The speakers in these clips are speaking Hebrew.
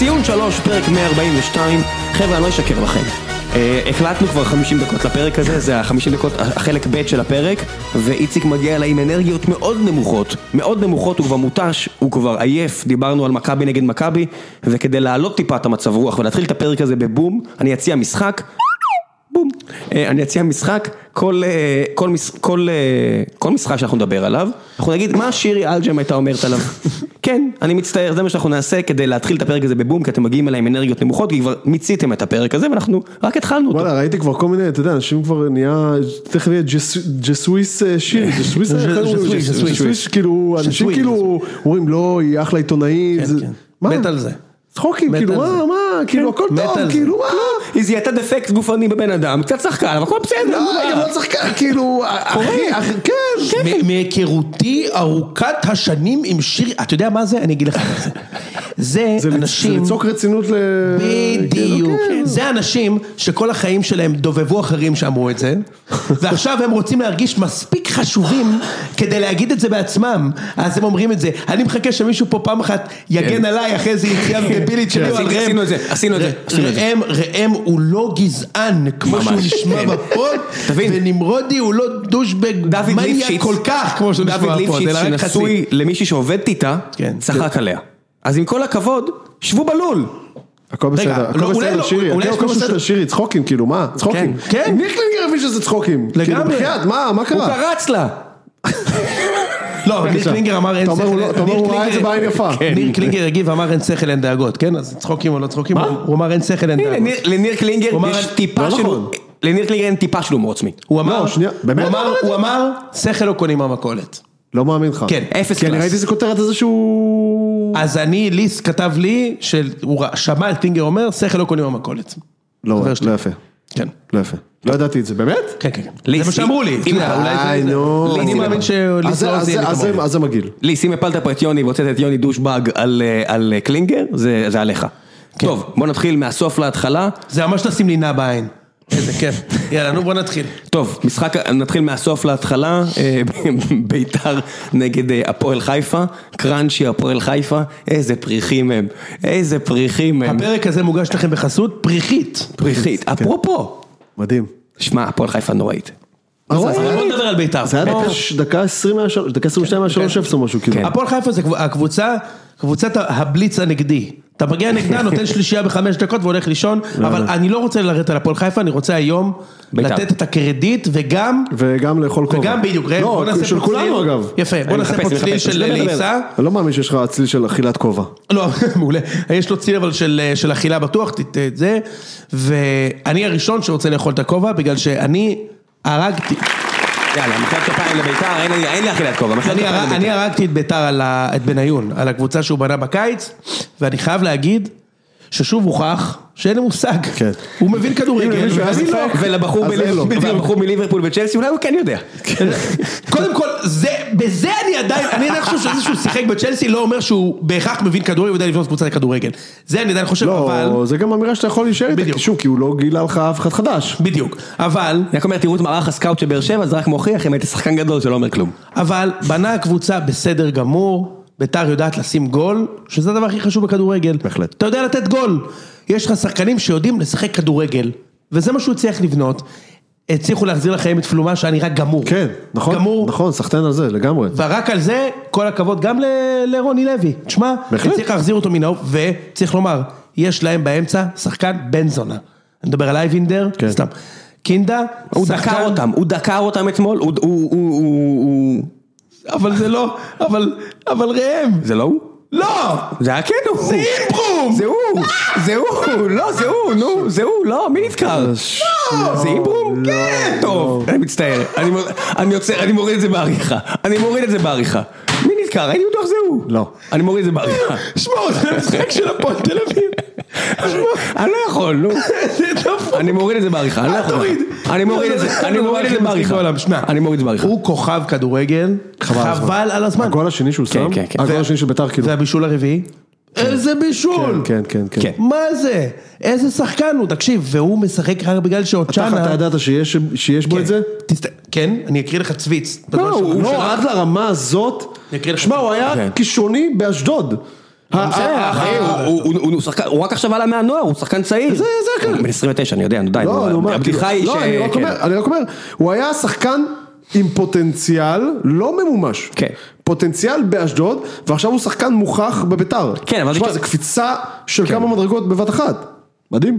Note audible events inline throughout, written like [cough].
ציון שלוש, פרק 142, חבר'ה אני לא אשקר לכם. אה, הקלטנו כבר 50 דקות לפרק הזה, זה ה-50 דקות, החלק ב' של הפרק, ואיציק מגיע אליי עם אנרגיות מאוד נמוכות, מאוד נמוכות, הוא כבר מותש, הוא כבר עייף, דיברנו על מכבי נגד מכבי, וכדי להעלות טיפה את המצב רוח ולהתחיל את הפרק הזה בבום, אני אציע משחק. בום. אה, אני אציע משחק, כל, אה, כל, כל, אה, כל משחק שאנחנו נדבר עליו, אנחנו נגיד מה שירי אלג'ם הייתה אומרת עליו. [laughs] כן, אני מצטער, זה מה שאנחנו נעשה כדי להתחיל את הפרק הזה בבום, כי אתם מגיעים אליי עם אנרגיות נמוכות, כי כבר מיציתם את הפרק הזה ואנחנו רק התחלנו אותו. וואלה, ראיתי כבר כל מיני, אתה יודע, אנשים כבר נהיה, תכף יהיה ג'ס- ג'סוויס אה, שיר, [laughs] ג'סוויס, כאילו, אנשים כאילו, אומרים לא, היא אחלה עיתונאית, כן. מה? מת על זה. צחוקים, כאילו, מה. מה, כאילו, הכל מת טוב. כאילו, מה? היא זיהתה דפקט גופני בבן אדם, קצת שחקן, אבל הכל בסדר. לא, מה? גם לא ככה, כאילו, [laughs] אחי, כן. מ- מהיכרותי ארוכת השנים עם שירי, אתה יודע מה זה? אני אגיד לך מה זה. זה אנשים... זה לצעוק רצינות ל... בדיוק, כן. זה אנשים שכל החיים שלהם דובבו אחרים שאמרו את זה, [laughs] ועכשיו הם רוצים להרגיש מספיק חשובים כדי להגיד את זה בעצמם, אז הם אומרים את זה, אני מחכה שמישהו פה פעם אחת יגן עליי אחרי איזה יציאה [laughs] דבילית שלי, עשינו- על ראם. עשינו את זה, עשינו את זה, עשינו את זה. ראם, ראם הוא לא גזען כמו שהוא. נשמע כן. בפוד. ונמרודי הוא לא דושבג דוד מניאק ליפשיץ, כל כך כמו שהוא נשמע דוד בפוד, ליפשיץ רק חצי. שנשוי למישהי שעובדת איתה, כן. צחק עליה. אז עם כל הכבוד, שבו בלול. הכל בסדר, הכל לא, בסדר, לא, שירי, אולי הכל בסדר, שירי, צחוקים, כאילו, מה? צחוקים. כן, כן. מי קלינגר הבין שזה צחוקים? לגמרי. כאילו, בחייאת, מה, מה הוא קרה? קרץ לה. לא, ניר. קלינגר אמר אין הוא שכל, לא- אתה אומר, ניר הוא ראה את זה בעין יפה. כן. ניר קלינגר הגיב ואמר אין שכל אין דאגות, כן? אז צחוקים או לא צחוקים, הוא אמר אין שכל אין דאגות. ניר- לניר קלינגר הוא אמר, יש טיפה לא של... נכון. לניר קלינגר אין טיפה של הומור עצמי. הוא אמר, לא, הוא הוא אמר- הוא שכל לא קונים מהמכולת. לא מאמין לך. כן, אפס כי אני קלאס. ראיתי איזה כותרת איזה שהוא... אז אני, ליס כתב לי, שהוא שמע את קלינגר אומר, שכל לא קונים מהמכולת. לא. לא יפה. כן. לא יפה. לא ידעתי את זה, באמת? כן, כן, כן. ליס, זה מה שאמרו לי. אם- אולי זה- נו. אני מאמין אז שליס לא אז זה זה- אז זה- אז זה מגעיל. לי, שים הפלת פה את יוני והוצאת את יוני דושבג על, אה, אה, קלינגר, זה, זה עליך. כן. טוב, בוא נתחיל מהסוף להתחלה. זה ממש לשים לי נע בעין. איזה כיף. יאללה, נו בוא נתחיל. טוב, משחק, נתחיל מהסוף להתחלה, אה, ביתר נגד אה, הפועל חיפה, קראנצ'י הפועל חיפה, איזה פריחים הם, איזה פריחים הם, הפרק הזה מוגש לכם בחסות פריחית. פריחית, אפרופו, מדהים. שמע, הפועל חיפה נוראית. אבל בוא נדבר על בית"ר. זה היה דקה ש- דקה 20 מהשלוש, דקה 22 מהשלוש אפס או משהו, כאילו. הפועל חיפה זה קב- הקבוצה, קבוצת הבליץ הנגדי. אתה מגיע נגדה, [laughs] נותן שלישייה בחמש דקות והולך לישון, אבל אני לא רוצה לרדת על הפועל חיפה, אני רוצה היום בית"ר. לתת את הקרדיט וגם, וגם לאכול כובע. וגם בדיוק, ראם, בוא לא, נעשה של פה כולנו צליל. אגב. יפה, בוא נעשה פה צליל של. לעיסה. אני לא מאמין שיש לך צליל של אכילת כובע. לא, [laughs] מעולה. יש לו צליל אבל של, של אכילה בטוח, ת- ת- זה. ואני הראשון שרוצה לאכול את הכובע, בגלל שאני הרגתי, יאללה, מחיאות כפיים לביתר, אין לי- אכילת כובע, מחיאות אני, כפיים לביתר. אני הרגתי את ביתר. את בניון, על הקבוצה שהוא בנה בקיץ, ואני חייב להגיד ששוב הוכח שאין לי מושג. כן. הוא מבין כדורגל, ספק, לא. ולבחור לו. מליברפול- וצ'לסי, אולי הוא כן יודע. קודם כל, זה, בזה אני עדיין, אני עדיין חושב שזה שהוא שיחק בצ'לסי לא אומר שהוא בהכרח מבין כדורגל ויודע לבנות קבוצה לכדורגל. זה אני עדיין חושב, אבל... לא, זה גם אמירה שאתה יכול להישאר איתה, שוב, כי הוא לא גילה לך אף אחד חדש. בדיוק. אבל, אני רק אומר, תראו את מערך הסקאוט של באר שבע, זה רק מוכיח אם היית שחקן גדול שלא אומר כלום. אבל בנה הקבוצה בסדר גמור, ביתר יודעת לשים גול, שזה הדבר הכי חשוב בכדורגל. בהחלט. אתה יודע לתת גול. יש לך שחקנים שיודעים לשחק כדורגל, וזה מה שהוא הצליח לבנות. הצליחו להחזיר לחיים את פלומה שהיה נראה גמור. כן, נכון, גמור. נכון, סחטיין על זה, לגמרי. ורק על זה, כל הכבוד גם ל- לרוני לוי. תשמע, בהחלט. צריך להחזיר אותו מן האור, וצריך לומר, יש להם באמצע שחקן בן זונה. אני מדבר על אייבינדר, כן. סתם. קינדה, הוא שחקן- דקר אותם, הוא דקר אותם אתמול, הוא- הוא... הוא- הוא- הוא- אבל זה לא, אבל, אבל ראם, זה לא הוא? לא! זה היה כן הוא. זה אימברום! זה הוא, זה הוא, לא, זה הוא, נו, זה הוא, לא, מי נזכר? זה איברום? כן. טוב, אני מצטער, אני יוצא, אני מוריד את זה בעריכה, אני מוריד את זה בעריכה. נזכר? הייתי בטוח זה הוא. לא. אני מוריד את זה בעריכה. שמע, זה משחק של הפועל תל אביב. אני לא יכול, נו. זה דפוק. אני מוריד את זה בעריכה, אני לא יכול. אני מוריד את זה, אני מוריד את זה בעריכה. אני מוריד את זה בעריכה. הוא כוכב כדורגל, חבל על הזמן. הגול השני שהוא כן, שם, כן, כן. הגול השני של ביתר כאילו, והבישול הרביעי? איזה בישול! כן, כן, כן. מה זה? איזה שחקן הוא, תקשיב, והוא משחק רק בגלל שאוצ'אנה... אתה ידעת שיש שיש בו את זה? כן, אני אקריא לך צוויץ. לא, הוא. לא, עד לרמה הזאת. שמע, הוא היה כן. קישוני באשדוד. הוא- רק עכשיו עלה מהנוער, הוא שחקן צעיר. זה- זה כן. הוא בן 29, אני יודע, נו די, לא, הבדיחה היא כאילו, ש... לא, אני רק כן. אומר, הוא היה שחקן עם פוטנציאל לא ממומש. כן. פוטנציאל באשדוד, ועכשיו הוא שחקן מוכח בביתר. כן, אבל תשמע, זו קפיצה של כמה מדרגות בבת אחת. מדהים.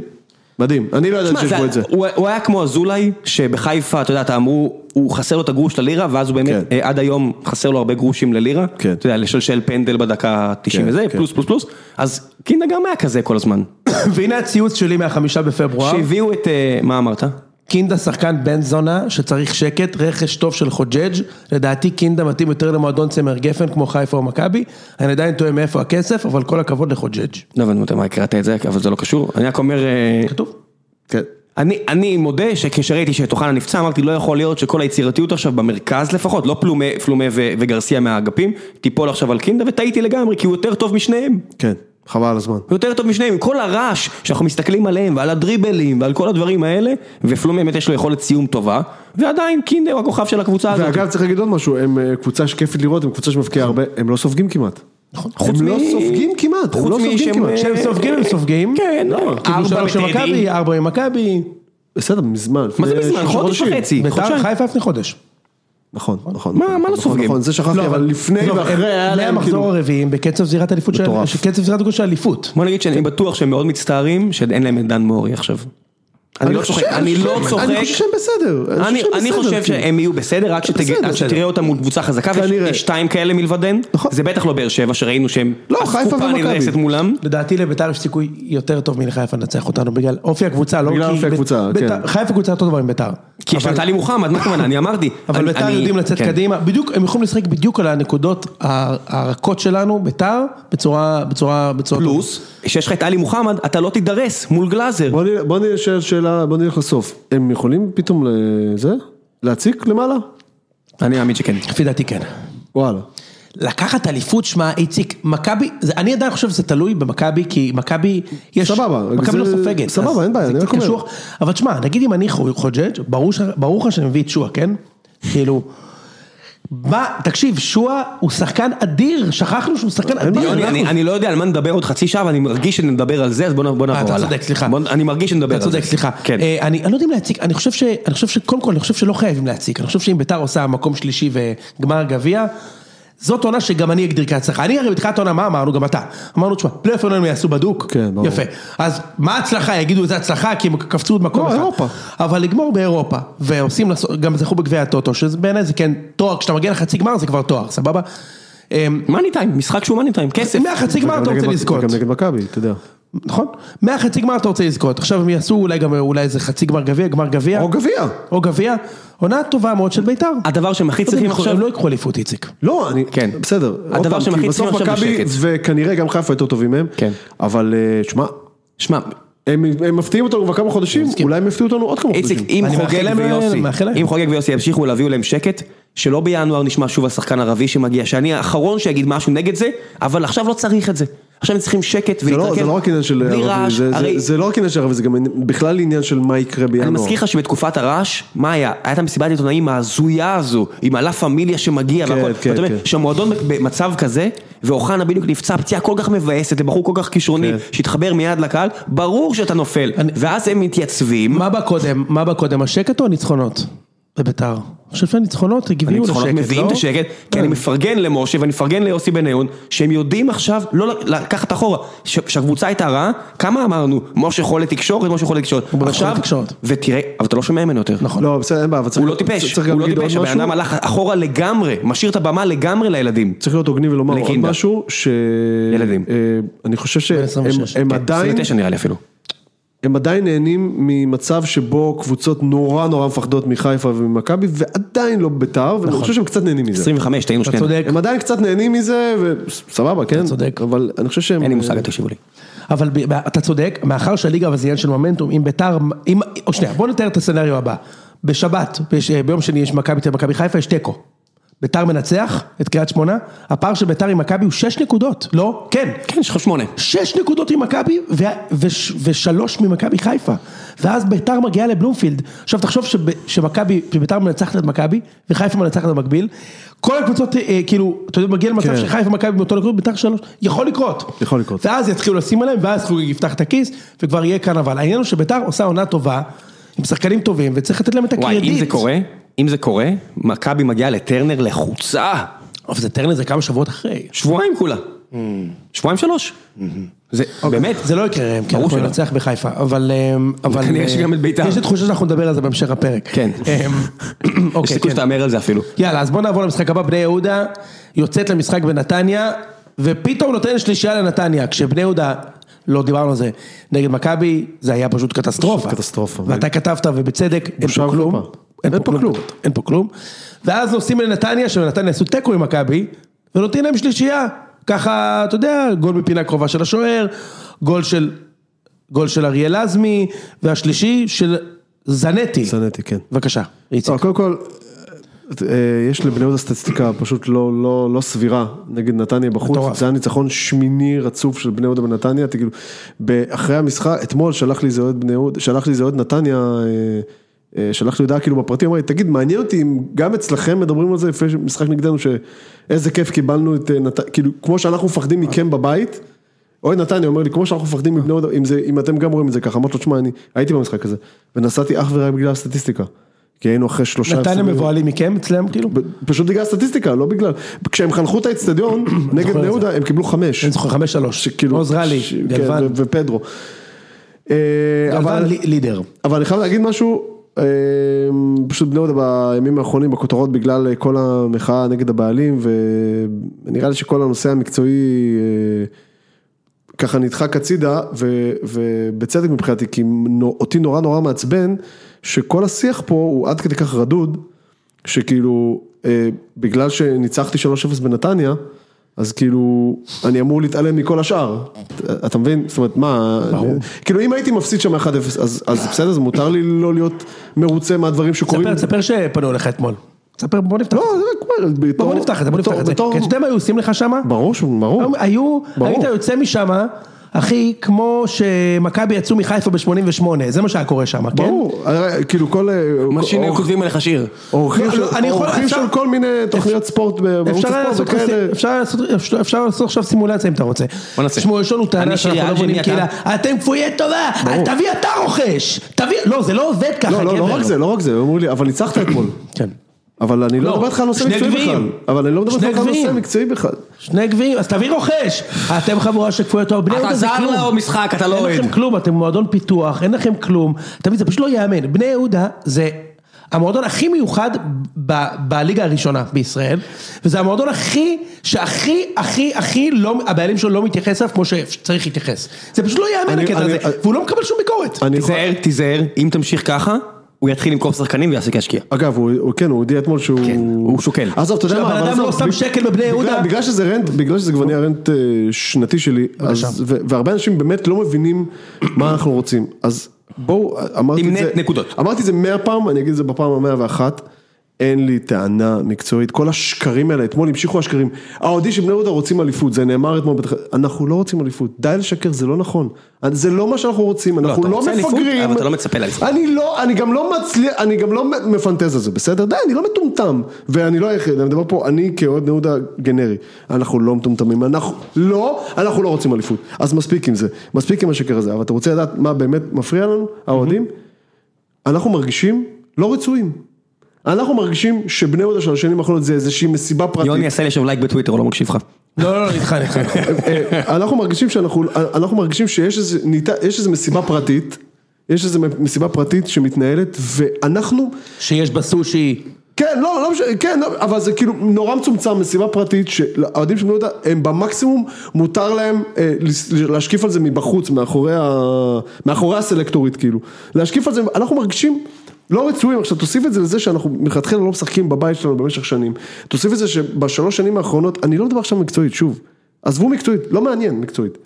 מדהים. אני לא ידעתי שיש בו את זה. הוא הוא היה כמו אזולאי, שבחיפה, אתה יודע, אתה אמרו, הוא חסר לו את הגרוש ללירה, ואז הוא באמת, כן. אה, עד היום חסר לו הרבה גרושים ללירה. כן. אתה יודע, לשלשל פנדל בדקה 90 כן, וזה, כן. פלוס פלוס פלוס. אז קינדה גם היה כזה כל הזמן. [coughs] והנה הציוץ שלי מהחמישה בפברואר. שהביאו את, אה, מה אמרת? קינדה שחקן בן זונה שצריך שקט, רכש טוב של חוג'ג', לדעתי קינדה מתאים יותר למועדון צמר גפן כמו חיפה או מכבי, אני עדיין תוהה מאיפה הכסף, אבל כל הכבוד לחוג'ג'. לא הבנתי מה הקראת את זה, אבל זה לא קשור. אני רק אומר... אה, כתוב? כן. אני, אני מודה שכשראיתי שטוחנה נפצע, אמרתי לא יכול להיות שכל היצירתיות עכשיו במרכז לפחות, לא פלומה, פלומה ו- וגרסיה מהאגפים, תיפול עכשיו על קינדה וטעיתי לגמרי, כי הוא יותר טוב משניהם. כן. חבל על הזמן. הוא יותר טוב משניהם, כל הרעש שאנחנו מסתכלים עליהם ועל הדריבלים ועל כל הדברים האלה, ופלומה באמת יש לו יכולת סיום טובה, ועדיין קינדה הוא הכוכב של הקבוצה הזאת. ואגב צריך להגיד עוד משהו, הם אה, קבוצה שכיפית לראות, הם קבוצה שמבקיעה הרבה, הם לא סופגים כמעט. נכון. הם לא סופגים כמעט, הם לא סופגים כמעט. אה, כשהם סופגים הם סופגים. כן, לא. קיבלו ארבע בטדי. מכבי, ארבע עם מכבי. בסדר, מזמן. מה זה מזמן? חודש. וחצי. ביתר. חיפה לפני חודש. נכון, נכון. מה- נכון, מה לא נכון, סופגים? נכון, זה שכחתי, לא, אבל לפני לא, ואחרי היה להם מהמחזור כאילו... הרביעים בקצב זירת אליפות של מטורף. קצב זירת הגוש של אליפות. בוא נגיד שאני בטוח שהם מאוד מצטערים שאין להם את דן מורי עכשיו. אני לא צוחק, אני לא צוחק. אני חושב שהם בסדר. אני, חושב. שהם יהיו בסדר, רק שתראה אותם מול קבוצה חזקה. ויש שתיים כאלה מלבדן, נכון. זה בטח לא באר שבע שראינו שהם לא, חיפה ומכבי. לדעתי לביתר יש סיכוי יותר טוב מלחיפה לנצח אותנו בגלל אופי הקבוצה, לא בגלל כי כן. חיפה קבוצה יותר טובה עם ביתר. כי יש אבל- את טלי מוחמד, מה הכוונה, אני אמרתי. [laughs] אבל ביתר יודעים לצאת כן. קדימה, בדיוק, הם יכולים לשחק בדיוק על הנקודות הרכות שלנו, ביתר, בצורה, בצורה, בצורה... פלוס, שיש לך את עלי מוחמד, אתה לא תידרס מול גלאזר. בוא נשאל שאלה, בוא נלך לסוף. הם יכולים פתאום לזה? להציק למעלה? אני מאמין שכן. לפי דעתי כן. וואלה. לקחת אליפות, שמע, איציק, מכבי, אני עדיין חושב שזה תלוי במכבי, כי מכבי, יש, סבבה, מכבי לא סופגת. סבבה, אין בעיה, אני רק אומר. אבל תשמע, נגיד אם אני חו- חוג'ג', ברור לך שאני מביא את שועה, כן? כאילו, מה, תקשיב, שועה הוא שחקן אדיר, שכחנו שהוא שחקן אדיר. אני- אני לא יודע על מה נדבר עוד חצי שעה, אבל אני מרגיש שנדבר על זה, אז בוא נ- בוא אה, נעבור אתה הלאה. צודק, סליחה. אני מרגיש שנדבר על אתה זה. צודק, סליחה. כן. אה, אני לא יודע אם להציג. אני חושב שקודם כל, אני חושב שלא חייבים להציג. אני חושב שאם ביתר עושה מקום שלישי וגמר גביע, זאת עונה שגם אני אגדיר כהצלחה. אני הרי בתחילת העונה, מה אמרנו? גם אתה. אמרנו, תשמע, פלייאוף העליון יעשו בדוק. כן, ברור. יפה. אז מה ההצלחה? יגידו איזה הצלחה, כי הם קפצו עוד מקום לא, אחד. אירופה. אבל לגמור באירופה, ועושים, גם זכו בגביע הטוטו, שזה בעיניי זה כן תואר, כשאתה מגיע לחצי גמר זה כבר תואר, סבבה? אמ, money time, משחק שהוא money time, כסף. מהחצי גמר אתה רוצה לזכות. וגם נגד מכבי, אתה יודע. נכון? מהחצי גמר אתה רוצה לזכות, עכשיו הם יעשו אולי גם אולי איזה חצי גמר גביע, גמר גביע. או גביע. או גביע, עונה טובה מאוד של בית"ר. הדבר שהם הכי צריכים הם עכשיו, לא ייקחו אליפות איציק. לא, אני, כן. בסדר. הדבר שהם כי הכי בסוף צריכים עכשיו מכבי, בשקט. וכנראה גם חיפה יותר טובים מהם. כן. אבל אה, שמע, שמע, הם הם מפתיעים אותנו כבר כמה חודשים, אולי הם יפתיעו אותנו עוד כמה איציק, חודשים. אם אני מאחל חוגג ויוסי. אם חוגג ויוסי ימשיכו להביאו להם שקט, שלא בינואר נשמע שוב על שחקן ערבי שמגיע, שאני האחרון שיגיד משהו נגד זה, אבל עכשיו לא צריך את זה. עכשיו הם צריכים שקט זה לא- ולהתרכז. זה לא רק עניין של בלי ערבי, רעש, זה- זה- הרי- זה לא רק עניין של ערבי, זה גם בכלל עניין של מה יקרה בינואר. אני מזכיר לך שבתקופת הרעש, מה היה? הייתה מסיבת עיתונאים ההזויה הזו, עם הלה פמיליה שמגיע כן, והכל, כן, אומר, כן. שהמועדון במצב כזה, ואוחנה בדיוק נפצע פציעה כל כך מבאסת, לבחור כל כך כישרוני, כן. שהתחבר מיד לקהל, ברור שאתה נופל, ואז הם מתייצבים, מה בא קודם? מה בא קודם, השקט או הניצחונות? בבית"ר. אני חושב שהניצחונות הגיעו לשקט, הניצחונות מביאים לא? את השקט, כי אני מפרגן למשה ואני מפרגן ליוסי בניון, שהם יודעים עכשיו לא לקחת אחורה, ש- שהקבוצה הייתה רעה, כמה אמרנו, משה חולה תקשורת, משה חולה תקשורת, עכשיו, חולה תקשורת. ותראה, אבל אתה לא שומע ממנו יותר, נכון. לא, בסדר, אין בעיה, אבל צריך הוא לא טיפש, הוא לא טיפש, הבן. אדם הלך אחורה לגמרי, משאיר את הבמה לגמרי לילדים. צריך להיות הוגנים ולומר עוד. משהו, ש... ילדים. אה, אני חושב שהם 26. הם כן, עדיין, 29 נראה לי אפילו. הם עדיין נהנים ממצב שבו קבוצות נורא נורא מפחדות מחיפה וממכבי, ועדיין לא בית"ר, ואני חושב שהם קצת נהנים מזה. 25, טעינו אתה שנינו. צודק. הם עדיין קצת נהנים מזה, וסבבה, כן? צודק. אבל אני חושב שהם... אין לי מושג, אל תקשיבו לי. אבל אתה צודק, מאחר שהליגה אבל זה עניין של מומנטום, אם ביתר, אם, או שנייה, בוא נתאר את הסצנריו הבא. בשבת, בש- ביום שני יש מכבי תל מכבי חיפה, יש תיקו. ביתר מנצח את קריית שמונה, הפער של ביתר עם מכבי הוא שש נקודות, לא? כן. כן, יש לך שמונה. שש נקודות עם מכבי ושלוש ממכבי חיפה. ואז ביתר מגיעה לבלומפילד. עכשיו תחשוב שמכבי, שביתר מנצחת את מכבי, וחיפה מנצחת במקביל. כל הקבוצות, אה, כאילו, אתה יודע, מגיע למצב כן. שחיפה ומכבי באותו נקודות, ביתר שלוש, יכול לקרות. יכול לקרות. ואז יתחילו לשים עליהם, ואז חוגג יפתח את הכיס, וכבר יהיה קרנבל. העניין הוא שביתר עושה עונה טובה, עם שחקנים טובים, וצריך לתת להם את וואי, הקרדיט. אם זה קורה, אם זה קורה, מכבי מגיעה לטרנר לחוצה. אבל זה טרנר זה כמה שבועות אחרי. שבועיים כולה. שבועיים שלוש. זה באמת. זה לא יקרה, כי ברור אנחנו. ננצח בחיפה, אבל... אמ, כנראה אה, שגם את בית"ר. יש לי תחושה שאנחנו נדבר על זה בהמשך הפרק. כן. אמ, [clears throat] יש אוקיי, סיכוי כן. שתהמר על זה אפילו. יאללה, אז בוא נעבור למשחק הבא, בני יהודה יוצאת למשחק בנתניה, ופתאום נותנת שלישייה לנתניה, כשבני יהודה, לא דיברנו על זה, נגד מכבי, זה היה פשוט קטסטרופה. קטסטרופה. ואתה כתבת, ובצדק, אין פה כלום. וחרפה. אין פה כלום. אין פה כלום. ואז נוסעים לנתניה, שבנתניה עשו תיקו עם מכבי, ונותנים להם שלישייה. ככה, אתה יודע, גול מפינה קרובה של השוער, גול של, גול של אריאל עזמי, והשלישי של זנטי. זנתי, כן. בבקשה, איציק. לא, קודם כל, אה, יש לבני יהודה סטטיסטיקה פשוט לא, לא, לא סבירה נגד נתניה בחוץ, מטורף. זה היה ניצחון שמיני רצוף של בני יהודה בנתניה, כאילו, אחרי המשחק, אתמול שלח לי איזה אוהד בני יהודה, שלח לי איזה אוהד נתניה, אה, שלח לי הודעה כאילו בפרטי, אמר לי, תגיד, מעניין אותי אם גם אצלכם מדברים על זה לפני משחק נגדנו, שאיזה כיף קיבלנו את אה, נתניה, כאילו, כמו שאנחנו מפחדים מכם בבית, אוהד נתניה אומר לי, כמו שאנחנו מפחדים מבני יהודה, אם, אם אתם גם רואים את זה ככה, אמרתי לו, תשמע, אני הייתי במשחק הזה, ונסעתי אך ורק בגלל הסטטיסטיקה, כי היינו אחרי שלושה נתניה. מבוהלים מכם אצלם, כאילו? פשוט בגלל הסטטיסטיקה, לא בגלל, כשהם חנכו את האצטדיון [coughs] נגד בני יהודה, הם קיבלו חמש. אני זוכר חמש שלוש. שכאילו- עוז כן, גלוון. ופדרו. אה, גלוון לידר. אבל אני חייב להגיד משהו, פשוט בני יהודה בימים האחרונים בכותרות בגלל אה, כל המחאה נגד הבעלים, ונראה לי שכל הנושא המקצועי אה, ככה נדחק הצידה, ו- ובצדק מבחינתי, כי אותי נורא נורא מעצבן, שכל השיח פה הוא עד כדי כך רדוד, שכאילו, אה, בגלל שניצחתי 3-0 בנתניה, אז כאילו, אני אמור להתעלם מכל השאר, אתה- מבין? זאת אומרת, מה, כאילו אם הייתי מפסיד שם 1-0, אז אז בסדר, אז מותר לי לא להיות מרוצה מהדברים שקורים. ספר, שפנו אליך אתמול. ספר, בוא נפתח. לא, זה כבר, בוא נפתח את זה, בוא נפתח את זה. כי אתה יודע מה היו עושים לך שמה? ברור, ברור. היו. היית יוצא משם, אחי, כמו שמכבי יצאו מחיפה ב-88, זה מה שהיה קורה שם, כן? ברור, הרי, כאילו כל... מה שהנה אורח- כותבים עליך שיר. אורחים לא, של- לא, של כל מיני תוכניות ספורט בערוץ הספורט וכאלה. אפשר לעשות- עכשיו סימולציה אם אתה רוצה. בוא נעשה. תשמעו, יש לנו טענה אני שאנחנו לא בונים קהילה, אתה? אתם כפויי טובה, תביא אתה רוכש, תביא, לא זה לא עובד ככה, לא, לא, לא גבר. רק זה, לא רק זה, אמרו לי, אבל ניצחת אתמול. כן. אבל אני לא לא, מדבר איתך על נושא מקצועי בכלל. אבל אני לא מדבר איתך על נושא. מקצועי בכלל. שני גביעים, אז תביא רוכש. אתם חבורה של כפויי טובה, בני אתה יהודה זה זר כלום. למשחק, אתה לא אין אוהד. לכם כלום, אתם מועדון פיתוח, אין לכם כלום. אתה מבין, זה פשוט לא ייאמן. בני יהודה זה המועדון הכי מיוחד בליגה הראשונה בישראל, וזה המועדון הכי, שהכי, הכי, הכי לא, הבעלים שלו לא מתייחס אליו כמו שצריך להתייחס. זה פשוט לא ייאמן הקטע הזה, והוא לא מקבל שום ביקורת. תיזהר, תיזהר, אם תמשיך ככה, הוא יתחיל למכור שחקנים ויעסיק להשקיע. אגב, הוא, הוא- כן, הוא הודיע אתמול שהוא... כן, הוא שוקל. עזוב, אתה יודע מה, שהבן אבל אדם לא שם שקל בבני יהודה. בגלל, בגלל שזה רנט, בגלל שזה כבר נהיה רנט אה, שנתי שלי, אז, ו, והרבה אנשים באמת לא מבינים מה אנחנו רוצים, אז בואו, אמרתי את זה, נקודות. אמרתי את זה מאה פעם, אני אגיד את זה בפעם המאה ואחת, אין לי טענה מקצועית, כל השקרים האלה, אתמול המשיכו השקרים, האוהדים של בני יהודה רוצים אליפות, זה נאמר אתמול. אנחנו לא רוצים אליפות, די לשקר, זה לא נכון, זה לא מה שאנחנו רוצים, אנחנו לא, רוצה אליפות, מפגרים, אבל אתה לא מצפה לאליפות. אני לא, אני גם לא מצליח, אני גם לא מפנטז על זה, בסדר? די, אני לא מטומטם, ואני לא היחיד, אני מדבר פה, אני כאוהד בני יהודה גנרי, אנחנו לא מטומטמים, אנחנו לא, אנחנו לא רוצים אליפות, אז מספיק עם זה, מספיק עם השקר הזה, אבל אתה רוצה לדעת מה באמת מפריע לנו, האוהדים? אנחנו מרגישים לא רצויים, אנחנו מרגישים שבני יהודה של השנים האחרונות זה איזושהי מסיבה פרטית. יוני עשה לי עכשיו לייק בטוויטר, הוא לא מקשיב לך. לא, לא, לא, איתך, איתך. אה, אנחנו מרגישים שאנחנו, אנחנו מרגישים שיש איזה, ניתן- יש איזה מסיבה פרטית, יש איזה מסיבה פרטית שמתנהלת, ואנחנו, שיש בסושי. כן, לא, לא משנה, כן, לא, אבל זה כאילו נורא מצומצם, מסיבה פרטית, שהאוהדים של בני יהודה, הם במקסימום, מותר להם אה, להשקיף על זה מבחוץ, מאחורי, ה, מאחורי הסלקטורית, כאילו. להשקיף על זה, אנחנו מרגישים לא רצויים, עכשיו תוסיף את זה לזה שאנחנו מלכתחילה לא משחקים בבית שלנו במשך שנים. תוסיף את זה שבשלוש שנים האחרונות, אני לא מדבר עכשיו מקצועית, שוב. עזבו מקצועית, לא מעניין מקצועית.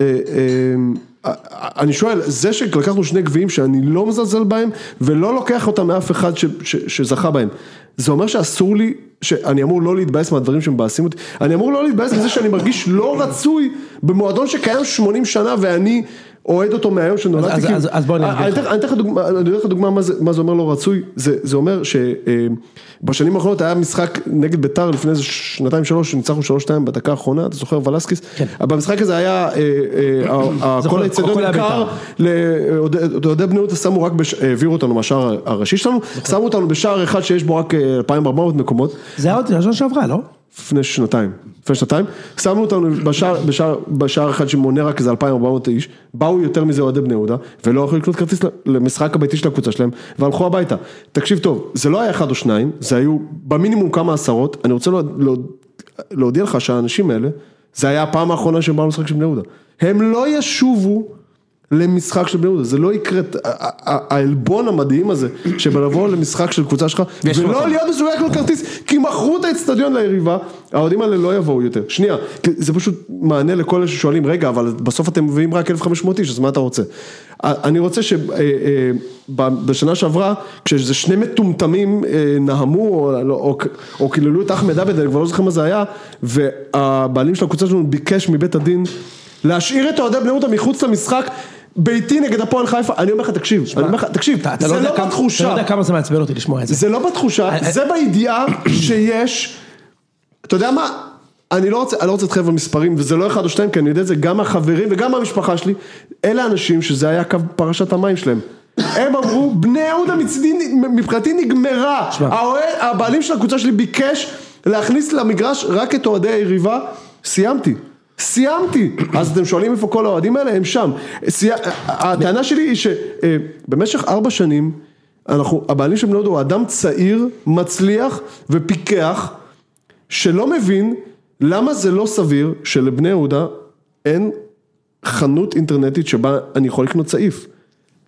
אה, אה, אני שואל, זה שלקחנו שני גביעים שאני לא מזלזל בהם ולא לוקח אותם מאף אחד ש, ש, שזכה בהם, זה אומר שאסור לי שאני אמור לא להתבאס מהדברים שמבאסים אותי, אני אמור לא להתבאס מזה שאני מרגיש לא רצוי במועדון שקיים 80 שנה ואני אוהד אותו מהיום שנולדתי. אז- כאילו- אז- אז בוא אני אסביר אני לך. אני אתן לך דוגמה, אני אתן לך דוגמה מה זה, מה זה אומר לא רצוי, זה, זה אומר שבשנים האחרונות היה משחק נגד ביתר לפני איזה שנתיים שלוש, ניצחנו שלוש שתיים בדקה האחרונה, אתה זוכר ולסקיס? כן. במשחק הזה היה, אה, אה, [coughs] כל האצטדיון נמכר, לאוהדי בני יהודה שמו רק, בש- העבירו אותנו מהשער הראשי שלנו, שמו אותנו בשער אחד שיש בו רק אה, 2,400 מקומות, זה היה עוד השנה שעברה, לא? לפני שנתיים, לפני שנתיים, שמו אותנו בשער, בשער, בשער אחד שמונה רק איזה 2,400 איש, באו יותר מזה אוהדי בני יהודה, ולא יכלו לקנות כרטיס למשחק הביתי של הקבוצה שלהם, והלכו הביתה. תקשיב טוב, זה לא היה אחד או שניים, זה היו במינימום כמה עשרות, אני רוצה להוד- להוד- להודיע לך שהאנשים האלה, זה היה הפעם האחרונה שהם באו למשחק של בני יהודה. הם לא ישובו למשחק של בני יהודה, זה לא יקרה, העלבון המדהים הזה, שבלבוא למשחק של קבוצה שלך, ולא. להיות מסוגל לקנות כרטיס, כי מכרו את האצטדיון ליריבה, האוהדים האלה לא יבואו יותר. שנייה, זה פשוט מענה לכל אלה ששואלים, רגע, אבל בסוף אתם מביאים רק 1,500 איש, אז מה אתה רוצה? אני רוצה שבשנה שעברה, כשאיזה שני מטומטמים אה, נהמו, או, או קיללו את אחמד עבד, אני כבר לא זוכר מה זה היה, והבעלים של הקבוצה שלנו ביקש מבית הדין להשאיר את אוהדי בני יהודה מחוץ למשחק. ביתי נגד הפועל חיפה, אני אומר לך תקשיב, אני אומר לך תקשיב, אתה- אתה זה יודע לא כמה- בתחושה, אתה לא יודע כמה זה מעצבן אותי לשמוע את זה. זה לא בתחושה, זה בידיעה שיש, אתה יודע מה, אני לא רוצה, אני לא רוצה להתחייב על מספרים, וזה לא אחד או שתיים, כי אני יודע את זה גם מהחברים וגם מהמשפחה שלי, אלה אנשים שזה היה קו פרשת המים שלהם. הם אמרו, בני יהודה מצידי, מבחינתי נגמרה, האוהד, הבעלים של הקבוצה שלי ביקש להכניס למגרש רק את אוהדי היריבה, סיימתי. סיימתי, אז אתם שואלים איפה כל האוהדים האלה, הם שם. הטענה שלי היא שבמשך ארבע שנים, אנחנו, הבעלים של בני יהודה הוא אדם צעיר, מצליח ופיקח, שלא מבין למה זה לא סביר שלבני יהודה אין חנות אינטרנטית שבה אני יכול לקנות צעיף.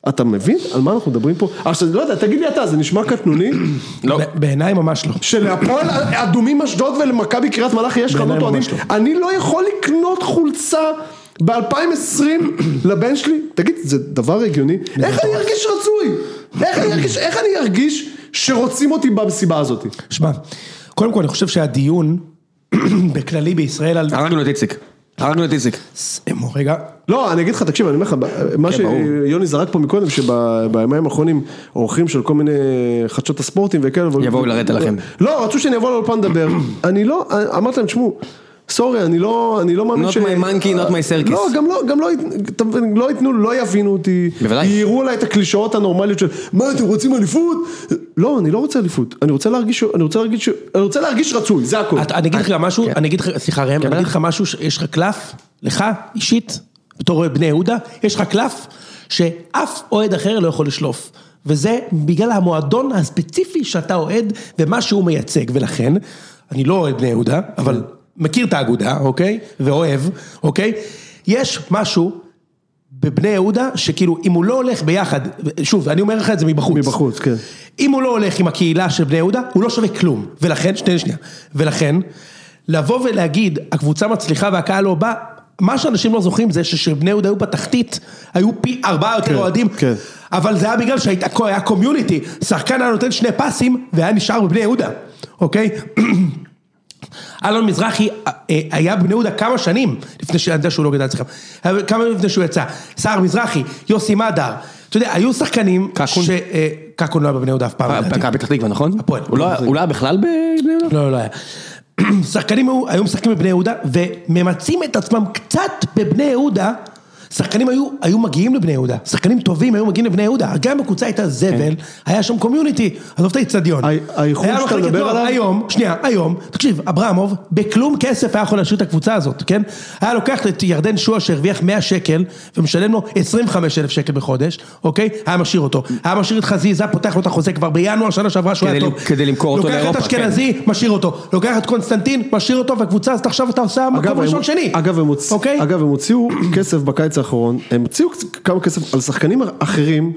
אתה מבין על מה אנחנו מדברים פה? עכשיו, לא יודע, תגיד לי אתה, זה נשמע קטנוני, [clears throat] לא. בעיניי ממש לא. שלהפועל אדומים אשדוד ולמכבי קריית מלאכי יש חנות אוהדים, ממש לא. אני לא יכול לקנות חולצה ב-2020 לבן שלי, תגיד, זה דבר הגיוני? איך אני ארגיש רצוי? איך אני ארגיש, איך אני ארגיש שרוצים אותי במסיבה הזאת? שמע, קודם כל אני חושב שהדיון [clears throat] בכללי בישראל על... הרגנו את איציק. הרגנו את איציק. אמו, רגע, לא, אני אגיד לך, תקשיב, אני אומר לך, מה כן. שיוני זרק פה מקודם, שבימים האחרונים אורחים של כל מיני חדשות הספורטים וכאלה, יבואו לרדת עליכם. לא, רצו שאני אבוא לאולפן לדבר, [clears throat] אני לא, אמרתי להם, תשמעו, סורי, אני לא, אני לא מאמין Not my monkey, not my circus. לא, גם לא, גם לא, ית- אתה מבין, לא ייתנו, לא יבינו אותי, בוודאי. ייראו עליי את הקלישאות הנורמליות של, מה אתם רוצים אליפות? לא, אני לא רוצה אליפות, אני רוצה להרגיש, אני רוצה להרגיש, אני רוצה להרגיש רצוי, זה הכל. אתה- אני אגיד לך משהו, כן. אני אגיד לך, סליחה ראם, אני אגיד לך משהו, שיש לך קלף, לך אישית, בתור בני יהודה, יש לך קלף שאף אוהד אחר לא יכול לשלוף. וזה בגלל המועדון הספציפי שאתה אוהד ומה שהוא מייצג, ולכן, אני לא אוהד בני יהודה, אבל מכיר את האגודה, אוקיי? ואוהב, אוקיי? יש משהו בבני יהודה, שכאילו, אם הוא לא הולך ביחד, שוב, אני אומר לך את זה מבחוץ. מבחוץ, כן. אם הוא לא הולך עם הקהילה של בני יהודה, הוא לא שווה כלום. ולכן, שנייה, שנייה. ולכן, לבוא ולהגיד, הקבוצה מצליחה והקהל לא בא, מה שאנשים לא זוכרים זה שכשבני יהודה היו בתחתית, היו פי ארבעה יותר כן, אוהדים. כן. אבל זה היה בגלל שהיה קומיוניטי, שחקן היה נותן שני פסים והיה נשאר בבני יהודה, אוקיי? אלון מזרחי אה, היה בבני יהודה כמה שנים לפני שאני יודע שהוא לא גדל אצלכם, היה כמה ימים לפני שהוא יצא, סער מזרחי, יוסי מדר, אתה יודע, היו שחקנים, קקון? ש- אה, קקון לא היה בבני יהודה אף פעם. מכבי פתח תקווה, נכון? הפועל. הוא לא- הוא לא היה בכלל בבני יהודה? לא, לא היה. [clears throat] שחקנים היו משחקים בבני יהודה וממצים את עצמם קצת בבני יהודה, שחקנים היו, היו מגיעים לבני יהודה, שחקנים טובים היו מגיעים לבני יהודה, גם בקבוצה הייתה זבל, היה שם קומיוניטי, עזוב את האיצטדיון. האיחוד שאתה מדבר עליו? היום, שנייה, היום, תקשיב, אברמוב, בכלום כסף היה יכול להשאיר את הקבוצה הזאת, כן? היה לוקח את ירדן שועה שהרוויח 100 שקל, ומשלם לו 25 אלף שקל בחודש, אוקיי? היה משאיר אותו. היה משאיר את חזיזה, פותח לו את החוזה כבר בינואר שנה שעברה שהוא היה טוב. כדי למכור אותו לוקח לאירופה, את אשכנזי, משאיר אותו. לוקח את קונסטנטין, משאיר אותו, והקבוצה הזאת עכשיו אתה עושה מקום ראשון שני. אוקיי? אגב, הם הוציאו כסף בקיץ האחרון, הם הוציאו כמה כסף על שחקנים אחרים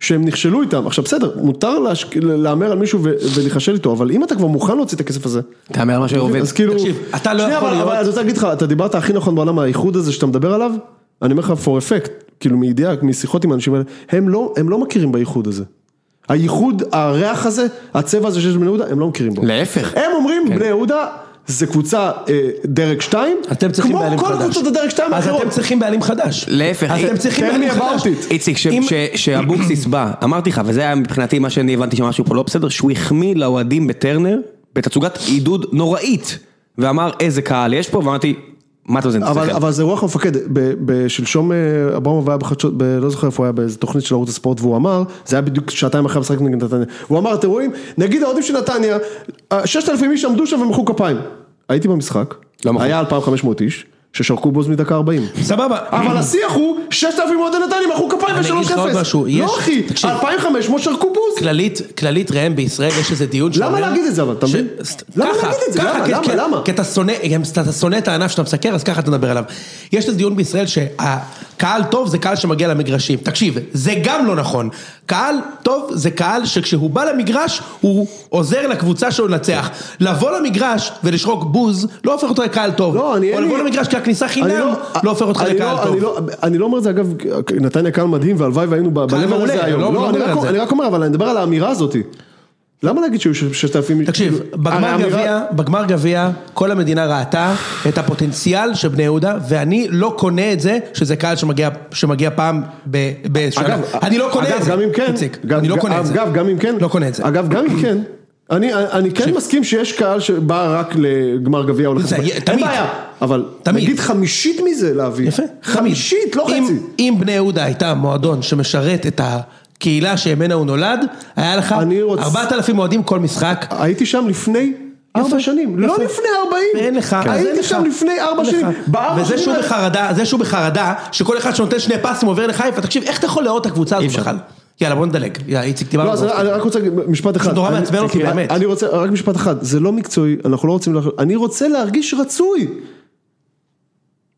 שהם נכשלו איתם. עכשיו בסדר, מותר להמר על מישהו ו- ולהיכשל איתו, אבל אם אתה כבר מוכן להוציא את הכסף הזה, תאמר מה שעובד. אז כאילו... תקשיב, אתה לא שנייה, יכול אבל- להיות- אבל אני רוצה להגיד לך, אתה דיברת הכי נכון בעולם, האיחוד הזה שאתה מדבר עליו, אני אומר לך for effect, כאילו מידיעה, משיחות עם האנשים האלה, הם לא, הם לא מכירים באיחוד הזה. הייחוד, הריח הזה, הצבע הזה שיש בבני יהודה, הם לא מכירים בו. להפך. הם אומרים, בני יהודה זה קבוצה אה, דרג 2, אתם צריכים בעלים חדש. כמו כל קבוצות הדרג 2 אז האחרות. אתם צריכים בעלים חדש. להפך, אז אתם צריכים בעלים חדש. איציק, ש- אם- ש- שאבוקסיס בא, אמרתי לך, וזה היה מבחינתי מה שאני הבנתי שמשהו פה לא בסדר, שהוא החמיא לאוהדים בטרנר, בתצוגת עידוד נוראית, ואמר איזה קהל יש פה, ואמרתי, מה אתה מזיין את אבל, השכל? אבל זה רוח המפקד, ב- בשלשום אה, אברמוב היה בחדשות, לא זוכר איפה הוא היה באיזה תוכנית של ערוץ הספורט והוא אמר, זה היה בדיוק שעתיים אחרי המשחק נגד נתניה, הוא אמר אתם רואים, נגיד האוהדים של נתניה, אה, ששת אלפים איש עמדו שם ומחאו כפיים, הייתי במשחק, לא. היה 2,500 איש, ששרקו בוז מדקה 40, סבבה. אבל השיח הוא 6,000 אוהדי נתניה מחאו כפיים אני אגיד לך עוד משהו, ב-3-0, יש- לא אחי, תקשיב. 2,500 שרקו בוז, כללית, כללית ראם בישראל יש איזה דיון שאומר... למה להגיד את זה אבל, אתה מבין? למה להגיד את זה? למה? למה? כי- למה? כי אתה שונא, את הענף שאתה מסקר, אז ככה אתה מדבר עליו. יש איזה דיון בישראל שהקהל טוב זה קהל שמגיע למגרשים. תקשיב, זה גם לא נכון. קהל טוב זה קהל שכשהוא בא למגרש, הוא עוזר לקבוצה שלו לנצח. לבוא למגרש ולשרוק בוז, לא הופך אותו לקהל טוב. לא, אני או אין לי- לבוא למגרש אני חינם, לא הופך אותך אני לקהל לא- טוב. אני לא- אני לא אומר את זה אגב, נתניה קהל מדהים והלוואי והיינו ב- קהל ב-level מעולה, הזה היום, לא- לא, לא אני רק- אומר, אבל אני מדבר על האמירה הזאת. למה להגיד שהיו ששת אלפים? תקשיב, כאילו, בגמר גביע, בגמר גביע, כל המדינה ראתה את הפוטנציאל של בני יהודה, ואני לא קונה את זה שזה קהל שמגיע, שמגיע פעם ב- באיזשהו... אגב, אני לא קונה אגב, את זה. גם אם כן, אני לא קונה את זה. אגב, גם אם כן, לא קונה את זה. אגב, גם אם כן, אני, אני כן מסכים שיש קהל שבא רק לגמר גביע או לחצי, יהיה- אין תמיד. בעיה, אבל תמיד. נגיד חמישית מזה להביא, יפה. חמישית, לא אם- חצי. אם בני יהודה הייתה מועדון שמשרת את הקהילה שממנה הוא נולד, היה לך רוצ- 4,000 אוהדים כל משחק. הייתי שם לפני ארבע שנים, לא יפה. לפני ארבעים, ואין לך, הייתי לך. שם לפני ארבע שנים, לך. בארבע וזה שהוא בחרדה, זה שהוא בחרדה, שכל אחד שנותן שני פסים עובר לחיפה, תקשיב, איך אתה יכול לאהוד את הקבוצה הזאת בכלל? יאללה בוא נדלג, יאללה איציק דיברנו. לא, אז זה. אני רק רוצה להגיד משפט אחד. נורא אני- מעצבן אותי, אני- באמת. אני רוצה, רק משפט אחד, זה לא מקצועי, אנחנו לא רוצים, אני רוצה להרגיש רצוי.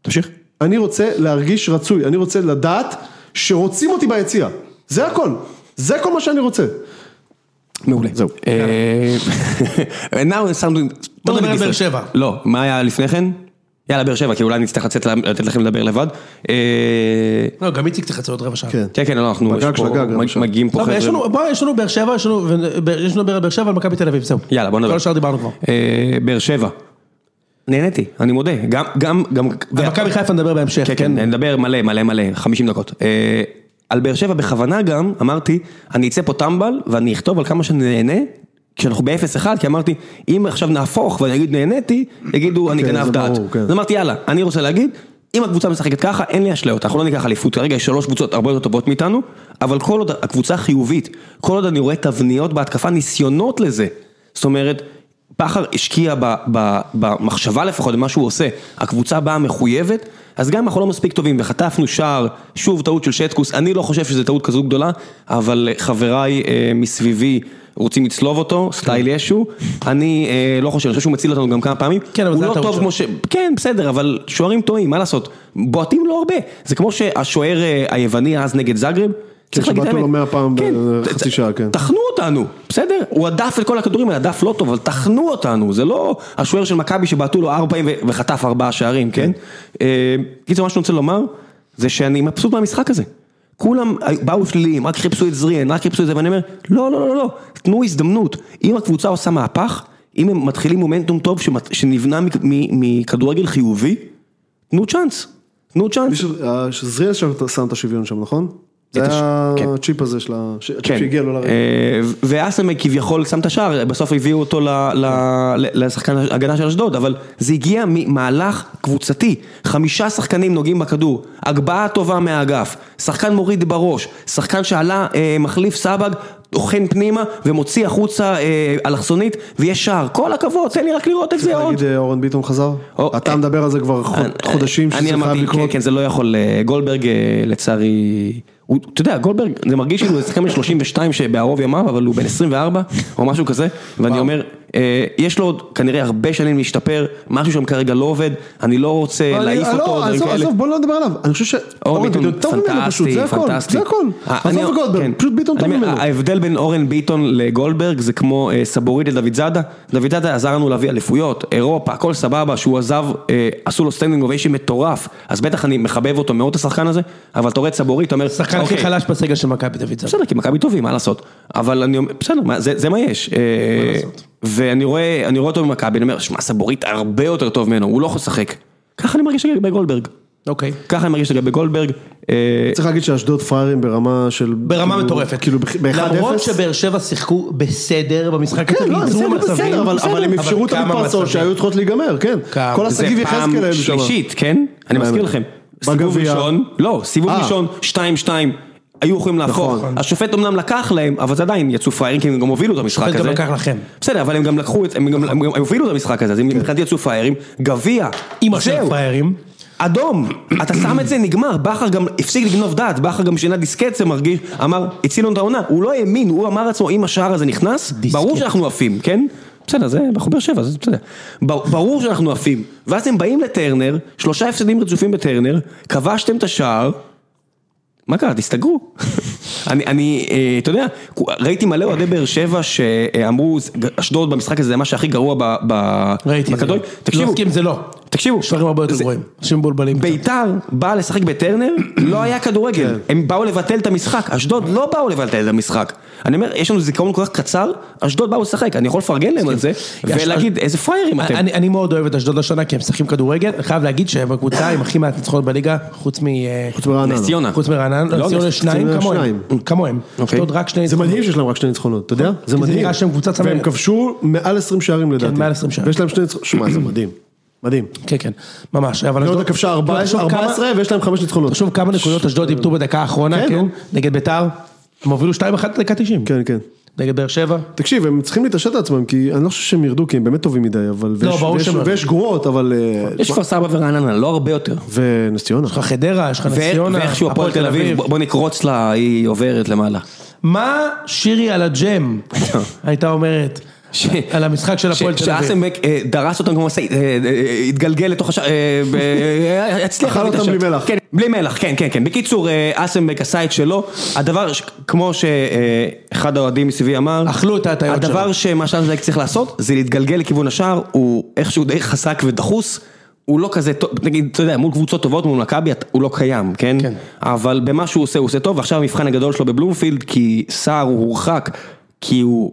תמשיך. אני רוצה להרגיש רצוי, אני רוצה לדעת שרוצים אותי ביציע. זה הכל. זה כל מה שאני רוצה. מעולה. זהו. אה, [laughs] now it's something... בוא נדבר על באר שבע. לא, מה היה לפני כן? יאללה, באר שבע, כי אולי נצטרך לצאת לתת לכם לדבר לבד. אה, לא, גם איציק צריך לצאת עוד רבע שעה. כן. כן, כן, לא, אנחנו. מגיעים פה יש חבר'ה. בוא, יש לנו באר שבע, יש לנו, על באר שבע ועל מכבי תל אביב, זהו. יאללה, בוא נדבר. כל השאר דיברנו כבר. אה, באר שבע. נהניתי, אני מודה, גם, גם, גם... על מכבי חיפה נדבר בהמשך, כן, כן, נדבר מלא, מלא, מלא, 50 דקות. אה, על באר שבע בכוונה גם, אמרתי, אני אצא פה טמבל ואני אכתוב על כמה שאני כשאנחנו ב-0-1, כי אמרתי, אם עכשיו נהפוך ואני אגיד נהניתי, יגידו אני כן, גנב דעת. כן. אז אמרתי, יאללה, אני רוצה להגיד, אם הקבוצה משחקת ככה, אין לי אשליות, אנחנו לא ניקח אליפות, כרגע יש שלוש קבוצות הרבה יותר טובות מאיתנו, אבל כל עוד הקבוצה חיובית, כל עוד אני רואה תבניות בהתקפה, ניסיונות לזה, זאת אומרת, בכר השקיע ב, ב, במחשבה לפחות, במה שהוא עושה, הקבוצה באה מחויבת, אז גם אם אנחנו לא מספיק טובים וחטפנו שער, שוב טעות של שטקוס, אני לא חושב שזו טעות כזו גדולה, אבל חבריי אה, מסביבי רוצים לצלוב אותו, סטייל ישו, אני אה, לא חושב, אני חושב שהוא מציל אותנו גם כמה פעמים, כן, אבל הוא לא טוב שלו. כמו ש... כן, בסדר, אבל שוערים טועים, מה לעשות? בועטים לא הרבה, זה כמו שהשוער אה, היווני אז נגד זאגרב, צריך להגיד את שבעטו האמת. לו מאה פעם כן, בחצי שעה, כן. טחנו אותנו, בסדר? הוא הדף את כל הכדורים הדף לא טוב, אבל טחנו אותנו, זה לא השוער של מכבי שבעטו לו ארבע פעמים וחטף ארבעה שערים, כן? אה, קיצור, מה שאני רוצה לומר, זה שאני מבסוט מהמשחק הזה. כולם באו שליליים, רק חיפשו את זריאן, רק חיפשו את זה, ואני אומר, לא, לא, לא, לא, תנו הזדמנות. אם הקבוצה עושה מהפך, אם הם מתחילים מומנטום טוב שנבנה מכדורגל חיובי, תנו צ'אנס, תנו צ'אנס. אה, שזריאל שם שם את השוויון שם, נכון? זה היה כן. הצ'יפ הזה של ה... הצ'יפ כן, שהגיע לו לרגע. אה, ואסמק כביכול שם את השער, בסוף הביאו אותו לשחקן ההגנה של אשדוד, אבל זה הגיע ממהלך קבוצתי, חמישה שחקנים נוגעים בכדור, הגבהה טובה מהאגף, שחקן מוריד בראש, שחקן שעלה, אה, מחליף סבג, טוחן פנימה ומוציא החוצה אה, אלכסונית ויש שער, כל הכבוד, תן לי רק לראות את זה צריך עוד. להגיד אה, אורן ביטון חזר? אתה מדבר על זה כבר חוד- חודשים שזה חייב אמרתי, לקרות. כן, כן, זה לא יכול, גולדברג לצערי, אתה יודע, גולדברג, זה מרגיש כאילו הוא שחקן בן 32 שבערוב ימיו, אבל הוא בן 24 או משהו כזה, ואני אומר, יש לו עוד כנראה הרבה שנים להשתפר, משהו שם כרגע לא עובד, אני לא רוצה להעיף אני- אותו, לא, עזוב. עזוב, בוא לא נדבר עליו, אני חושב ש... אורן ביטון טוב ממנו פשוט, זה פנטסטי, הכל, פנטסטי. זה הכל. אה, אני- עזוב גולדברג, כן. פשוט ביטון טוב ממנו. ההבדל בין אורן ביטון לגולדברג זה כמו אה, סבורית לדוד זאדה, דוד זאדה עזר לנו להביא אליפויות, אירופה, הכל סבבה, שהוא עזב, אה, עשו לו standing ovation מטורף, אז בטח אני מחבב אותו מאוד השחקן הזה, אבל אתה רואה את סבורית, אתה אומר, השחקן הכי חלש בסגל של מכבי דוד זאדה. בסדר, כי מכבי טובים, מה לעשות, אבל אני אומר, בסדר, מה, זה, זה מה יש, אה, לעשות? ואני רואה, אני רואה אותו במכבי, אני אומר, שמע, סבורית הרבה יותר טוב ממנו, הוא לא יכול לשחק, ככה אני מרגיש לגבי גולדברג, אוקיי. ככה אני מרגיש לגבי גולדברג, אה, צריך להגיד שאשדוד פראיירים ברמה של... ברמה כאילו, מטורפת. כאילו ב-1-0. למרות שבאר שבע שיחקו בסדר במשחק הזה, כן, לא, וייצרו בסדר, מצבים. בסדר, אבל- אבל הם אפשרו את המתפרצות. שהיו צריכות להיגמר, כן. כמה. כל זה השגיב פעם יחזקאל האלו שם. שלישית, כן? אני מזכיר לכם. סיבוב בגביע. ראשון, לא, סיבוב אה. ראשון, 2-2, היו יכולים להפוך. נכון. השופט אמנם לקח להם, אבל זה עדיין יצאו פראיירים, כי הם גם הובילו את המשחק השופט הזה. גם לקח לכם. בסדר, אבל הם גם לקחו את, הם גם הובילו את המשחק הזה, אז הם מבחינתי יצאו פראיירים. גביע, של זהו. פראיירים. אדום, אתה שם את זה, נגמר, בכר גם הפסיק לגנוב דעת, בכר גם שינה דיסקט, זה מרגיש, אמר, הציל לנו את העונה, הוא לא האמין, הוא אמר לעצמו, אם השער הזה נכנס. ברור שאנחנו עפים, כן? בסדר, זה, אנחנו באר שבע, זה בסדר. ברור שאנחנו עפים. ואז הם באים לטרנר, שלושה הפסדים רצופים בטרנר, כבשתם את השער, מה קרה, תסתגרו. אני, אני, אה, אתה יודע, ראיתי מלא אוהדי באר שבע שאמרו, אשדוד במשחק הזה זה מה שהכי גרוע ב- ב- ראיתי את זה. בכדורגל. לא תקשיבו, מסכים, זה לא. תקשיבו, יש דברים הרבה יותר זה- גרועים. אנשים מבולבלים. ביתר באה לשחק בטרנר, [clears throat] לא היה כדורגל, הם באו לבטל את המשחק, אשדוד לא באו לבטל את המשחק. אני אומר, יש לנו זיכרון כל כך קצר, אשדוד באו לשחק, אני יכול לפרגן להם על זה, ולהגיד, איזה פראיירים אתם. אני, אני מאוד אוהב את אשדוד השנה כי הם משחקים כדורגל, אני חייב להגיד שהם הקבוצה עם הכי מעט ניצחונות בליגה, חוץ מ... אה, חוץ מרעננה. נס ציונה. חוץ מרעננה, לא, ציונה נס שניים ציונה כמוהם. כמוהם, אוקיי. אשדוד רק שני זה ניצחונות. מדהים שיש להם רק שני ניצחונות, אתה יודע? זה זה מדהים. והם כבשו מעל 20 שערים לדעתי. מעל 20 שערים. ויש להם שני ניצחונות, שמע, זה מדהים. מדהים. כן, כן, ממש, אבל לא אשדוד, יודע, כבשה ארבע- תחשוב כמה- 14 ויש להם חמש ניצחונות. תחשוב כמה נקודות אשדוד איבדו בדקה האחרונה, כן, כן. נגד ביתר, הם הובילו 2-1 דקה 90, כן, כן. נגד באר שבע, תקשיב, הם צריכים להתעשת על עצמם, כי אני לא חושב שהם ירדו, כי הם באמת טובים מדי, אבל... לא, ברור שהם לא. ויש גרועות, אבל... אה, יש כפר סבא ורעננה, לא הרבה יותר. ונס ציונה. יש לך חדרה, יש לך נס ציונה, ואיכשהו הפועל תל אביב, בוא נקרוץ לה, היא עוברת למעלה. מה שירי על הג'ם [laughs] הייתה אומרת על המשחק של הפועל תל אביב? שאסנבק אה, דרס אותם כמו משאית, אה, אה, התגלגל לתוך השער, הצליח אכל להביא את אותם השער. בלי מלח. כן, בלי מלח, כן, כן, כן. בקיצור, אסנבק עשה את שלו, הדבר, ש- כמו שאחד האוהדים מסביבי אמר, אכלו את ההטיות שלו. הדבר שמה שאסנבק צריך לעשות, זה להתגלגל לכיוון השער, הוא איכשהו די חזק ודחוס. הוא לא כזה טוב, נגיד, אתה יודע, מול קבוצות טובות, מול מכבי, הוא לא קיים, כן? כן. אבל במה שהוא עושה, הוא עושה טוב, ועכשיו המבחן הגדול שלו בבלומפילד, כי סער הוא הורחק, כי הוא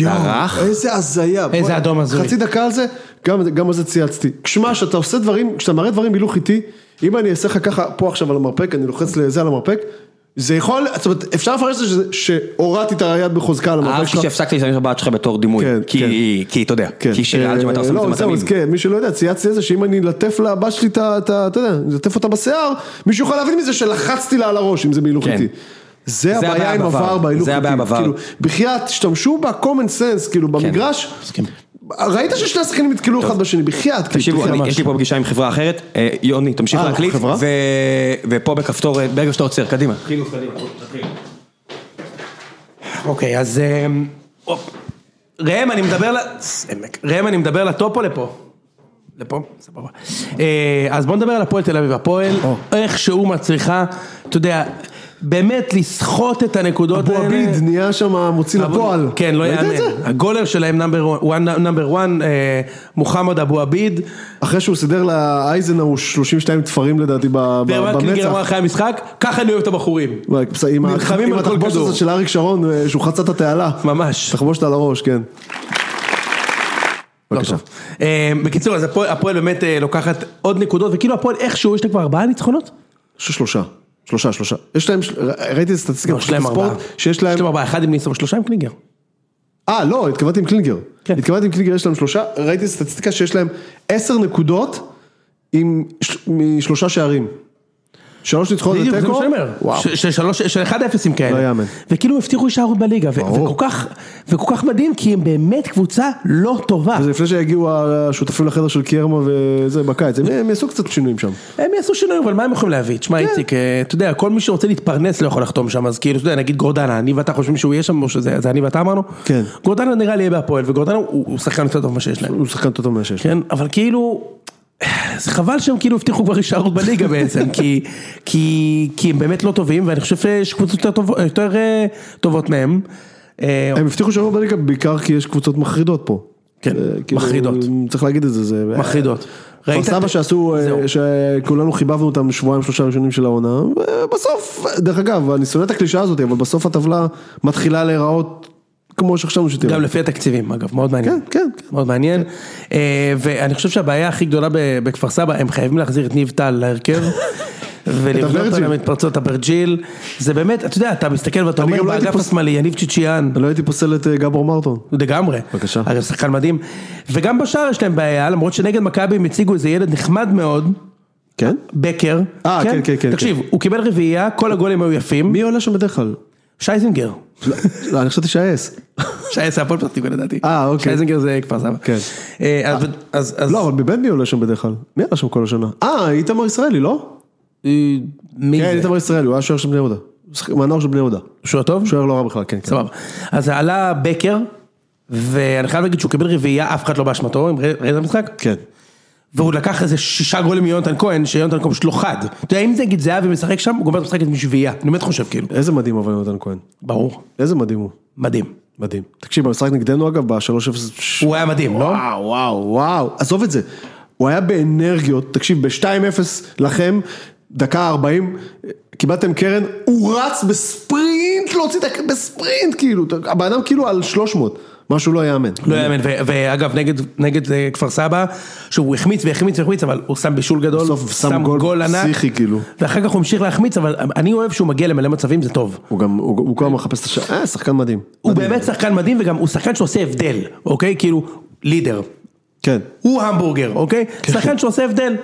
דרך. איזה הזיה. איזה בוא, אדום הזוי. חצי דקה על זה, גם גם על זה צייצתי. שמע, כשאתה עושה דברים, כשאתה מראה דברים בהילוך איטי, אם אני אעשה לך ככה פה עכשיו על המרפק, אני לוחץ לזה על המרפק, זה יכול, זאת אומרת, אפשר לפרש את זה שהורדתי את היד בחוזקה על המרפק אהבתי שלך. שהפסקתי להשתמש בבת שלך בתור דימוי, כן, כי, כי אתה יודע, כן. כי שירי אלג'ם אתה עושה לא, מזה זהו, מתנים. אז כן, מי שלא יודע, צייצתי את זה שאם אני אלטף לבת שלי את ה... את ה- אתה יודע, אלטף אותה בשיער, מישהו יכול להבין מזה שלחצתי לה על הראש, אם זה בהילוך כן. איטי. זה הבעיה עם. עבר בהילוך זה איטי. הבעיה בעבר. כאילו, בחייאת, תשתמשו ב-common sense, כאילו, במגרש, מסכים. ראית ששני השחקנים נתקלו אחד בשני, בחייאת, כאילו, תקשיבו, יש לי פה פגישה עם חברה אחרת, אה, יוני, תמשיך אה, להקליט, ופה בכפתור, אה, ברגע שאתה עוצר, קדימה. אוקיי, אז. ראם, אני מדבר ל... ראם, אני מדבר לטופ או לפה? לפה? סבבה. אז בוא נדבר על הפועל תל אביב. הפועל, איכשהו מצליחה, אתה יודע, באמת לסחוט את הנקודות אבו האלה. עביד נהיה שם מוציא לפועל. כן, לא יאמן. הגולר שלהם נאמבר 1, מוחמד אבו עביד. אחרי שהוא סידר לאייזנאו 32 תפרים לדעתי קלינגר אמר במצח. אחרי המשחק, ככה אני אוהב את הבחורים. עם התחבושת. הזאת של אריק שרון, אה, שהוא חצה את התעלה. ממש. תחבושת על הראש, כן. לא בבקשה. אה, בקיצור, אז הפועל- באמת אה, לוקחת עוד נקודות, וכאילו הפועל איכשהו, יש לה כבר ארבעה ניצחונות? יש שלושה. שלושה, שלושה. יש להם, ראיתי את הסטטיסטיקה לא, יש להם ארבעה. שיש להם, יש להם ארבעה, אחד עם ניסו ושלושה עם קלינגר. אה לא, התכוונתי עם קלינגר. כן. התכוונתי עם קלינגר, יש להם שלושה, ראיתי סטטיסטיקה שיש להם עשר נקודות עם, משלושה שערים. שלוש ניצחונות בדיוק, זה מה ותיקו? שאני אומר. וואו. של שלוש, של 1-0 כאלה. לא יאמן. וכאילו הבטיחו הישארות בליגה. וכל כך, וכל כך מדהים, כי הם באמת קבוצה לא טובה. זה לפני שיגיעו השותפים לחדר של קיירמה וזה בקיץ, הם- יעשו קצת שינויים שם. הם יעשו שינוי, אבל מה הם יכולים להביא? תשמע כן. איציק, אה, אתה יודע, כל מי שרוצה להתפרנס לא יכול לחתום שם, אז כאילו, אתה יודע, נגיד גורדנה, אני ואתה חושבים שהוא יהיה שם, או שזה זה אני ואתה אמרנו? כן. גורדנה נראה לי יהיה בהפועל, וגורדנה הוא שחקן יותר טוב ממה שיש להם. הוא שחקן יותר טוב מהשש. כן, אבל כאילו, זה חבל שהם כאילו הבטיחו כבר הישארות בליגה בעצם, כי, כי, כי הם באמת לא טובים, ואני חושב שיש קבוצות יותר, טוב, יותר אה, טובות מהם. אה, הם הבטיחו שעבור בליגה בעיקר כי יש קבוצות מחרידות פה. כן, אה, כאילו, מחרידות. צריך להגיד את זה, זה... מחרידות. כפר סבא שעשו. שכולנו חיבבנו אותם שבועיים שלושה ראשונים של העונה, ובסוף, דרך אגב, אני שונא את הקלישאה הזאת, אבל בסוף הטבלה מתחילה להיראות כמו שחשבנו שתראה. גם לפי התקציבים, אגב, מאוד מעניין. כן, כן, כן. מאוד מעניין. אה, ואני חושב שהבעיה הכי גדולה בכפר סבא, הם חייבים להחזיר את ניב טל להרכב. [laughs] ולבנות. על המתפרצות אברג'יל, זה באמת, אתה יודע, אתה מסתכל ואתה אומר לא באגף השמאלי, יניב צ'יצ'יאן, לא הייתי פוסל את אה, גבור מרטון. לגמרי, בבקשה. אגב שחקן מדהים, וגם בשער יש להם בעיה, למרות שנגד מכבי הם הציגו איזה ילד נחמד מאוד, כן? בקר, אה, כן, כן, כן, תקשיב, הוא קיבל רביעייה, כל הגולים היו יפים, מי עולה שם בדרך כלל? שייזינגר, לא, אני חשבתי שהאס. שייזינגר, הפועל פתח תקווה לדעתי, אה, אוקיי. שייזינגר זה כפר סבא, כן. אה, אז- לא, אבל בבן מי עולה שם בדרך כלל? מי עלה שם כל השנה? אה, איתמר ישראלי, לא? אה, מי כן, זה? איתמר ישראלי, הוא היה שוער של בני יהודה. מהנוער של בני יהודה. שוער טוב? שוער לא רע בכלל, כן. כן. סבבה. אז עלה בקר, ואני חייב להגיד שהוא קיבל רביעייה, אף אחד לא באשמתו, אם ראית את המשחק? כן. והוא לקח איזה שישה גולים מיונתן כהן, שיונתן כהן פשוט לא חד. אתה יודע, אם נגיד זהבי משחק שם, הוא גומר את המשחק עם שביעייה. אני באמת חושב כאילו. איזה מדהים אבל יונתן כהן. ברור. איזה מדהים הוא. מדהים. מדהים. תקשיב, במשחק נגדנו אגב, ב-3-0... הוא היה מדהים, לא? וואו, וואו, וואו. עזוב את זה. הוא היה באנרגיות, תקשיב, ב-2-0 לכם, דקה 40, קיבלתם קרן, הוא רץ בספרינט להוציא את. בספרינט כאילו, הבן אדם כאילו על 300, משהו לא יאמן. לא יאמן, ואגב נגד, אה, כפר סבא, שהוא החמיץ והחמיץ והחמיץ, אבל הוא שם בישול גדול, בסוף שם גול פסיכי, כאילו. ואחר כך הוא המשיך להחמיץ, אבל אני אוהב שהוא מגיע למלא מצבים, זה טוב. הוא גם, הוא כל הזמן מחפש את השער, אה, שחקן מדהים. הוא. באמת שחקן מדהים, וגם הוא שחקן שעושה הבדל, אוקיי? כאילו, לידר. כן. הוא המבורגר, אוקיי? שחקן שעושה הבדל.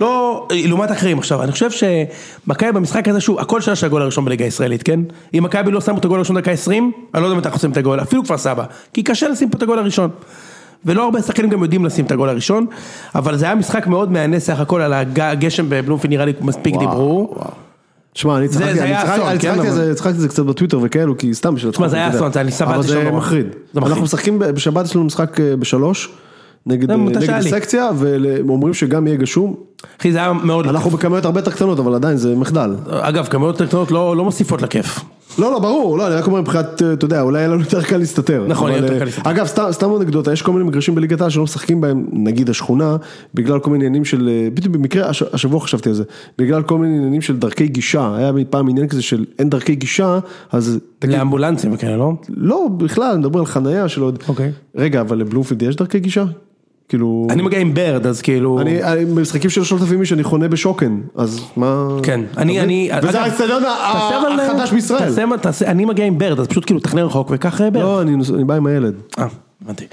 לא, לעומת אחרים עכשיו, אני חושב שמכבי במשחק הזה, שוב, הכל שלה של הגול הראשון בליגה הישראלית, כן? אם מכבי לא שמו את הגול הראשון דקה 20, אני לא יודע אם אנחנו עושים את הגול, אפילו כפר סבא, כי קשה לשים פה את הגול הראשון. ולא הרבה שחקנים גם יודעים לשים את הגול הראשון, אבל זה היה משחק מאוד מהנה סך הכל על הגשם בבלומפילד, נראה לי מספיק וואו, דיברו. וואו. תשמע, אני זה- צחקתי, זה היה אסון, כן, על זה- צחקתי זה קצת בטוויטר וכאלו, כי סתם בשביל... תשמע, זה היה אתה יודע. אסון, אני סבלתי אבל זה. מחריד. זה. אנחנו משחקים, בשבת יש לנו משחק אה, בשלוש, נגד אה. הסקציה, והם אומרים שגם יהיה גשום. אחי, זה היה מאוד... אנחנו בכמויות הרבה יותר קטנות, אבל עדיין זה מחדל. אגב, כמויות יותר קטנות לא לא מוסיפות לכיף. לא, לא, ברור, לא, אני רק אומר מבחינת, אה, אתה יודע, אולי יהיה לנו יותר קל להסתתר. נכון, יהיה יותר אה, קל להסתתר. אגב, סתם- סתם אנקדוטה, יש כל מיני מגרשים בליגת העל שלא משחקים בהם, נגיד השכונה, בגלל כל מיני עניינים של, בדיוק במקרה, הש- השבוע חשבתי על זה, בגלל כל מיני עניינים של דרכי גישה, היה פעם עניין כזה של אין דרכי גישה, אז לאמבולנסים וכאלה, לא? לא, בכלל, מדברים על חנייה של עוד, אוקיי. רגע, אבל לבלומפילד יש דרכי גישה? כאילו, אני מגיע עם ברד, אז כאילו... אני, במשחקים של שלושת אלפים איש אני חונה בשוקן, אז מה... כן, אני? אני, וזה האצטדיון החדש בישראל. תעשה, תעשה, אני מגיע עם ברד, אז פשוט כאילו תכנן רחוק וקח אה, ברד. לא, אני אני בא עם הילד. אה, הבנתי.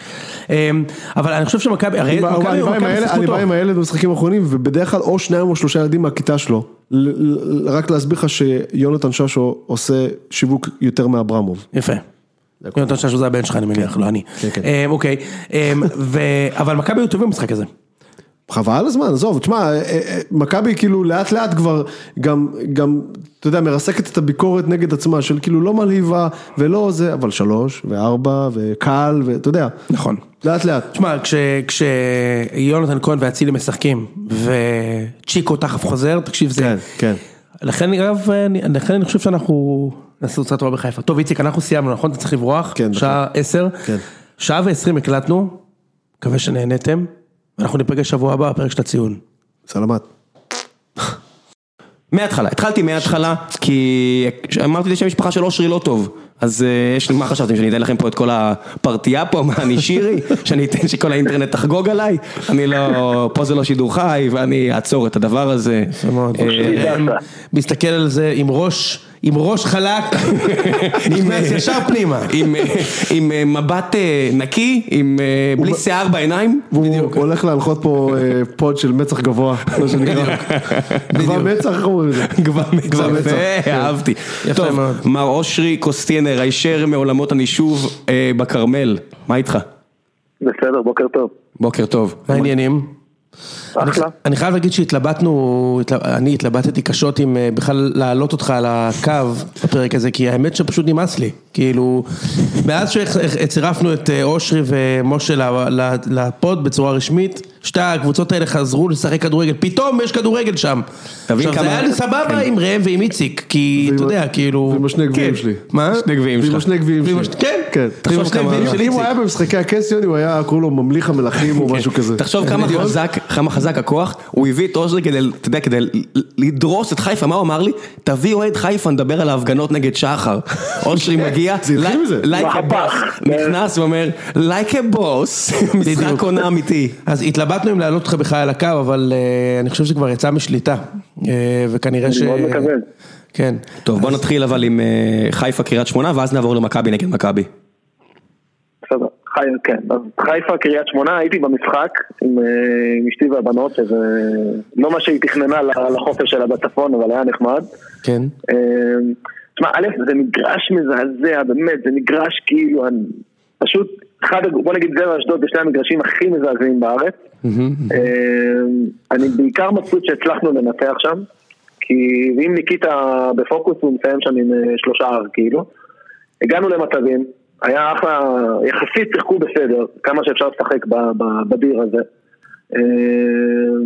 אמ, אבל אני חושב שמכבי, הרי אני בא- מכבי שיחקו אני. בא עם הילד במשחקים האחרונים, ובדרך כלל או שניים או שלושה ילדים מהכיתה שלו. רק להסביר לך שיונתן ששו עושה שיווק יותר מאברמוב. יפה. יונתן ששו זה הבן שלך אני מניח, לא אני. כן, כן. אמ, אוקיי, אמ, אבל מכבי היו טובים במשחק הזה. חבל על הזמן, עזוב, תשמע, אה, אה, מכבי כאילו לאט לאט כבר גם, גם, אתה יודע, מרסקת את הביקורת נגד עצמה, של כאילו לא מלהיבה ולא זה, אבל שלוש וארבע וקל, ואתה יודע, נכון. לאט לאט. תשמע, כש- כשיונתן כהן ואצילי משחקים, וצ'יקו תכף חוזר, תקשיב זה... כן, כן. לכן אגב, לכן אני חושב שאנחנו נעשה תוצאה טובה בחיפה. טוב איציק, אנחנו סיימנו, נכון? אתה צריך לברוח? כן, שעה עשר. כן. שעה ועשרים הקלטנו, מקווה שנהנתם, ואנחנו ניפגש שבוע הבא, בפרק של הציון. סלמת. מההתחלה, התחלתי מההתחלה, כי אמרתי לי שהמשפחה של אושרי לא טוב, אז אה, יש לי, מה חשבתם, שאני אתן לכם פה את כל הפרטייה פה, מה אני שירי, [laughs] שאני אתן שכל האינטרנט תחגוג עליי, אני לא, פה זה לא שידור חי, ואני אעצור את הדבר הזה. מאוד. אה, מסתכל על זה עם ראש עם ראש חלק, [laughs] נכנס ישר פנימה. עם, אה, אה, מבט אה, נקי, עם, אה, בלי שיער בעיניים. והוא הולך להנחות פה אה, פוד של מצח גבוה, מה שנקרא. גבוה מצח, איך אומרים את זה? כבר מצח, מצח. אהבתי. טוב. מר אושרי קוסטיינר, הישר מעולמות הנישוב אה, בכרמל, מה איתך? בסדר, בוקר טוב. בוקר טוב. מה העניינים? אחלה. אני חייב להגיד שהתלבטנו, התל- אני התלבטתי קשות אם אה, בכלל להעלות אותך על הקו בפרק הזה, כי האמת שפשוט נמאס לי. כאילו, מאז שהצירפנו את אה, אושרי ומשה לפוד בצורה רשמית, שתי הקבוצות האלה חזרו לשחק כדורגל, פתאום יש כדורגל שם. עכשיו זה כמה- היה לי סבבה כן. עם ראם ועם איציק, כי אתה ועם יודע, כאילו... ועם השני גביעים כן. שלי. מה? שני גביעים ועם שלך. השני גביעים ועם שלי. הש- כן, כן. ועם השני כמה- גביעים של אם. הוא היה במשחקי הקסיוני, הוא היה, קראו לו ממליך המלכים או משהו כזה. תחשוב כמה חזק, כמה חזק הכוח, הוא הביא את אושרי כדי, אתה יודע, כדי לדרוס את חיפה, מה הוא אמר לי? תביא אוהד חיפה, נדבר על ההפגנות נגד שחר. [laughs] אושרי מגיע, מהפך. boss, [laughs] נכנס ואומר, like a boss, משחק. עונה אמיתי. אז התלבטנו אם להעלות אותך בכלל על הקו, אבל אה, אני חושב שזה כבר יצא משליטה, אה, וכנראה ש... אני מאוד מקווה. כן. טוב, בוא נתחיל אבל עם אה, חיפה קריית שמונה, ואז נעבור למכבי נגד מכבי. בסדר. כן. אז חיפה, קריית שמונה, הייתי במשחק עם עם אשתי והבנות, שזה לא מה שהיא תכננה לחופש שלה בצפון, אבל היה נחמד. כן. תשמע, א', זה מגרש מזעזע, באמת, זה מגרש כאילו, אני- פשוט, אחד, בוא נגיד זה ואשדוד, זה שני המגרשים הכי מזעזעים בארץ. אה, אני בעיקר מבסוט שהצלחנו לנצח שם, כי אם ניקיטה בפוקוס הוא מסיים שם עם אה, שלושה אר כאילו. הגענו למצבים, היה אחלה, יחסית שיחקו בסדר, כמה שאפשר לשחק בדיר הזה. אה,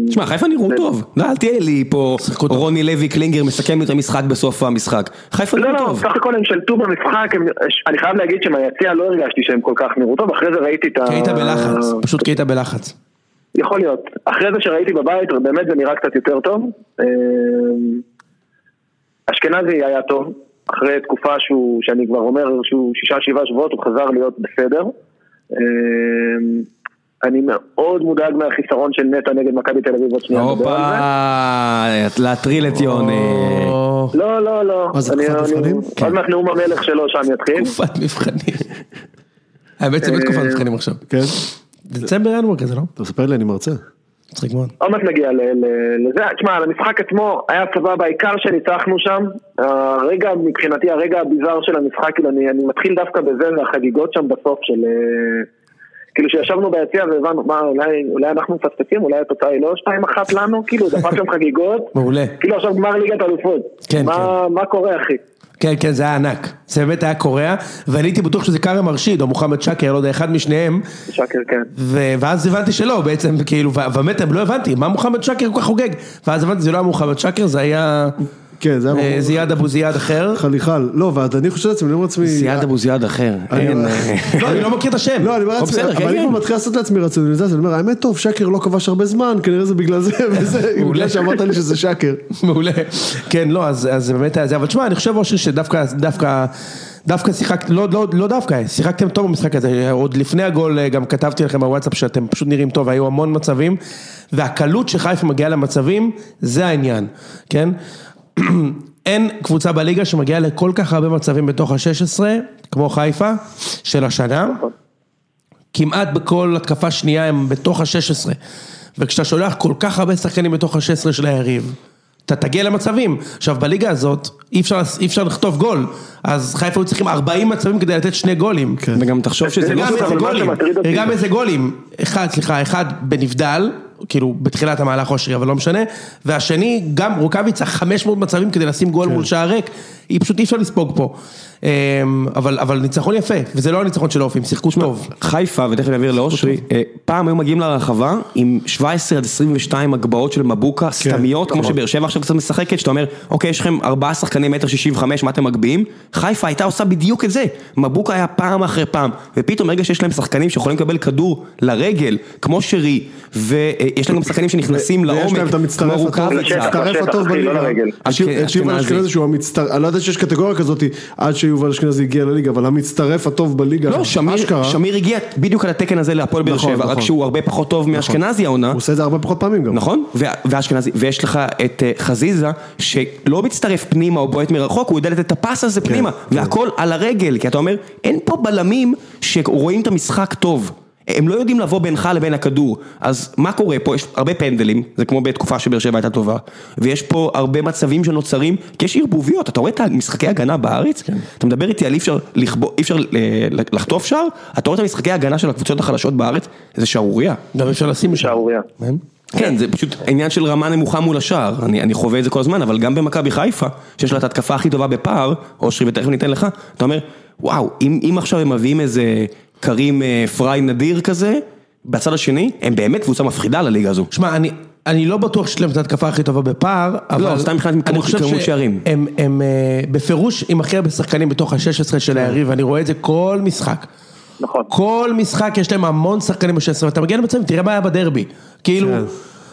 תשמע, חיפה נראו טוב. לא, אל תהיה לי פה. רוני לוי קלינגר מסכם את המשחק בסוף המשחק. חיפה לא, נראו לא, טוב. סך הכל הם שלטו במשחק, אני חייב להגיד שמהיציע לא הרגשתי שהם כל כך נראו טוב, אחרי זה ראיתי את ה... כי היית בלחץ, פשוט כי היית בלחץ. יכול להיות. אחרי זה שראיתי בבית, באמת זה נראה קצת יותר טוב. אה, אשכנזי היה טוב, אחרי תקופה שהוא, שאני כבר אומר שהוא שישה שבעה שבועות, הוא חזר להיות בסדר. אה, אני מאוד מודאג מהחיסרון של נטע נגד מכבי תל אביב עוד שנייה. הופה, להטריל את או, לא, לא, לא. מה זה, אני- תקופת אני- מבחנים? עוד מעט נאום המלך שלו שם יתחיל. תקופת מבחנים. האמת זה באמת תקופת מבחנים עכשיו. כן? דצמבר ינואר כזה, לא? אתה מספר לי, אני מרצה. מצחיק מאוד. עוד מעט נגיע ל- ל- לזה, תשמע, על המשחק עצמו היה סבבה, העיקר שניצחנו שם, הרגע, מבחינתי הרגע הביזאר של המשחק, כאילו אני, אני מתחיל דווקא בזה והחגיגות שם בסוף של, אה, כאילו שישבנו ביציע והבנו, מה, אולי, אולי אנחנו מפספסים, אולי התוצאה היא לא 2-1 לנו, כאילו דפק שם חגיגות, מעולה. כאילו עכשיו גמר ליגת אלופות, כן, מה, מה קורה אחי? כן, כן, זה היה ענק. זה באמת היה קורע, ואני הייתי בטוח שזה קארם מרשיד, או מוחמד שקר, לא יודע, אחד משניהם, שקר כן. ו- ואז הבנתי שלא, בעצם, כאילו, ובאמת, לא הבנתי, מה מוחמד שקר כל כך חוגג? ואז הבנתי, זה לא היה מוחמד שקר, זה היה כן, זה היה אה, זיאד אבו זיאד אחר. חליחל. לא, ואז אני חושב לעצמי, אני אומר לעצמי... זיאד אבו זיאד אחר. אין, אה, [laughs] לא, אני לא מכיר את השם. לא, אני אומר או לעצמי, בסדר, כן, אבל אני כן. כבר מתחיל לעשות לעצמי רציונליזציה, אני אומר, האמת טוב, שקר לא כבש הרבה זמן, כנראה זה בגלל זה, [laughs] וזה, בגלל שאמרת לי שזה שקר. [laughs] מעולה. כן, לא, אז זה באמת היה זה, אבל תשמע, אני חושב אושרי שדווקא, דווקא, דווקא שיחקת, לא, לא, לא דווקא, שיחקתם טוב במשחק הזה, עוד לפני הגול אה, גם כתבתי לכם בוואטסאפ שאתם פשוט נראים טוב, היו המון מצבים, והקלות שחיפה מגיעה למצבים, זה העניין, כן? אין קבוצה בליגה שמגיעה לכל כך הרבה מצבים בתוך ה-16, כמו חיפה, של השנה. כמעט בכל התקפה שנייה הם בתוך ה-16. וכשאתה שולח כל כך הרבה שחקנים בתוך ה-16 של היריב, אתה תגיע למצבים. עכשיו בליגה הזאת אי אפשר, אי אפשר לכתוב גול, אז חיפה היו צריכים 40 מצבים כדי לתת שני גולים. וגם תחשוב שזה לא מה גולים, וגם איזה גולים, אחד, סליחה, אחד בנבדל, כאילו בתחילת המהלך אושרי, אבל לא משנה, והשני, גם רוקאביצה 500 מצבים כדי לשים גול מול שער ריק, היא פשוט אי אפשר לספוג פה. אמ, אבל, אבל ניצחון יפה, וזה לא הניצחון של אופי, הם שיחקו טוב. חיפה, ותכף נעביר לאושרי, אה, פעם היו מגיעים לרחבה עם 17 עד 22 הגבהות של מבוקה, סתמיות, כמו שבאר שבע עכשיו קצת משחקת, שאתה אומר, אוקיי, יש לכם ארבעה שחקנים מטר 65, מה אתם מגביהים? חיפה הייתה עושה בדיוק את זה, מבוקה היה פעם אחרי פעם, ופתאום ברגע שיש להם שחקנים שיכולים לקבל כדור לרגל, כמו שרי, ויש להם גם שחקנים שנכנסים ויש לעומק, להם את המצטרף כמו רוקאביצה. שיובל אשכנזי הגיע לליגה, אבל המצטרף הטוב בליגה, לא, שמיר, אשכרה, שמיר הגיע בדיוק על התקן הזה להפועל באר נכון, שבע, רק נכון. שהוא הרבה פחות טוב מאשכנזי העונה. הוא עושה את זה הרבה פחות פעמים גם. נכון, ואשכנזי, ויש לך את אה, חזיזה, שלא מצטרף פנימה או בועט מרחוק, הוא יודע לתת את הפס הזה פנימה, והכל על הרגל, כי אתה אומר, אין פה בלמים שרואים את המשחק טוב. הם לא יודעים לבוא בינך לבין הכדור, אז מה קורה פה? יש הרבה פנדלים, זה כמו בתקופה שבאר שבע הייתה טובה, ויש פה הרבה מצבים שנוצרים, כי יש ערבוביות, אתה רואה את המשחקי הגנה בארץ, אתה מדבר איתי על אי אפשר לכבו- אי אפשר אה, לחטוף שער, אתה רואה את המשחקי הגנה של הקבוצות החלשות בארץ, זה שערורייה. גם אפשר לשים. שערורייה. כן, זה פשוט עניין של רמה נמוכה מול השער, אני, אני חווה את זה כל הזמן, אבל גם במכבי חיפה, שיש לה את ההתקפה הכי טובה בפער, אושרי ותכף ניתן לך, אתה אומר, וואו, אם, אם עכשיו הם מביאים איזה קרים אה, פריי נדיר כזה, בצד השני, הם באמת קבוצה מפחידה לליגה הזו. שמע, אני, אני לא בטוח שיש להם את ההתקפה הכי טובה בפער, אבל... סתם מבחינת אני כמות- חושב שערים. שהם הם, אה, בפירוש עם הכי הרבה שחקנים בתוך ה-16 של היריב, ואני רואה את זה כל משחק. נכון. כל משחק יש להם המון שחקנים ב-16, ואתה מגיע למצבים, תראה מה היה בדרבי. כאילו, כן.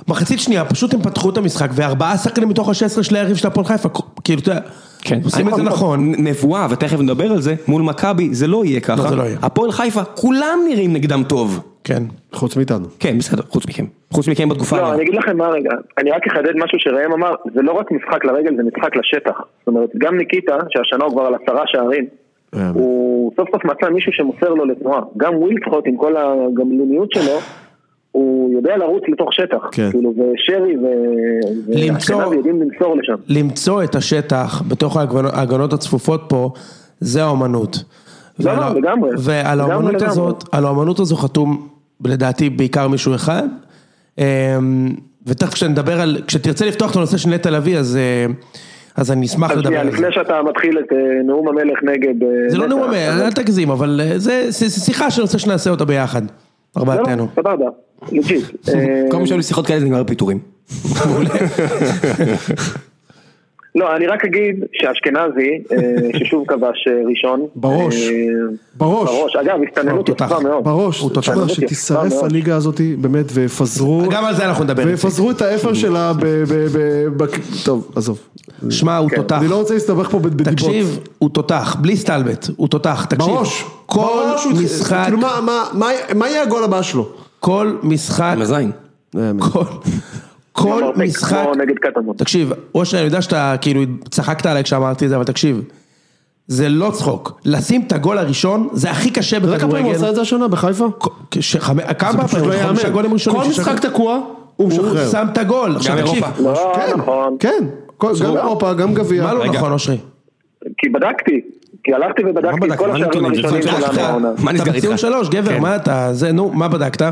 מחצית שנייה, פשוט הם פתחו את המשחק, וארבעה שחקנים מתוך ה-16 של היריב של הפועל חיפה, כאילו, אתה יודע, כן, עושים את זה נכון. נבואה, ותכף נדבר על זה, מול מכבי, זה לא יהיה ככה. לא, זה לא יהיה. הפועל חיפה, כולם נראים נגדם טוב. כן. חוץ מאיתנו. כן, בסדר, חוץ מכם. חוץ מכם בתקופה... לא, אני אגיד לכם מה רגע, אני רק אחדד משהו שראם אמר, זה לא רק משחק לרגל, זה משחק לשטח. זאת אומרת, גם ניקיטה, שהשנה הוא כבר על עשרה שערים, אה, הוא סוף סוף מצא מישהו שמוסר לו לתנועה. גם ווילפחות עם כל הגמלוניות שלו, הוא יודע לרוץ לתוך שטח. כן. כאילו, ושרי ו- למצוא- ואשכנזי יודעים למסור לשם. למצוא את השטח בתוך ההגנות- הצפופות פה, זה האומנות. לא, ועל לא, לגמרי. ועל לגמרי, האומנות לגמרי. הזאת, על האומנות הזו חתום לדעתי בעיקר מישהו אחד. אמ, ותכף כשנדבר על, כשתרצה לפתוח את הנושא של נטע לביא, אז, אה, אז אני אשמח אז לדבר על זה. לפני שאתה מתחיל את אה, נאום המלך נגד... אה, זה לא נאום, אז- אל תגזים, אבל זה שיחה שאני רוצה שנעשה אותה ביחד. ארבעתנו. סבבה, legit. אה, כל פעם שהיו לי שיחות כאלה זה נגמר בפיטורים. [laughs] לא, אני רק אגיד שאשכנזי, אה, [laughs] ששוב כבש אה, ראשון. בראש. אה, בראש. בראש. אגב, הסתננות. יפה מאוד. בראש, הוא תותח. תשמע, שתישרף. הליגה הזאת, באמת, ויפזרו, גם על זה אנחנו נדבר. ויפזרו את האפר שלה ב... ב- ב- ב- טוב, עזוב. שמע, הוא כן. תותח. אני לא רוצה להסתבך פה בדיבות. תקשיב, הוא תותח, בלי סטלבט, הוא תותח, תקשיב. בראש. כל משחק, כאילו, מה- מה- מה- מה יהיה הגול הבא שלו? כל משחק, מזין. כל, כל משחק, כמו נגד קטמון. תקשיב, אושרי, אני יודע שאתה כאילו צחקת עליי כשאמרתי את זה, אבל תקשיב, זה לא צחוק. לשים את הגול הראשון, זה הכי קשה אתה יודע כמה פעמים הוא עשה בכדורגל. את זה השנה בחיפה? כמה פשוט פעמים? לא חמישה יאמן. גולים ראשונים. כל משחק. תקוע, הוא. שם את הגול. עכשיו תקשיב, אירופה. לא, כן, נכון. כן, גם אירופה, גם גביע. מה לא. נכון, אושרי? כי בדקתי. כי הלכתי ובדקתי בדקת? את כל מה השערים? הראשונים שלנו אחלה. העונה. מה נסגר אתה בציון איתך? שלוש, גבר, כן. מה אתה, זה, נו, מה בדקת?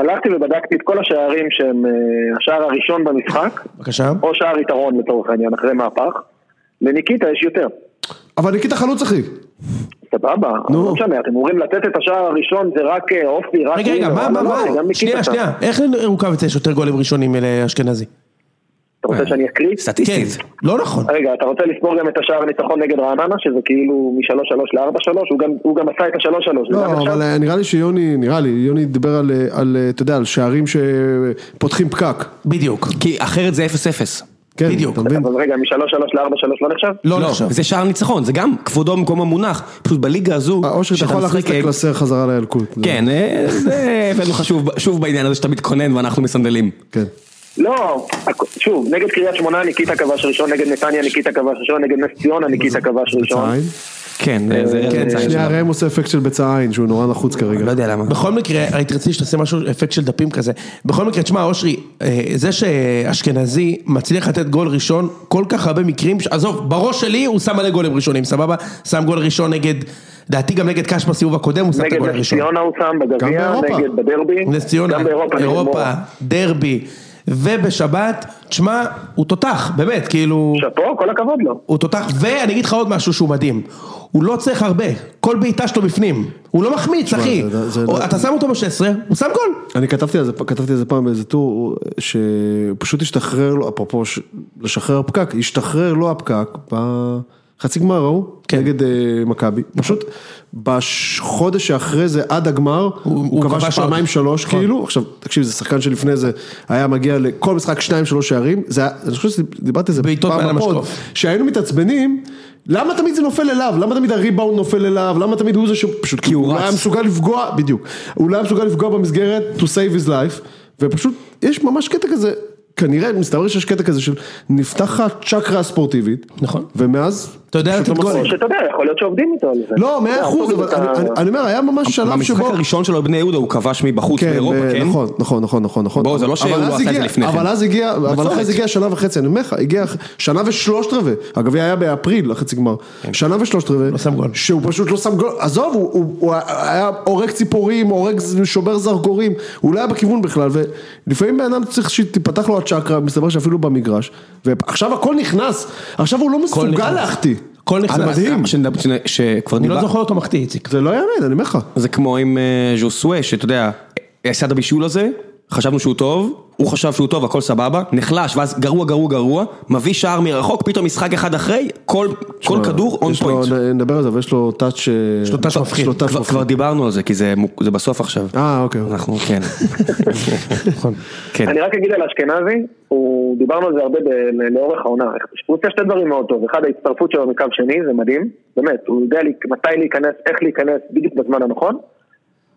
הלכתי ובדקתי את כל השערים שהם אה, השער הראשון במשחק, בבקשה. או שער יתרון לצורך העניין, אחרי מהפך. לניקיטה יש יותר. אבל ניקיטה חלוץ אחי. סבבה. לא משנה, אתם אומרים לתת את השער הראשון זה רק אה, אופי, רק... רגע, רגע, מה, מה, לא, מה, שנייה. שנייה, איך לרוקאביצה יש יותר גולים ראשונים לאשכנזי? אתה רוצה שאני אקריא? כן, סטטיסטית. לא נכון. רגע, אתה רוצה לספור גם את השער הניצחון נגד רעננה, שזה כאילו מ-3-3 ל-4-3, הוא גם- עשה את ה-3-3, זה לא? אבל אה, נראה לי שיוני, נראה לי, יוני דיבר על, אה, על, אה, אתה יודע, על שערים שפותחים פקק. בדיוק. כי אחרת זה 0-0. כן, בדיוק. אתה מבין? אבל רגע, מ-3-3 ל-4-3 לא נחשב? לא לא, נחשב. זה שער ניצחון, זה גם כבודו במקום המונח, פשוט בליגה הזו, אה, אושר, אתה שאתה יכול להכניס את אה, הקלסר חזרה לילקוט. כן, אה, זה הבאנו לך שוב- שוב בעניין הזה שאתה מתכונן ואנחנו מסנדלים. כן. לא, שוב, נגד קריית שמונה ניקיטה כבש ראשון, נגד נתניה ניקיטה כבש ראשון, נגד נס ציונה ניקיטה כבש ראשון. כן, זה- זה כן, זה שנייה, ראם עושה אפקט של בצע עין, שהוא נורא נחוץ כרגע. לא יודע למה. בכל מקרה, הייתי רציתי שתעשה משהו, אפקט של דפים כזה. בכל מקרה, תשמע, אושרי, אה, זה שאשכנזי מצליח לתת גול ראשון, כל כך הרבה מקרים, עזוב, בראש שלי הוא שם מלא גולים ראשונים, סבבה? שם גול ראשון נגד, דעתי גם נגד קאש בסיבוב הקודם, הוא שם את נגד הגול נס הראשון. ציונה הוא שם בגביע. נגד בדרבי, נס ציונה, נגד אירופה. דרבי, ובשבת, תשמע, הוא תותח, באמת, כאילו, שאפו, כל הכבוד לו. הוא תותח, ואני אגיד לך עוד משהו שהוא מדהים, הוא לא צריך הרבה, כל בעיטה שלו בפנים, הוא לא מחמיץ, אחי, זה- אתה שם אותו ב-16, הוא שם גול. אני כתבתי על זה, כתבתי על זה פעם באיזה טור, שפשוט השתחרר לו, אפרופו לשחרר פקק, השתחרר לו הפקק, ב... חצי גמר ראו, כן. נגד אה, מכבי, פשוט בחודש שאחרי זה עד הגמר, הוא הוא כבש כבש. פעמיים שלוש נכון. כאילו, עכשיו תקשיב זה שחקן שלפני זה היה מגיע לכל משחק שניים שלוש שערים, זה היה, אני חושב שדיברתי על זה פעם בפוד. שהיינו מתעצבנים, למה תמיד זה נופל אליו, למה תמיד הריבאונד נופל אליו, למה תמיד הוא זה שפשוט, כי הוא הוא לא רץ. היה מסוגל לפגוע, בדיוק, הוא לא היה מסוגל לפגוע במסגרת to save his life, ופשוט יש ממש קטע כזה, כנראה, מסתבר שיש קטע כזה של נפתח הצ'קרה הספורטיבית, נכון. ומאז, אתה יודע לתת לא גולים. שאתה יודע, יכול להיות שעובדים איתו על זה. לא, מאה יודע, אחוז, אבל אני- אומר, היה ממש שלב במשחק שבו... הראשון שלו בבני יהודה הוא כבש מבחוץ כן, באירופה, ב- כן? נכון, נכון, נכון, נכון, נכון. בוא, זה לא שהוא אבל לא אז עשה את זה לפני כן. אבל אז הגיע, אבל. אחרי זה הגיע שנה וחצי, אני אומר לך, הגיע שנה ושלושת רבעי, הגביע היה באפריל, החצי גמר, כן. שנה ושלושת רבעי, לא שם גול. שהוא פשוט לא שם גול, עזוב, הוא- היה הורג ציפורים, הורג שובר זרקורים, הוא לא היה בכיוון בכלל, ולפעמים בן אדם צריך שתיפתח לו הצ'קרה, מסתבר שאפילו במגרש, ועכשיו הכל נכנס, עכשיו הוא לא מסוגל. להחטיא. הכל נכנס. זה מדהים. שנדבר- שנ- שכבר אני לא זוכר אותו מחטיא, איציק. זה לא יאמן, אני אומר לך. זה כמו עם אה, ז'וסווה, שאתה יודע, עשה את הבישול הזה, חשבנו שהוא טוב, הוא חשב שהוא טוב, הכל סבבה, נחלש, ואז גרוע, גרוע, גרוע, מביא שער מרחוק, פתאום משחק אחד אחרי, כל כל כדור און פוינט. נדבר על זה, אבל יש לו טאץ' יש לו טאץ' מפחיד. כבר- כבר דיברנו על זה, כי זה זה בסוף עכשיו. אה, אוקיי. אנחנו, כן. [laughs] כן. אני רק אגיד על אשכנזי, הוא- דיברנו על זה הרבה ב- לאורך העונה, הוא עושה שתי דברים מאוד טוב, אחד ההצטרפות שלו מקו שני, זה מדהים, באמת, הוא יודע לי- מתי להיכנס, איך להיכנס בדיוק בזמן הנכון,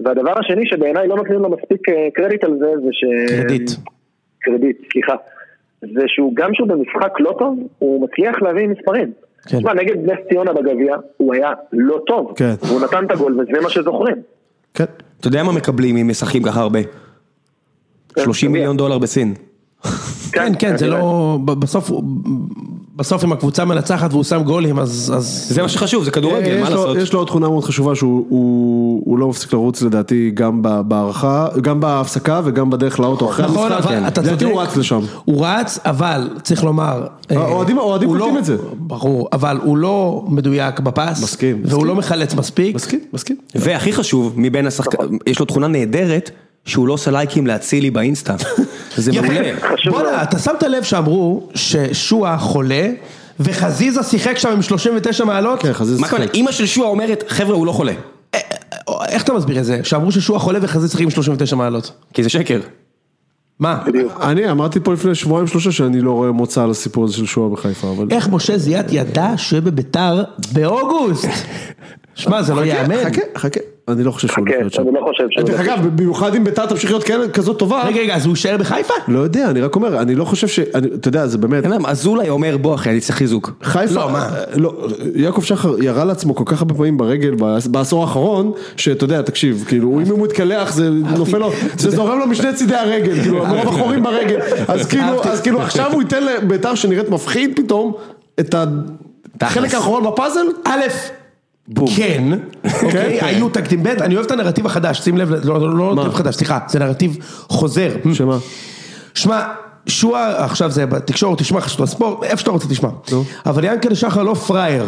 והדבר השני שבעיניי לא נותנים לו מספיק אה, קרדיט על זה, זה ש... קרדיט. קרדיט, סליחה. זה שהוא גם שהוא במשחק לא טוב, הוא מצליח להביא מספרים. כן. תשמע, נגד נס ציונה בגביע, הוא היה לא טוב. כן. והוא נתן את הגול וזה מה שזוכרים. כן. אתה יודע מה מקבלים אם משחקים ככה הרבה? 30 מיליון דולר בסין. כן, [laughs] כן, זה לא... בסוף בסוף אם הקבוצה מנצחת והוא שם גולים, אז... אז- זה מה שחשוב, זה כדורגל, יש מה לו- לעשות? יש לו עוד תכונה מאוד חשובה שהוא הוא- הוא לא מפסיק לרוץ לדעתי גם ב- בהערכה, גם בהפסקה וגם בדרך לאוטו אחרי נכון, המשחק, אבל אתה לדעתי צודק. הוא רץ לשם. הוא רץ, אבל צריך לומר... אה, האוהדים- קולטים לא- את זה. ברור, אבל הוא לא מדויק בפס. מסכים, והוא מסכים. לא מחלץ מספיק. מסכים, מסכים. והכי חשוב, מבין השחקנים, יש לו תכונה נהדרת, שהוא לא עושה לייקים להצילי באינסטה. [laughs] זה מעולה. בואנה, אתה שמת לב שאמרו ששועה חולה, וחזיזה שיחק שם עם 39 מעלות? כן, חזיזה? שיחק. אימא של שועה אומרת, חבר'ה, הוא לא חולה. אה, אה, איך אתה מסביר את זה? שאמרו ששועה חולה וחזיזה שיחק עם 39 מעלות. כי זה שקר. מה? אני אמרתי פה לפני שבועיים שלושה שאני לא רואה מוצא על הסיפור הזה של שועה בחיפה, אבל... איך משה זיאת ידע שהוא יהיה בביתר באוגוסט? שמע, זה לא ייאמן. חכה, חכה, אני לא חושב שהוא הולך להיות שם. אני לא חושב שהוא... דרך אגב, במיוחד אם ביתר תמשיך להיות כזאת טובה, רגע, רגע, אז הוא יישאר בחיפה? לא יודע, אני רק אומר, אני לא חושב ש... אתה יודע, זה באמת... אין להם, אזולאי אומר, בוא אחי, אני צריך חיזוק. חיפה, לא, מה? לא, יעקב שחר ירה לעצמו כל כך הרבה פעמים ברגל בעשור האחרון, שאתה יודע, תקשיב, כאילו, אם הוא מתקלח זה נופל לו, זה זורם לו משני צידי הרגל, כאילו, מרוב החורים ברגל, אז כאילו. אז כאילו עכשיו הוא ייתן לביתר שנראית מפחיד פתאום, את החלק האחרון בפאזל, א', כן, אוקיי, היו תקדים ב', אני אוהב את הנרטיב החדש, שים לב, לא לא- לא נרטיב חדש, סליחה, זה נרטיב חוזר. שמה? שמע, שועה, עכשיו זה בתקשורת, תשמע, חשוב הספורט, איפה שאתה רוצה תשמע. אבל ינקלה שחר לא פראייר.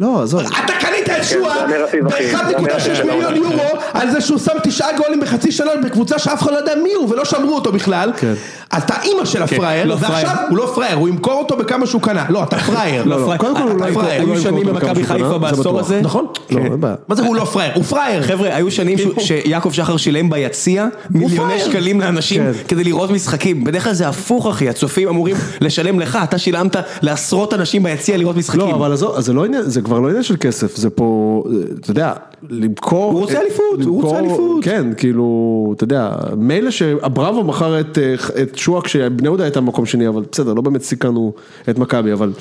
לא, עזוב, אתה קנית את שועה זה הנרטיב, אחי, זה ב-1.6 הנרטיב, מיליון יורו על זה שהוא שם תשעה גולים בחצי שנה בקבוצה שאף אחד לא יודע מי הוא ולא שמרו אותו בכלל. כן. אתה אימא של הפראייר, לא ועכשיו פראייר. הוא לא פראייר, הוא ימכור אותו בכמה שהוא קנה. לא, אתה פראייר. לא, לא, פראייר. קודם כל הוא לא ימכור- היו שנים במכבי חיפה בעשור. הזה. נכון? לא. מה זה הוא לא פראייר? הוא פראייר. חבר'ה, היו שנים שהוא- שיעקב שחר שילם ביציע מיליוני פראייר. שקלים לאנשים כן. כדי לראות משחקים. בדרך כלל זה הפוך אחי, הצופים אמורים לשלם לך, אתה שילמת לעשרות אנשים ביציע לראות משחקים. לא, אבל לא זה כבר לא עניין של כסף, זה פה, אתה יודע, למכור... הוא רוצה אליפות, הוא רוצה אליפות. כן, כאילו, אתה יודע, מילא שאברבו מכר את, אה, את שועה כשבני יהודה הייתה במקום שני, אבל בסדר, לא באמת סיכנו את מכבי, אבל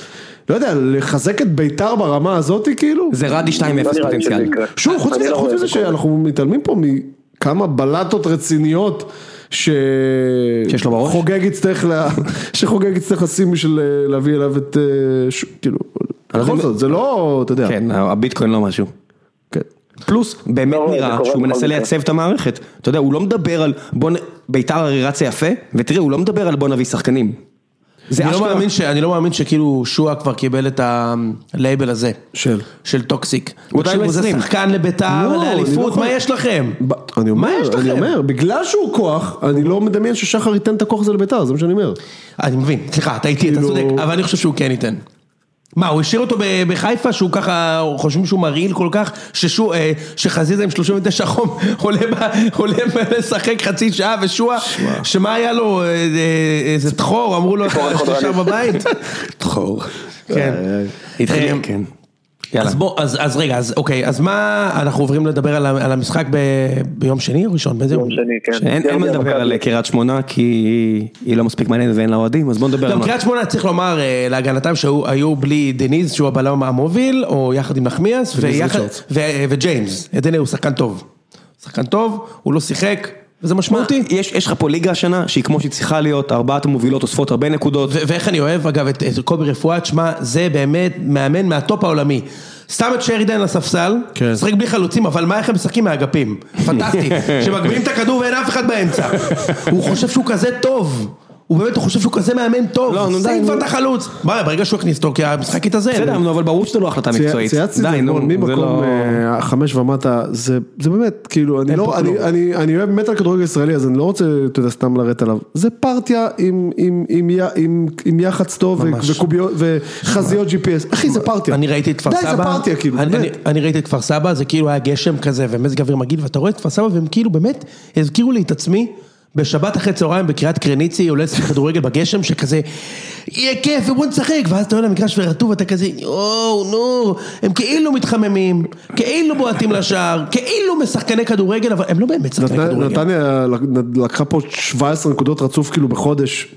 לא יודע, לחזק את ביתר ברמה הזאת, כאילו, זה רדי 2-0 לא פוטנציאל. שוב, חוץ מזה, לא. שאנחנו מתעלמים פה מכמה בלטות רציניות. ש... שיש לו בראש? חוגג יצטרך, לה... [laughs] שחוגג יצטרך לשים בשביל אה, להביא אליו את, אה, ש... כאילו, בכל זאת, זה לא, אתה יודע, כן, הביטקוין לא משהו. כן. פלוס, באמת לא, נראה שהוא מנסה. לייצב את המערכת. אתה יודע, הוא לא מדבר על בוא נ... ביתר הרי רצה יפה, ותראה, הוא לא מדבר על בוא נביא שחקנים. אני לא. מאמין ש- אני לא מאמין שכאילו שועה כבר קיבל את הלייבל הזה. של. של toxic. הוא עדיין זה ב-עשרים. שחקן לביתר, לא, אני לא לאליפות, יכול- מה יש לכם? ב- אני מה אומר, יש אני לכם? אומר, בגלל שהוא כוח, אני לא מדמיין ששחר ייתן את הכוח הזה לביתר, זה מה שאני אומר. אני מבין, סליחה, אתה איתי, אתה כאילו- צודק, אבל אני חושב שהוא כן ייתן. מה, הוא השאיר אותו בחיפה שהוא ככה, חושבים שהוא מרעיל כל כך, אה, שחזיזה עם 39 חום [laughs] עולה לשחק חצי שעה ושועה, שמה היה לו, אה, אה, איזה טחור, אמרו לו, אתה נשאר בבית? טחור. כן. אז בוא, אז, אז רגע, אז אוקיי, אז מה, אנחנו עוברים לדבר על, על המשחק ב, ביום שני או ראשון? באיזה יום שני, כן. אין אין מה לדבר. על קריית שמונה כי היא לא מספיק מעניינת ואין לה אוהדים, אז בוא נדבר על גם מה. קריית שמונה צריך לומר אה, להגנתם שהיו היו בלי דניז שהוא הבלם המוביל, או יחד עם נחמיאס, ויחד- ריצ'רדס. ו- וג'יימס, עדני הוא שחקן טוב. שחקן טוב, הוא לא שיחק, וזה משמעותי. יש יש לך פה ליגה השנה שהיא כמו שהיא צריכה להיות, ארבעת המובילות אוספות הרבה נקודות. ואיך אני אוהב אגב את, קובי רפואת, שמע, זה באמת מאמן מהטופ העולמי. שם את שרידן על הספסל, כן. משחק בלי חלוצים, אבל מה איך הם משחקים מהאגפים? [laughs] פנטסטי. שמגביהים את הכדור ואין אף אחד באמצע. הוא חושב שהוא כזה טוב. הוא באמת, הוא חושב שהוא כזה מאמן טוב. לא, נו, די, שים כבר. את החלוץ. ברגע שהוא הכניס אותו, כי המשחק התאזן. בסדר, נו, אבל ברור שזו לא החלטה מקצועית. צייצתי את די, זה נו, ממקום לא... אה, חמש ומטה, זה זה באמת, כאילו, אני לא, אני- כלום. אני אני אוהב באמת על כדורגל ישראלי, אז אני לא רוצה, אתה יודע, סתם לרדת עליו. זה פרטיה עם- עם- עם י- עם- עם יח"צ טוב. וקוביות וחזיות GPS, אחי זה פרטיה. אני ראיתי את כפר די, סבא, זה פרטיה, כאילו, אני, אני, באמת. אני ראיתי את כפר סבא, זה כאילו היה גשם כזה ומזג אוויר מגעיל, ואתה רואה את כפר סבא והם כאילו באמת הזכירו לי את עצמי בשבת אחרי צהריים בקריית קרניצי, עולה לשחק כדורגל בגשם, שכזה יהיה כיף ובוא נשחק, ואז אתה עולה למגרש ורטוב ואתה כזה יואו נו, הם כאילו מתחממים, כאילו בועטים לשער, כאילו משחקני כדורגל, אבל הם לא באמת שחקני כדורגל. נתניה לקחה פה 17 נקודות רצוף כאילו בחודש.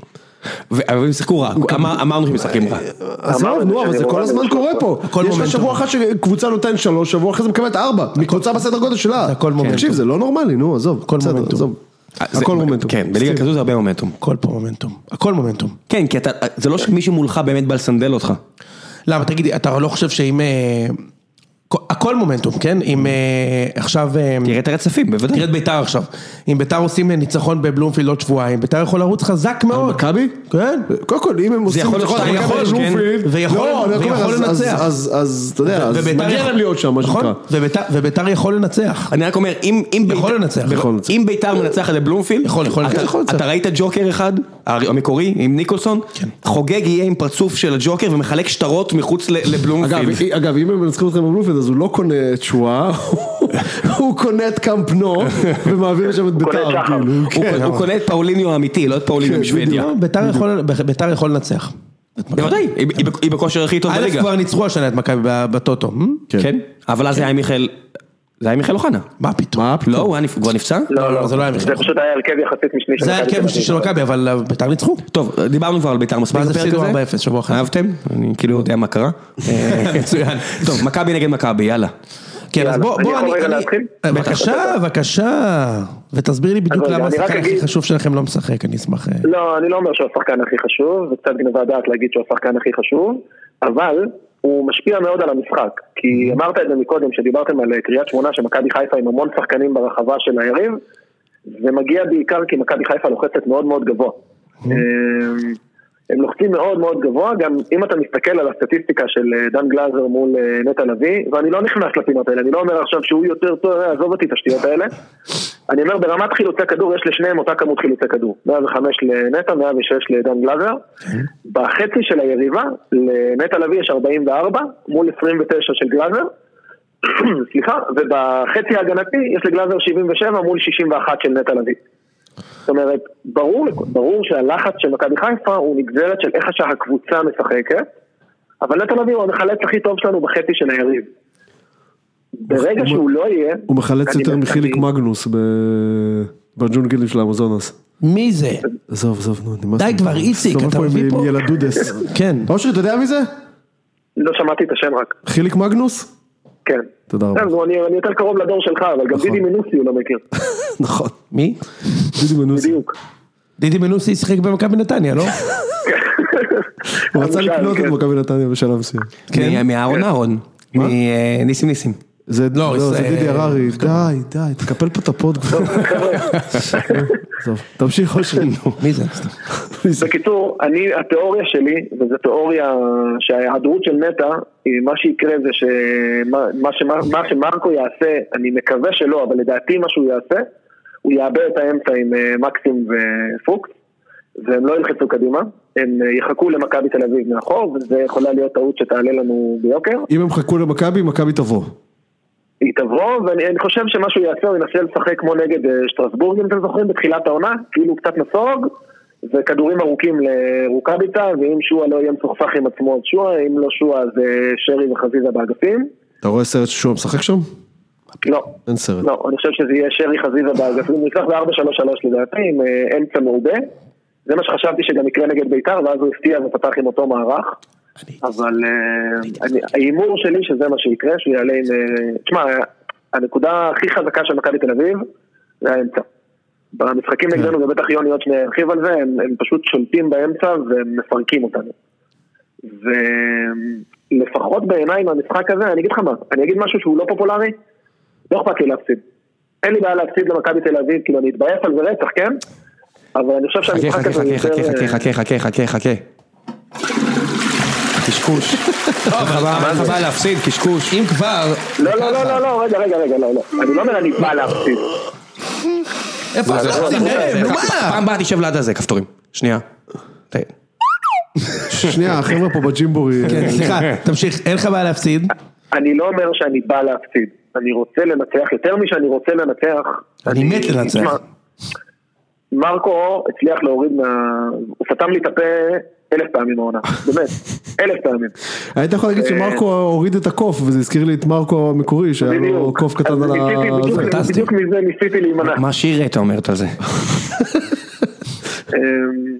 אבל הם שיחקו רע, אמר- אמרנו שהם משחקים רע. עזוב, אמרנו נו, אבל זה כל רואה הזמן קורה פה. יש לך. שבוע אחד שקבוצה נותן שלוש, שבוע אחרי זה מקבלת ארבע. מקבוצה בסדר גודל שלה. זה הכל מומנטום. תקשיב, זה לא נורמלי, נו, עזוב. הכל מומנטום. זה- הכל מומנטום. כן, בליגה כזו זה הרבה מומנטום. הכל פה מומנטום, הכל מומנטום. כן, כי אתה, זה לא שמישהו מולך באמת בא לסנדל אותך. למה, תגידי, אתה לא חושב שאם... אה, הכל מומנטום, כן? אם אה, עכשיו... אה, תראה את הרצפים, בוודאי. תראה את ביתר עכשיו. אם ביתר עושים ניצחון בבלומפילד עוד שבועיים, ביתר יכול לרוץ חזק מאוד. מכבי? כן. קודם כל, אם הם עושים ניצחון על מכבי יכול, בבלומפילד, כן. ויכול- לא, לנצח. אז אתה יודע, אז וביתר מגיע יכול- להם להיות שם, מה נכון? שנקרא. וביתר- יכול לנצח. אני רק אומר, אם, ביתר- לנצח. יכול לנצח. אם ביתר מנצחת יכול אתה- לנצח. יכול לנצח. אתה ראית ג'וקר אחד, המקורי, עם ניקולסון, כן. חוגג יהיה עם פרצוף של הג'וקר ומחלק שטרות מחוץ לבלומפילד. אגב, אם הם מנצחים אתכם בבלומפילד, אז הוא לא קונה את שועה, [laughs] הוא קונה את קאמפ נו, ומעביר שם את ביתר. כאילו. הוא קונה- הוא קונה את פאוליניו האמיתי, לא את פאוליניו כן, משוודיה. לא, ביתר יכול- לנצח. בוודאי, היא- בכושר הכי טוב א' בליגה. כבר ניצחו השנה את מכבי ב- בטוטו. כן, אבל אז זה היה מיכאל, זה היה מיכאל אוחנה. מה פתאום? מה לא, פתאום? הוא היה נפ- כבר נפצע? לא, לא, זה לא היה זה מיכאל. פשוט היה הרכב יחסית משני של זה היה הרכב שלישי של. מכבי, אבל אה, ביתר ניצחו. טוב, דיברנו כבר על ביתר מספיק ואז בפרק הפסידו הזה. 4-0 שבוע אחרי. אהבתם? אני כאילו יודע מה קרה. אה, [laughs] מצוין. טוב, מכבי נגד מכבי, יאללה. כן, אז בוא, אני בוא, אני? אה, בבקשה, בבקשה, ותסביר לי בדיוק למה השחקן הכי חשוב שלכם לא משחק, אני אשמח... לא, אני לא אומר שהוא השחקן הכי חשוב, זה קצת גנבה דעת להגיד שהוא השחקן הכי חשוב, אבל הוא משפיע מאוד על המשחק. כי אמרת את זה מקודם, שדיברתם על אה, קריית שמונה, שמכבי חיפה עם המון שחקנים ברחבה של היריב, זה מגיע בעיקר כי מכבי חיפה לוחצת מאוד מאוד גבוה. אה, הם לוחצים מאוד מאוד גבוה, גם אם אתה מסתכל על הסטטיסטיקה של אה, דן גלאזר מול אה, נטע לביא, ואני לא נכנס לפינות האלה, אני לא אומר עכשיו שהוא יותר טוב, עזוב אותי את השטויות האלה. [laughs] אני אומר ברמת חילוצי כדור יש לשניהם אותה כמות חילוצי כדור, 105 לנטע, 106 לדן גלאזר. בחצי של היריבה, לנטע לביא יש 44 מול 29 של גלאזר. [clears throat] סליחה, ובחצי ההגנתי יש לגלאזר 77 מול 61 של נטע לביא. זאת אומרת, ברור, ברור שהלחץ של מכבי חיפה הוא נגזרת של איך שהקבוצה משחקת, אבל נטע לביא הוא המחלץ הכי טוב שלנו בחצי של היריב. ברגע הוא- שהוא לא יהיה... הוא מחלץ יותר מחיליק מגנוס ב- בג'ונגלים של האמזונס. מי זה? עזוב, עזוב, נו, נמאס די. כבר, איציק, אתה פה עם- מביא פה- עם ילדודס. [laughs] כן. אושרי, אתה יודע מי זה? לא שמעתי את השם רק. חיליק מגנוס? כן. תודה רבה. כן, אני אני יותר קרוב לדור שלך, אבל גם נכון. דידי מנוסי הוא לא מכיר. [laughs] נכון. מי? דידי מנוסי. בדיוק. דידי מנוסי שיחק במכבי נתניה, לא? הוא רצה [laughs] לקנות את כן. מכבי נתניה בשלב מסוים. כן. מה- מהאהרון אהרון. מניסים ניסים. זה לא, לא, זה דידי הררי, די, די, תקפל פה את הפוד כבר. עזוב, תמשיך אושרי. מי זה? בקיצור, אני, התיאוריה שלי, וזו תיאוריה שההיעדרות של נטע, מה שיקרה זה שמה מה שמר- מה שמרקו יעשה, אני מקווה שלא, אבל לדעתי מה שהוא יעשה, הוא יאבד את האמצע עם אה, מקסים ופוקס, והם לא ילחצו קדימה. הם אה, יחכו למכבי תל אביב מאחור, וזה יכולה להיות טעות שתעלה לנו ביוקר. אם הם חכו למכבי, מכבי תבוא. היא תבוא, ואני אני חושב שמה שהוא יעשה, הוא ינסה לשחק כמו נגד אה, שטרסבורג, אם אתם זוכרים, בתחילת העונה, כאילו קצת נסוג, וכדורים ארוכים לרוקאביצה, ואם שועה לא יהיה מסוכסך עם עצמו, אז שועה, אם לא שועה, אז אה, שרי וחזיזה באגפים. אתה רואה סרט ששועה משחק שם? לא. אין סרט. לא, אני חושב שזה יהיה שרי חזיזה באגפים, הוא יצטרך ב-4-3-3 לדעתי, עם אה, אמצע מעובה. זה מה שחשבתי שגם יקרה נגד בית"ר, ואז הוא הפתיע ופתח עם אותו מערך. אבל אה, אני- ההימור שלי שזה מה שיקרה, שהוא יעלה עם... אה, תשמע, הנקודה הכי חזקה של מכבי תל אביב זה האמצע. במשחקים נגדנו, ובטח יוני עוד שנייה ירחיב על זה, הם, הם פשוט שולטים באמצע והם מפרקים אותנו. ולפחות בעיניי מהמשחק הזה, אני אגיד לך מה, אני אגיד משהו שהוא לא פופולרי, לא אכפת לי להפסיד. אין לי בעיה להפסיד למכבי תל אביב, כאילו אני אתבאס על זה רצח, כן? אבל אני חושב שהמשחק הזה הוא חכה. חכה, חכה, חכה, חכה, חכה, חכה. קשקוש. [laughs] מה בא להפסיד, קשקוש. אם כבר... לא, לא, לא, לא, לא, רגע, רגע, רגע, לא, לא. אני לא אומר אני בא להפסיד. איפה זה- הלחצים? זה- ראם, זה- נו מה? פעם הבאה תשב ליד הזה, כפתורים. שנייה. שנייה, החבר'ה פה בג'ימבורי. כן, סליחה, [laughs] תמשיך, אין לך בעיה להפסיד. אני לא אומר שאני בא להפסיד. אני רוצה לנצח, יותר משאני רוצה לנצח. אני מת לנצח. מרקו הצליח להוריד מה... הוא סתם לי את הפה אלף פעמים העונה. באמת, [laughs] אלף פעמים. היית יכול להגיד שמרקו הוריד את הקוף, וזה הזכיר לי את מרקו המקורי, שהיה לו. קוף קטן על ה... בדיוק- מזה ניסיתי להימנע. מה שירתה אומרת על זה? [laughs] אמ,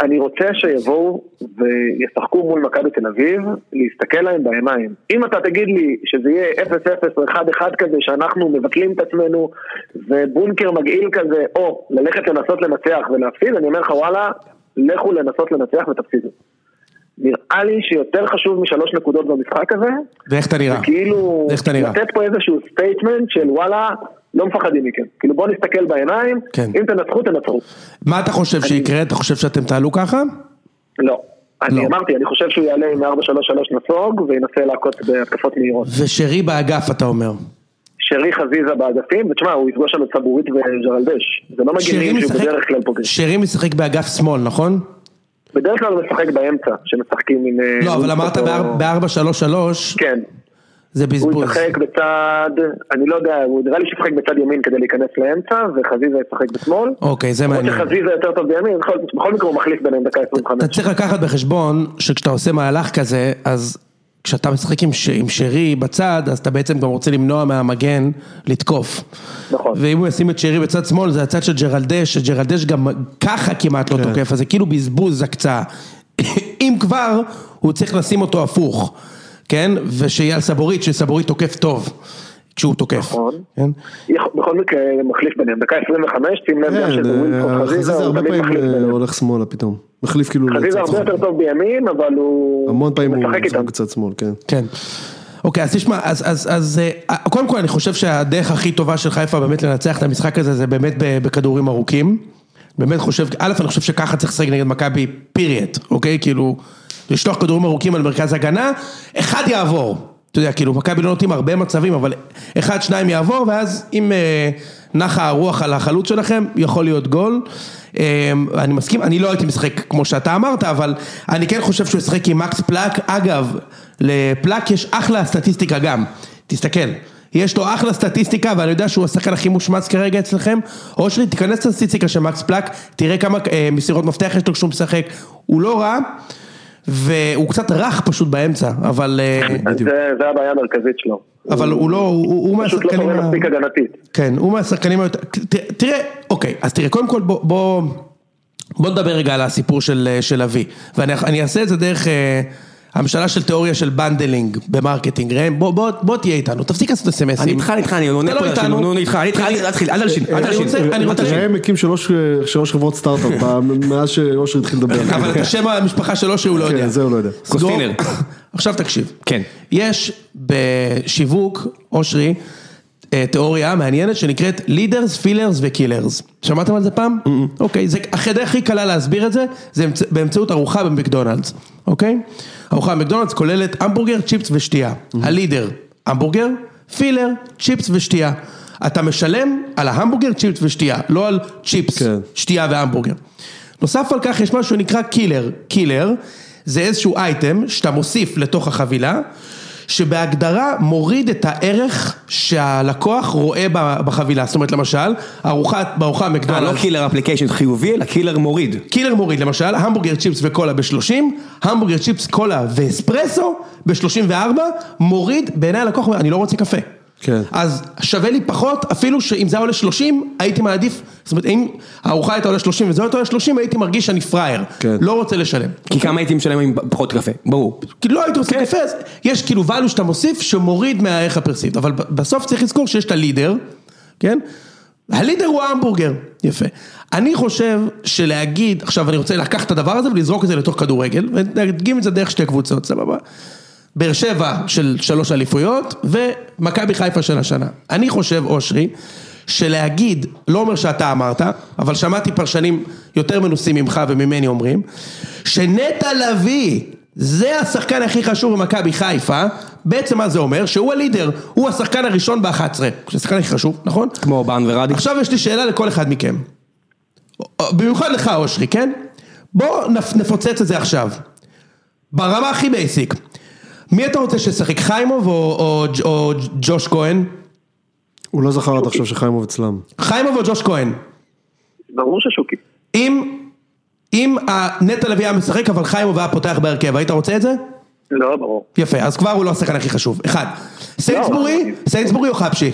אני רוצה שיבואו וישחקו מול מכבי תל אביב, להסתכל להם בעיניים. אם אתה תגיד לי שזה יהיה 0-0 או 1-1 כזה, שאנחנו מבטלים את עצמנו, ובונקר מגעיל כזה, או ללכת לנסות לנצח ולהפסיד, אני אומר לך וואלה, לכו לנסות לנצח ותפסידו. נראה לי שיותר חשוב משלוש נקודות במשחק הזה, ואיך אתה נראה? כאילו איך אתה נראה? לתת פה איזשהו statement של וואלה, לא מפחדים מכם. כאילו בואו נסתכל בעיניים, כן. אם תנצחו תנצחו. מה אתה חושב שיקרה? אתה חושב שאתם תעלו ככה? לא. אני לא. אמרתי, אני חושב שהוא יעלה עם 4-3-3 נסוג וינסה להכות בהתקפות מהירות. ושרי באגף אתה אומר. שרי חזיזה באגפים, ותשמע, הוא יפגוש שם את סבורית וג'רלדש. זה לא מגנים שהוא בדרך כלל פוגש. שרי משחק באגף שמאל, נכון? בדרך כלל הוא משחק באמצע, שמשחקים עם... אה, לא, אבל אמרת אותו- ב-4-3-3, כן. זה הוא בזבוז. ישחק בצד, אני לא יודע, הוא נראה לי שישחק בצד ימין כדי להיכנס לאמצע, וחזיזה ישחק בשמאל. אוקיי, זה למרות מעניין. שחזיזה יותר טוב בימין, בכל- בכל מקרה הוא מחליף ביניהם דקה 25. אתה צריך לקחת בחשבון שכשאתה עושה מהלך כזה, אז כשאתה משחק עם, ש... עם שרי בצד, אז אתה בעצם גם רוצה למנוע מהמגן לתקוף. נכון. ואם הוא ישים את שרי בצד שמאל, זה הצד של ג'רלדש, שג'רלדש גם ככה כמעט לא תוקף, אז זה כאילו בזבוז הקצאה. [coughs] אם כבר, הוא צריך לשים אותו הפוך, כן? ושיהיה על סבורית, שסבורית תוקף טוב, כשהוא תוקף. נכון. כן? בכל מקרה מחליף ביניהם, דקה 25, שים לב כן, חזיזה, הרבה פעמים אה. הולך שמאלה פתאום. מחליף כאילו חזיזה הרבה. יותר טוב בימין, אבל הוא המון פעמים הוא משחק. בצד שמאל, כן. כן. אוקיי, אז תשמע, אז, אז, אז אה, קודם כל אני חושב שהדרך הכי טובה של חיפה באמת לנצח את המשחק הזה, זה באמת בכדורים ארוכים. באמת חושב, א', אני חושב שככה צריך לשחק נגד מכבי, פיריט, אוקיי? כאילו, לשלוח כדורים ארוכים על מרכז הגנה, אחד יעבור. אתה יודע, כאילו, מכבי לא נותנים הרבה מצבים, אבל אחד, שניים יעבור, ואז אם אה, נחה הרוח על החלוץ שלכם, יכול להיות גול. אה, אני מסכים, אני לא הייתי משחק כמו שאתה אמרת, אבל אני כן חושב שהוא ישחק עם מקס פלאק. אגב, לפלאק יש אחלה סטטיסטיקה גם, תסתכל. יש לו אחלה סטטיסטיקה ואני יודע שהוא השחקן הכי מושמץ כרגע אצלכם אושרי תיכנס לסטטיסטיקה של מקס פלאק תראה כמה אה, מסירות מפתח יש לו כשהוא משחק הוא לא רע והוא קצת רך פשוט באמצע אבל, אה, אז זה הבעיה המרכזית שלו. אבל הוא לא, הוא, הוא פשוט לא מהשחקנים, ה- מספיק הגנתית. כן הוא מהשחקנים היותר, תראה אוקיי אז תראה קודם כל בוא, בוא, נדבר רגע על הסיפור של, אה, של אבי ואני אני אעשה את זה דרך אה, המשלה של תיאוריה של bundling ב marketing ראם בוא, בוא, בוא תהיה איתנו תפסיק לעשות אסמסים אני איתך, אני איתך, אני עונה אתה פה לא לאנשים, איתנו. נו, נו, איתך, אני איתך, אל תתחיל, אל תלשין, אל אני תלשין. רוצה- אני רוצה- ראם הקים שלוש שלוש חברות סטארט-אפ [laughs] מאז שאושרי התחיל לדבר. אבל את השם המשפחה שלו שהוא לא יודע. כן, זה הוא לא יודע. קוסטינר. [laughs] עכשיו תקשיב. כן. יש בשיווק, אושרי, אה, תיאוריה מעניינת שנקראת leaders, fillers ו-killers. שמעתם על זה פעם? אוקיי, זה הדרך הכי קלה להסביר את זה, זה אמצ- באמצעות ארוחה במקדונלדס, אוקיי? ארוחה במקדונלדס כוללת המבורגר, צ'יפס ושתייה. הלידר, המבורגר, פילר, צ'יפס ושתייה. אתה משלם על ההמבורגר, צ'יפס ושתייה, לא על צ'יפס, כן. שתייה והמבורגר. נוסף על כך יש משהו שנקרא killer, killer זה איזשהו אייטם שאתה מוסיף לתוך החבילה, שבהגדרה מוריד את הערך שהלקוח רואה בחבילה, זאת אומרת למשל, ארוחה, בארוחה אה, לא מקדונלדס, killer application חיובי, אלא killer מוריד. killer מוריד למשל, המבורגר צ'יפס וקולה ב-30, המבורגר צ'יפס קולה ואספרסו ב-34, מוריד, בעיניי הלקוח אני לא רוצה קפה. כן. אז שווה לי פחות, אפילו שאם זה היה עולה 30, הייתי מעדיף, זאת אומרת, אם הארוחה הייתה עולה 30 וזה הייתה עולה 30, הייתי מרגיש שאני פראייר. כן. לא רוצה לשלם. כי כמה הייתי משלם עם פחות קפה, ברור. כי לא הייתי רוצה קפה, אז יש כאילו value שאתה מוסיף שמוריד מהערך הפרסיבט, אבל בסוף צריך לזכור שיש את הלידר, כן? הלידר הוא ההמבורגר, יפה. אני חושב שלהגיד, עכשיו אני רוצה לקחת את הדבר הזה ולזרוק את זה לתוך כדורגל, ולהדגים את זה דרך שתי קבוצות, סבבה? באר שבע של שלוש אליפויות, ומכבי חיפה של השנה. אני חושב, אושרי, שלהגיד, לא אומר שאתה אמרת, אבל שמעתי פרשנים יותר מנוסים ממך וממני אומרים, שנטע לביא, זה השחקן הכי חשוב במכבי חיפה, בעצם מה זה אומר? שהוא ה leader, הוא השחקן הראשון ב-11, זה השחקן הכי חשוב, נכון? כמו בן ורדי. עכשיו יש לי שאלה לכל אחד מכם. במיוחד לך אושרי, כן? בוא נפ- נפוצץ את זה עכשיו. ברמה הכי basic. מי אתה רוצה שישחק, חיימוב או, או, או ג'וש כהן? הוא לא זכר עד עכשיו שחיימוב אצלם. חיימוב או ג'וש כהן? ברור ששוקי. אם, אם נטע לוי היה משחק אבל חיימוב היה פותח בהרכב, היית רוצה את זה? לא, ברור. יפה, אז כבר הוא לא השחקן הכי חשוב. אחד. סיינסבורי, לא. סיינסבורי או חבשי?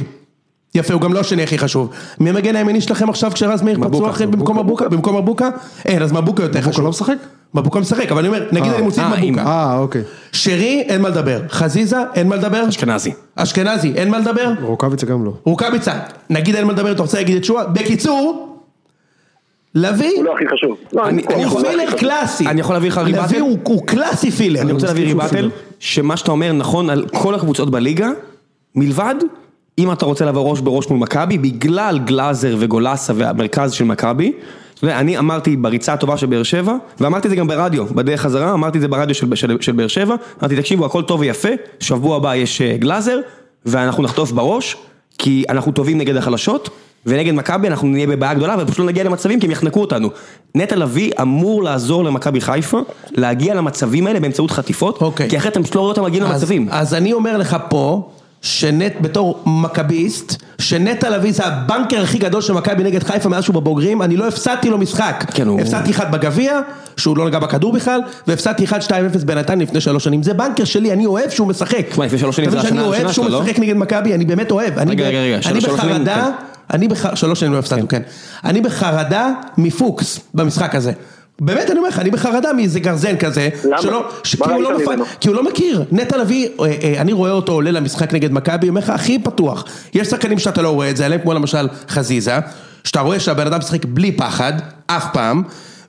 יפה, הוא גם לא השני הכי חשוב. מי המגן הימני שלכם עכשיו כשרז מאיר פצוע מבוקה, אחרי במקום מבוקה? במקום מבוקה? אין, אז מבוקה יותר חשוב. לא משחק? מבוקה משחק, אבל אני אומר, נגיד אני מוסיף אה, מבוקה. אה, אוקיי. שרי, אין מה לדבר. חזיזה, אין מה לדבר. אשכנזי. אשכנזי, אין מה לדבר. רוקאביצה גם לא. רוקאביצה, נגיד אין מה לדבר, אתה רוצה להגיד את שועה? בקיצור, לביא הוא לא הכי חשוב. לא, הוא לא פילר. קלאסי. אני יכול להביא לך ריבטל? לביא הוא- הוא קלאסי פילר. אני רוצה להביא ריבטל, שמה שאתה אומר נכון על כל הקבוצות בליגה, מלבד אם אתה רוצה לעבור ראש בראש מול מכבי, בגלל גלאזר וגולסה והמרכז של מכבי, אתה יודע, אני אמרתי בריצה הטובה של באר שבע, ואמרתי את זה גם ברדיו, בדרך חזרה, אמרתי את זה ברדיו של, של, של באר שבע, אמרתי תקשיבו הכל טוב ויפה, שבוע הבא יש אה, גלאזר, ואנחנו נחטוף בראש, כי אנחנו טובים נגד החלשות, ונגד מכבי אנחנו נהיה בבעיה גדולה, ופשוט לא נגיע למצבים כי הם יחנקו אותנו. נטע לביא אמור לעזור למכבי חיפה, להגיע למצבים האלה באמצעות חטיפות, אוקיי. כי אחרת הם פשוט לא רואים אותם מגיעים למצבים. אז אני אומר לך פה, שנט, בתור מכביסט, שנטע לביא זה הבנקר הכי גדול של מכבי נגד חיפה מאז שהוא בבוגרים, אני לא הפסדתי לו משחק. כן, הוא- הפסדתי אחד בגביע, שהוא לא נגע בכדור בכלל, והפסדתי 1-2-0 בנתניה לפני שלוש שנים. זה בנקר שלי, אני אוהב שהוא משחק. תשמע, לפני שלוש שנים זה השנה אוהב הראשונה שהוא שלו, לא? משחק נגד מכבי, אני באמת אוהב. אני רגע, רגע, רגע, אני שלוש שנים, בחרדה, כן. אני בח... שלוש שנים לא הפסדנו, כן. אני בחרדה מפוקס במשחק הזה. באמת אני אומר לך, אני בחרדה מאיזה גרזן כזה, למה? שלא, מה שכאילו ראית לא ממנו? כי הוא לא מכיר, נטע לביא, אה, אה, אני רואה אותו עולה למשחק נגד מכבי, אומר לך הכי פתוח, יש שחקנים שאתה לא רואה את זה, עליהם כמו למשל חזיזה, שאתה רואה שהבן אדם משחק בלי פחד, אף פעם,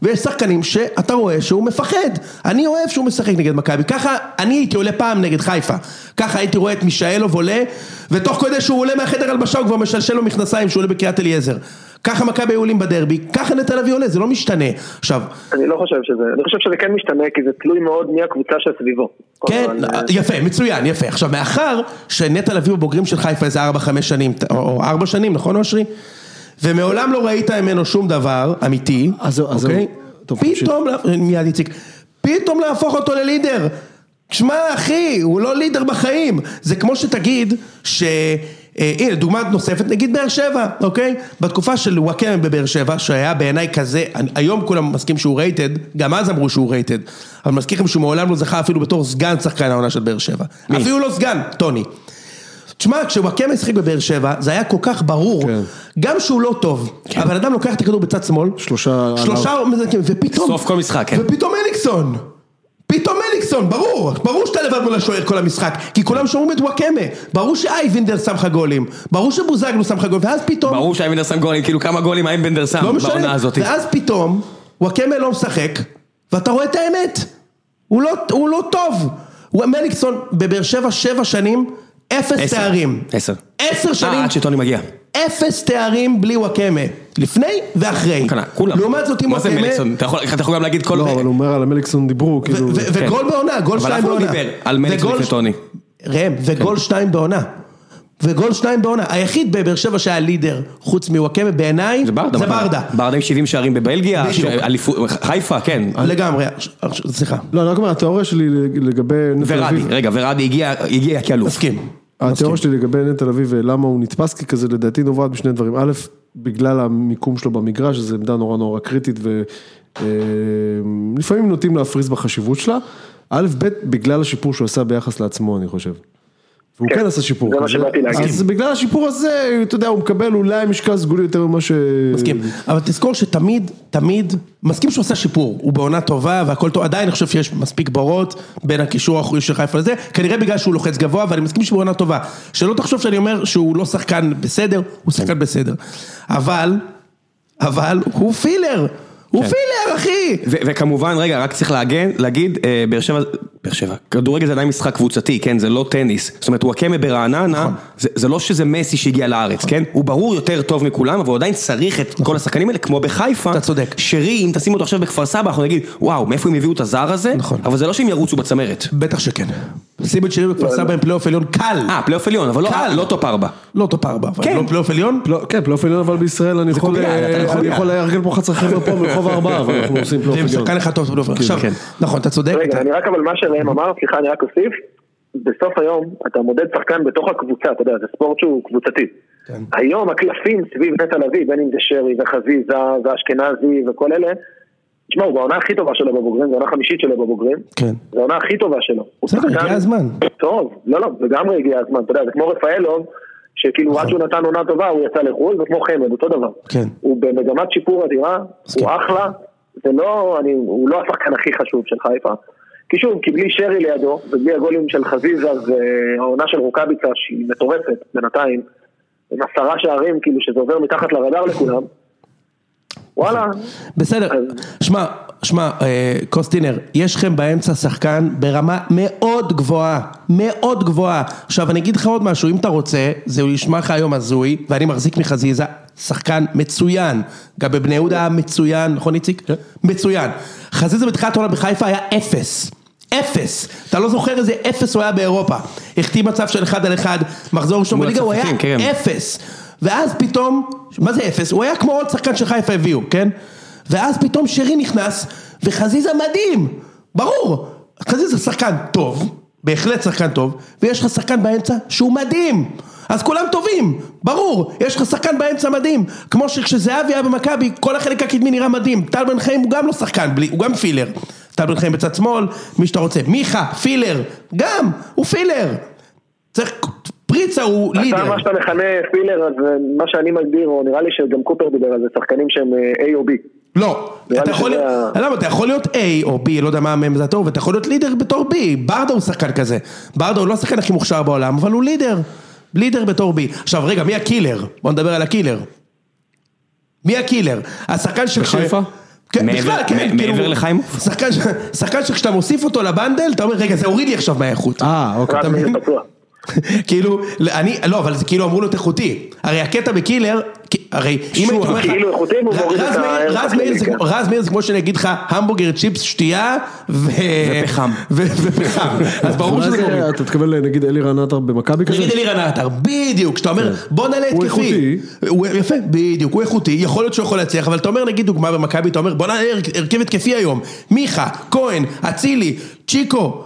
ויש שחקנים שאתה רואה שהוא מפחד, אני אוהב שהוא משחק נגד מכבי, ככה אני הייתי עולה פעם נגד חיפה, ככה הייתי רואה את מישאלוב עולה, ותוך כדי שהוא עולה מהחדר הלבשה הוא כבר משלשל לו מכנסיים שהוא עולה בקריית אליעזר, ככה מכבי עולים בדרבי, ככה נטע לביא עולה, זה לא משתנה, עכשיו, אני לא חושב שזה, אני חושב שזה כן משתנה, כי זה תלוי מאוד מי הקבוצה שסביבו. כן, אה, יפה, מצוין, יפה. עכשיו, מאחר שנטע לביא בבוגרים של חיפה איזה 4-5 שנים, או 4 שנים, נכון אושרי? ומעולם לא ראית ממנו שום דבר אמיתי, אז. אוקיי? טוב. פתאום, מיד איציק, פתאום להפוך אותו ללידר. שמע אחי, הוא לא לידר בחיים. זה כמו שתגיד ש... אה, הנה, דוגמה נוספת, נגיד באר שבע, אוקיי? בתקופה של וואקמה בבאר שבע, שהיה בעיניי כזה, היום כולם מסכים שהוא רייטד, גם אז אמרו שהוא רייטד, אבל מזכיר לכם שהוא מעולם לא זכה אפילו בתור סגן שחקן העונה של באר שבע. אפילו לא סגן, טוני. תשמע, כשוואקמה שיחק בבאר שבע, זה היה כל כך ברור, כן. גם שהוא לא טוב, הבן אדם לוקח את הכדור בצד שמאל, שלושה שלושה מזנקים, ופתאום, סוף כל משחק, כן. ופתאום אליקסון, פתאום אליקסון, ברור, ברור שאתה לבד מול השוער כל המשחק, כי כולם שומעים את וואקמה, ברור שאייבינדר שם לך גולים, ברור שבוזגלו שם לך גולים, ואז פתאום, ברור שאייבנדר שם גולים, כאילו כמה גולים האייבנדר שם לא משנה, בעונה הזאת. ואז פתאום, וואקמה לא משחק, ואתה רואה את האמת, הוא לא, הוא לא טוב, הוא- מליקסון בבאר שבע שבע שנים, אפס. תארים, עשר. עשר אה, שנים, עד שטוני מגיע. אפס תארים בלי וואקמה, לפני ואחרי, כנ"ל, כולם. לעומת זאת עם מה זה וואקמה, מליקסון? אתה יכול אתה יכול גם להגיד כל... לא, אבל הוא אומר על המליקסון דיברו, כאילו... וגול בעונה, גול אבל שתיים אף אחד לא בעונה. דיבר על מליקסון וגול- לפני טוני. ראם, וגול שתיים בעונה. וגול שניים בעונה, היחיד בבאר שבע שהיה לידר, חוץ מוואקמה בעיניי, זה ברדה. זה ברדה. ברדה עם 70 שערים בבלגיה, חיפה, כן. לגמרי, סליחה, לא, אני רק אומר, התיאוריה שלי לגבי נטע ורדי, רגע, ורדי הגיע, כאלוף. מסכים. התיאוריה שלי לגבי נטע אביב ולמה הוא נתפס ככזה, לדעתי נובעת משני דברים. א', בגלל המיקום שלו במגרש, זו עמדה נורא נורא קריטית ולפעמים נוטים להפריז בחשיבות שלה. א', ב', בגלל השיפור שהוא עשה ביחס לעצמו, אני חושב. והוא כן, כן עשה שיפור זה מה. שבאתי להגיד. אז בגלל השיפור הזה, אתה יודע, הוא מקבל אולי משקל סגולי יותר ממה ש... מסכים, אבל תזכור שתמיד, תמיד, מסכים שהוא עשה שיפור, הוא בעונה טובה והכל טוב, עדיין אני חושב שיש מספיק בורות בין הקישור האחורי של חיפה לזה, כנראה בגלל שהוא לוחץ גבוה, ואני מסכים שהוא בעונה טובה. שלא תחשוב שאני אומר שהוא לא שחקן בסדר, הוא שחקן בסדר. אבל, אבל, הוא פילר, הוא פילר אחי! ו- וכמובן, רגע, רק צריך להגן, להגיד, אה, באר שבע, באר שבע, כדורגל זה עדיין משחק קבוצתי, כן, זה לא טניס. זאת אומרת, וואקמה ברעננה, זה, זה לא שזה מסי שהגיע לארץ, כן? הוא ברור יותר טוב מכולם, אבל הוא עדיין צריך את כל השחקנים האלה, כמו בחיפה. אתה צודק. שרי, אם תשים אותו עכשיו בכפר סבא, אנחנו נגיד, וואו, מאיפה הם הביאו את הזר הזה? נכון. אבל זה לא שהם ירוצו בצמרת. בטח שכן. שים את שירים בכפר סבא עם פלייאוף עליון קל. אה, פלייאוף עליון, אבל לא, קל. לא top ארבע. לא top ארבע, אבל כן. לא פלייאוף עליון? לא, כן, פלייאוף עליון אבל בישראל אני יכול, לא אה, לארגן פה 11 חבר'ה פה מרחוב הארבעה, אבל אנחנו עושים פלייאוף עליון. שחקן אחד טוב בפלייאוף עכשיו, כן. נכון, אתה צודק. רגע, אני רק אבל מה שראם אמר, סליחה, אני רק אוסיף, בסוף היום אתה מודד שחקן בתוך הקבוצה, אתה יודע, זה ספורט שהוא קבוצתי. כן. היום הקלפים סביב נטע לביא, בין אם זה שרי וחזיזה ואשכנזי וכל אלה, תשמע, הוא בעונה הכי טובה שלו בבוגרים, זו העונה החמישית שלו בבוגרים, כן. זו העונה הכי טובה שלו. בסדר, הגיע הזמן. טוב, לא, לא, לגמרי הגיע הזמן, אתה יודע, זה כמו רפאלוב, שכאילו עד שהוא נתן עונה טובה הוא יצא לחו"ל, וכמו חמד, אותו דבר. כן. הוא במגמת שיפור אדירה. הוא אחלה, זה לא, אני, הוא לא השחקן הכי חשוב של חיפה. כי שוב, כי בלי שרי לידו, ובלי הגולים של חזיזה והעונה של רוקאביצה שהיא מטורפת בינתיים, עם עשרה שערים, כאילו שזה עובר מתחת לרדאר לכולם, וואלה, בסדר, שמע, שמע, אה, קוסטינר, יש לכם באמצע שחקן ברמה מאוד גבוהה, מאוד גבוהה. עכשיו אני אגיד לך עוד משהו, אם אתה רוצה, זה נשמע לך היום הזוי, ואני מחזיק מחזיזה, שחקן מצוין, גם בבני יהודה היה מצוין, נכון איציק? מצוין. חזיזה בתחילת העונה בחיפה היה אפס. אפס, אתה לא זוכר איזה אפס הוא היה באירופה, החטיא מצב של אחד על אחד, מחזור ראשון בליגה, הוא היה כן. אפס, ואז פתאום, מה זה אפס? הוא היה כמו עוד שחקן של חיפה הביאו, כן? ואז פתאום שרי נכנס, וחזיזה מדהים, ברור, חזיזה שחקן טוב, בהחלט שחקן טוב, ויש לך שחקן באמצע שהוא מדהים, אז כולם טובים, ברור, יש לך שחקן באמצע מדהים, כמו שכשזהבי היה במכבי, כל החלק הקדמי נראה מדהים, טל בן חיים הוא גם לא שחקן, בלי, הוא גם פילר, טל בן חיים בצד שמאל, מי שאתה רוצה, מיכה, פילר, גם, הוא פילר, צריך, פריצה הוא אתה לידר. מה שאתה מכנה פילר, אז אה, מה שאני מגדיר, או נראה לי שגם קופר דיבר על זה, שחקנים שהם אה, A או B. לא, אתה יכול, שזה להיות- למה אתה יכול להיות A או B, לא יודע מה מהם זה הטוב, ואתה יכול להיות לידר בתור B, ברדה הוא שחקן כזה, ברדה הוא לא השחקן הכי מוכשר בעולם, אבל הוא לידר, leader בתור B. עכשיו רגע, מי ה killer? בוא נדבר על ה killer. מי ה killer? השחקן ש... בחיפה? כן, מעבר- בכלל, כן, מ- כאילו, מעבר לחיימוב? שחקן שחקן שכשאתה מוסיף אותו ל bundle, אתה אומר, רגע, זה הוריד לי עכשיו מהאיכות. אה, אוקיי. כאילו, אני, לא, אבל זה כאילו אמור להיות איכותי. הרי הקטע ב killer, הרי אם הייתי אומר לך... כאילו איכותי, הוא מוריד רז את מאיר- הערך רז מאיר זה כמו- שאני אגיד לך, המבורגר צ'יפס שתייה ו... ופחם. ו- ופחם. אז [laughs] ברור שזה זה- מוריד. אתה מתכוון נגיד אלירן עטר במכבי כזה? נגיד אלירן עטר, בדיוק, כשאתה אומר בוא נעלה התקפי, הוא איכותי. יפה, בדיוק, הוא איכותי, יכול להיות שהוא יכול להצליח, אבל אתה אומר נגיד דוגמה במכבי, אתה אומר בוא נעלה הרכ- הרכב התקפי היום, מיכה, כהן, אצילי, צ'יקו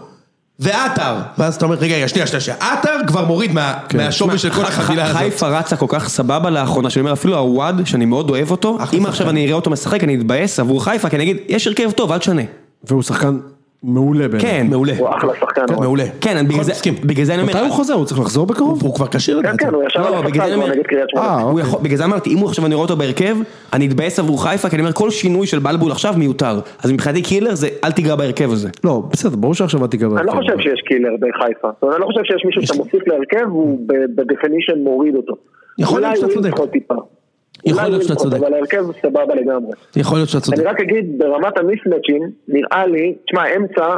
ועטר, ואז אתה אומר רגע, רגע, שנייה, שנייה, שנייה, עטר כבר מוריד מה- מהשווי של כל החבילה הזאת. חיפה רצה כל כך סבבה לאחרונה, שאני אומר אפילו הוואד, שאני מאוד אוהב אותו, אם עכשיו אני אראה אותו משחק אני אתבאס עבור חיפה, כי אני אגיד, יש הרכב טוב, אל תשנה. והוא שחקן מעולה בעיניי. כן, מעולה, הוא אחלה שחקן. אבל. מעולה. כן, בגלל זה- מסכים. בגלל זה אני אומר, מתי הוא חוזר? הוא צריך לחזור בקרוב? הוא כבר כשיר כן, לדעתי. כן, הוא ישר לא, על בגלל הספסל זה אני כבר אומר- נגד קריית שמונה. אה, הוא יכול, בגלל זה אמרתי, אם הוא עכשיו אני רואה אותו בהרכב, אני אתבאס עבור חיפה, כי אני אומר, כל שינוי של בלבול עכשיו מיותר. אז מבחינתי killer זה, אל תיגע בהרכב הזה. לא, בסדר, ברור שעכשיו אל תיגע אני לא חושב שיש killer בחיפה. אני לא חושב שיש מישהו שאתה מוסיף להרכב, הוא ב definition מוריד אותו. יכול להיות שאתה אולי צודק. יכול להיות שאתה צודק. אבל ההרכב סבבה לגמרי. יכול להיות שאתה צודק. אני רק אגיד, ברמת המיסמצ'ים, נראה לי, תשמע, אמצע,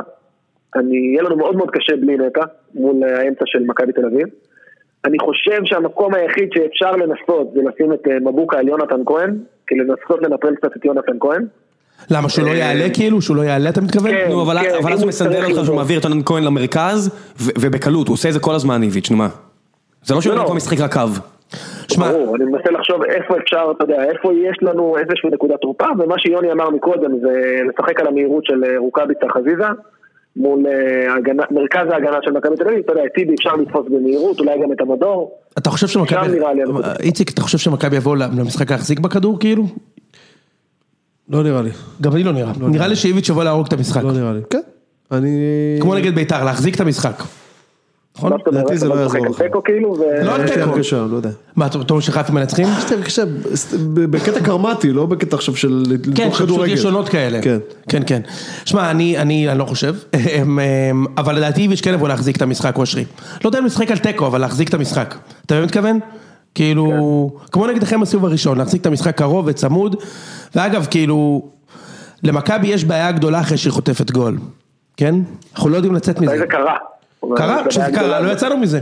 אני, יהיה לנו מאוד מאוד קשה בלי נטע, מול האמצע של מכבי תל אביב. אני חושב שהמקום היחיד שאפשר לנסות זה לשים את אה, מבוקה על יונתן כהן, כי לנסות לנטרל קצת את יונתן כהן. למה שהוא לא יעלה כאילו? שהוא לא יעלה אתה מתכוון? כן. נו, אבל כן, אבל אם אז הוא יצטרך אותך שהוא. מעביר את עונן כהן למרכז, ובקלות, הוא עושה את זה כל הזמן איביץ', נו מה. זה לא לא, לא. שבמקום משחק רק קו. שמע, אני מנסה לחשוב איפה אפשר, אתה יודע, איפה יש לנו איזושהי נקודת תורפה, ומה שיוני אמר מקודם זה לשחק על המהירות של אה, רוקאביצה חזיזה, מול אה, הגנה, מרכז ההגנה של מכבי תל אביב, אתה יודע, את טיבי אפשר לתפוס במהירות, אולי גם את המדור, אתה חושב שמכבי... איציק, אתה חושב שמכבי יבואו למשחק להחזיק בכדור כאילו? לא נראה לי, גם לי לא נראה. נראה לי שאיביץ' יבוא להרוג את המשחק. לא נראה לי. כן. אני... כמו נגד בית"ר, להחזיק את המשחק. נכון? לדעתי זה לא יעזור לך. כאילו. לא על לי תיקו. לא יודע. מה, אתה אתה אומר שחיפה מנצחים? יש לי הרגשה, בקטע קרמטי, לא בקטע עכשיו של כן, כדורגל. יש עונות כאלה. כן. כן, כן. שמע, אני, לא חושב, [laughs] אבל לדעתי איביץ' כן יבוא להחזיק את המשחק אושרי. לא יודע אם לשחק על תיקו, אבל להחזיק את המשחק. אתה באמת מתכוון? כאילו, כמו נגדכם בסיבוב הראשון, להחזיק את המשחק קרוב וצמוד, ואגב, כאילו, למכבי יש בעיה גדולה אחרי שהיא חוטפת גול, כן? אנחנו לא יודעים לצאת מתי מזה. זה קרה? קרה, זה כשזה קרה. לא יצאנו מזה.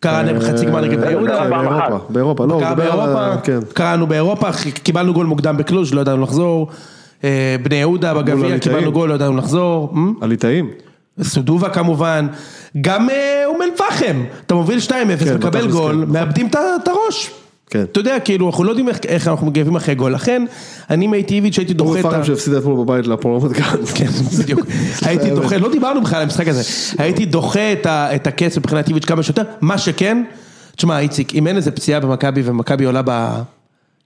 קרה חצי גמר נגד בני יהודה. פעם באירופה, לא, כן. קראנו באירופה, קיבלנו גול מוקדם בקלוז', לא ידענו לחזור. אה, בני יהודה בגביע. קיבלנו גול, לא ידענו לחזור. הליטאים. סודובה כמובן. גם אה, אום אל פחם, אתה מוביל 2-0, כן, מקבל גול, כן. מאבדים את הראש. כן. אתה יודע, כאילו, אנחנו לא יודעים איך- איך אנחנו מגיבים אחרי גול. לכן, אני מייטיבית שהייתי דוחה אורי את ה... פארם שהפסידה אתמול בבית רמת גן. [laughs] כן, בדיוק. הייתי דוחה, לא דיברנו בכלל על המשחק הזה, הייתי דוחה את ה- את הקץ מבחינת איביץ' כמה שיותר, מה שכן, תשמע איציק, אם אין איזה פציעה במכבי ומכבי עולה ב...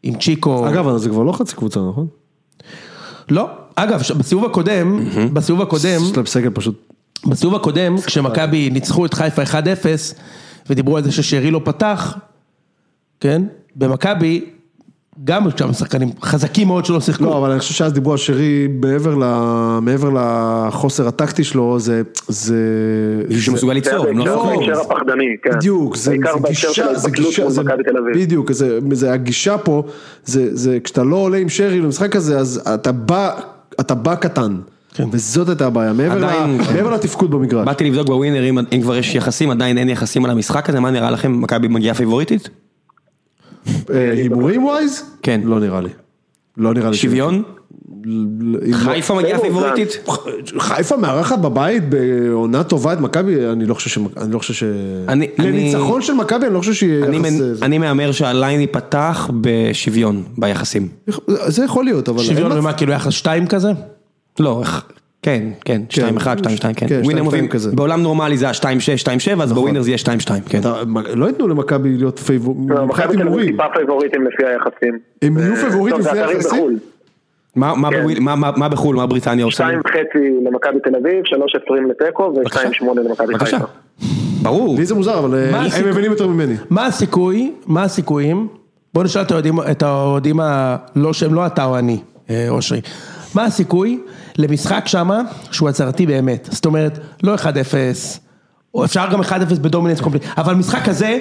עם צ'יקו, אגב, זה כבר לא חצי קבוצה, נכון? לא, אגב, בסיבוב הקודם, בסיבוב הקודם, יש להם סגל פשוט... בסיבוב הקודם, כשמכבי ניצחו את חיפה 1-0, ודיברו על זה ששרי לא פתח, כן, במכבי, גם יש שם שחקנים חזקים מאוד שלא שיחקו. לא, אבל אני חושב שאז דיברו על שרי, מעבר ל- מעבר לחוסר הטקטי שלו, זה... זה... מישהו שמסוגל ליצור, הם לא שחקנים. בהקשר הפחדני, כן. בדיוק, זה, זה גישה, זה גישה, זה. בדיוק, זה, זה הגישה פה, זה, זה כשאתה לא עולה עם שרי למשחק הזה, אז אתה בא, אתה בא קטן, כן. וזאת הייתה הבעיה, מעבר, עדיין, ל, כן. מעבר לתפקוד במגרש. באתי לבדוק בווינר אם אם כבר יש יחסים, עדיין אין יחסים על המשחק הזה, מה נראה לכם, מכבי מגיעה פייבוריטית? אה, הימורים ווייז? כן. לא נראה לי. לא נראה לי. שוויון? חיפה מגיעה לא, פייבוריטית? חיפה מארחת בבית בעונה טובה את מכבי, אני לא חושב ש... אני לא חושב ש... לניצחון של מכבי אני לא חושב שיהיה אני יחס... זה- אני מהמר שהליין ייפתח בשוויון ביחסים. זה יכול להיות, אבל... שוויון ומה, כאילו יחס 2 כזה? לא, כן, כן, 2-1, 2-2, כן. כן, ווינר 2-2 מוביל, כזה. בעולם נורמלי זה היה 2-6, 2-7, אז בווינר זה יהיה 2-2, כן. לא ייתנו למכבי להיות פייבור... לא, מכבי תל אביב. טיפה פייבוריטים לפי היחסים. הם יהיו אה, פייבוריטים לפי היחסים? בחו"ל. מה- מה כן. מה- מה מה בחו"ל, מה בריטניה עושה? שתיים וחצי למכבי תל אביב, שלוש עשרים לתיקו ושתיים שמונה למכבי בבקשה. חיפה. ברור. לי זה מוזר, אבל אה, הם? מבינים יותר ממני. מה הסיכוי, מה הסיכויים, בוא נשאל את האוהדים. לא שהם לא אתה או אני, אה, אושרי, מה הסיכוי למשחק שמה שהוא הצהרתי באמת, זאת אומרת, לא 1-0, או אפשר גם 1-0 בדומיננס קומפליט, אבל משחק כזה,